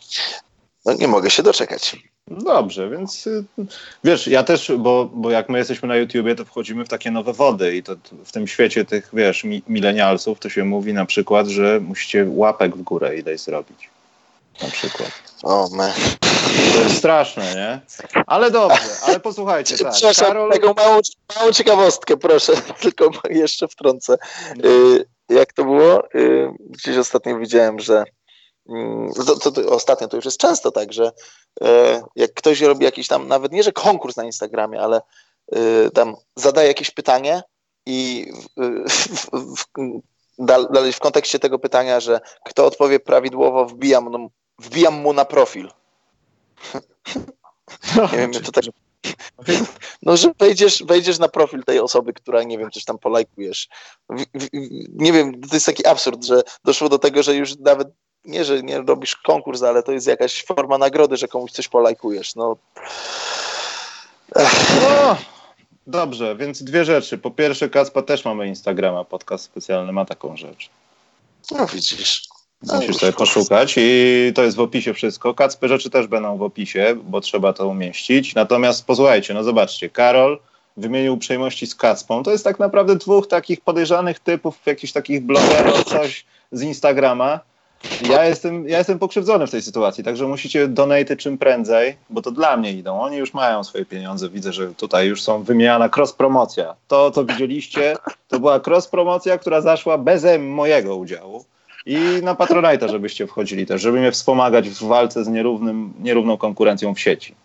No nie mogę się doczekać. Dobrze, więc y, wiesz, ja też, bo, bo jak my jesteśmy na YouTubie, to wchodzimy w takie nowe wody i to w tym świecie tych, wiesz, mi, milenialsów to się mówi na przykład, że musicie łapek w górę ileś zrobić. Na przykład. O, me. To jest straszne, nie? Ale dobrze, ale posłuchajcie, tak. Przepraszam, Karol... taką małą, małą ciekawostkę, proszę, tylko jeszcze wtrącę. No. Jak to było? Y, gdzieś ostatnio widziałem, że to, to, to, ostatnio to już jest często tak, że e, jak ktoś robi jakiś tam, nawet nie, że konkurs na Instagramie, ale e, tam zadaje jakieś pytanie i w, w, w, dalej w kontekście tego pytania, że kto odpowie prawidłowo, wbijam, no, wbijam mu na profil. No, nie wiem, to tak. No, że wejdziesz, wejdziesz na profil tej osoby, która, nie wiem, coś tam polajkujesz. Nie wiem, to jest taki absurd, że doszło do tego, że już nawet nie, że nie robisz konkurs, ale to jest jakaś forma nagrody, że komuś coś polajkujesz. No. no. Dobrze, więc dwie rzeczy. Po pierwsze, Kaspa też mamy Instagrama, podcast specjalny ma taką rzecz. No widzisz. No, Musisz sobie poszukać i to jest w opisie wszystko. Kacpy rzeczy też będą w opisie, bo trzeba to umieścić. Natomiast posłuchajcie, no zobaczcie, Karol wymienił uprzejmości z Kacpą. To jest tak naprawdę dwóch takich podejrzanych typów, jakichś takich blogerów, coś z Instagrama ja jestem, ja jestem pokrzywdzony w tej sytuacji, także musicie donate czym prędzej, bo to dla mnie idą. Oni już mają swoje pieniądze. Widzę, że tutaj już są wymieniana cross-promocja. To, co widzieliście, to była cross-promocja, która zaszła bez mojego udziału. I na Patronite'a, żebyście wchodzili też, żeby mnie wspomagać w walce z nierównym, nierówną konkurencją w sieci.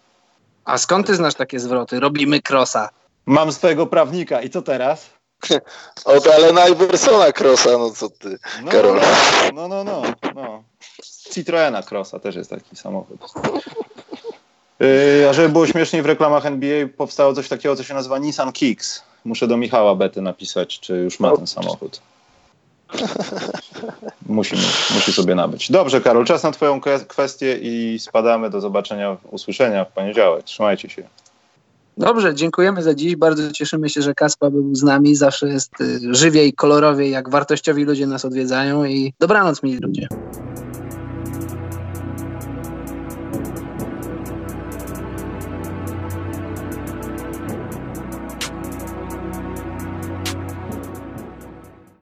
A skąd ty znasz takie zwroty? Robimy crossa. Mam swojego prawnika i co teraz? Od Alena Iversona Crossa, no co ty, no, Karol. No, no, no, no. Citroena Crossa też jest taki samochód. Yy, a żeby było śmieszniej, w reklamach NBA powstało coś takiego, co się nazywa Nissan Kicks. Muszę do Michała Bety napisać, czy już ma ten samochód. Musi, musi sobie nabyć. Dobrze, Karol, czas na Twoją kwestię i spadamy. Do zobaczenia, usłyszenia w poniedziałek. Trzymajcie się. Dobrze, dziękujemy za dziś. Bardzo cieszymy się, że Kaspa był z nami. Zawsze jest y, żywiej, kolorowiej, jak wartościowi ludzie nas odwiedzają i dobranoc, mili ludzie.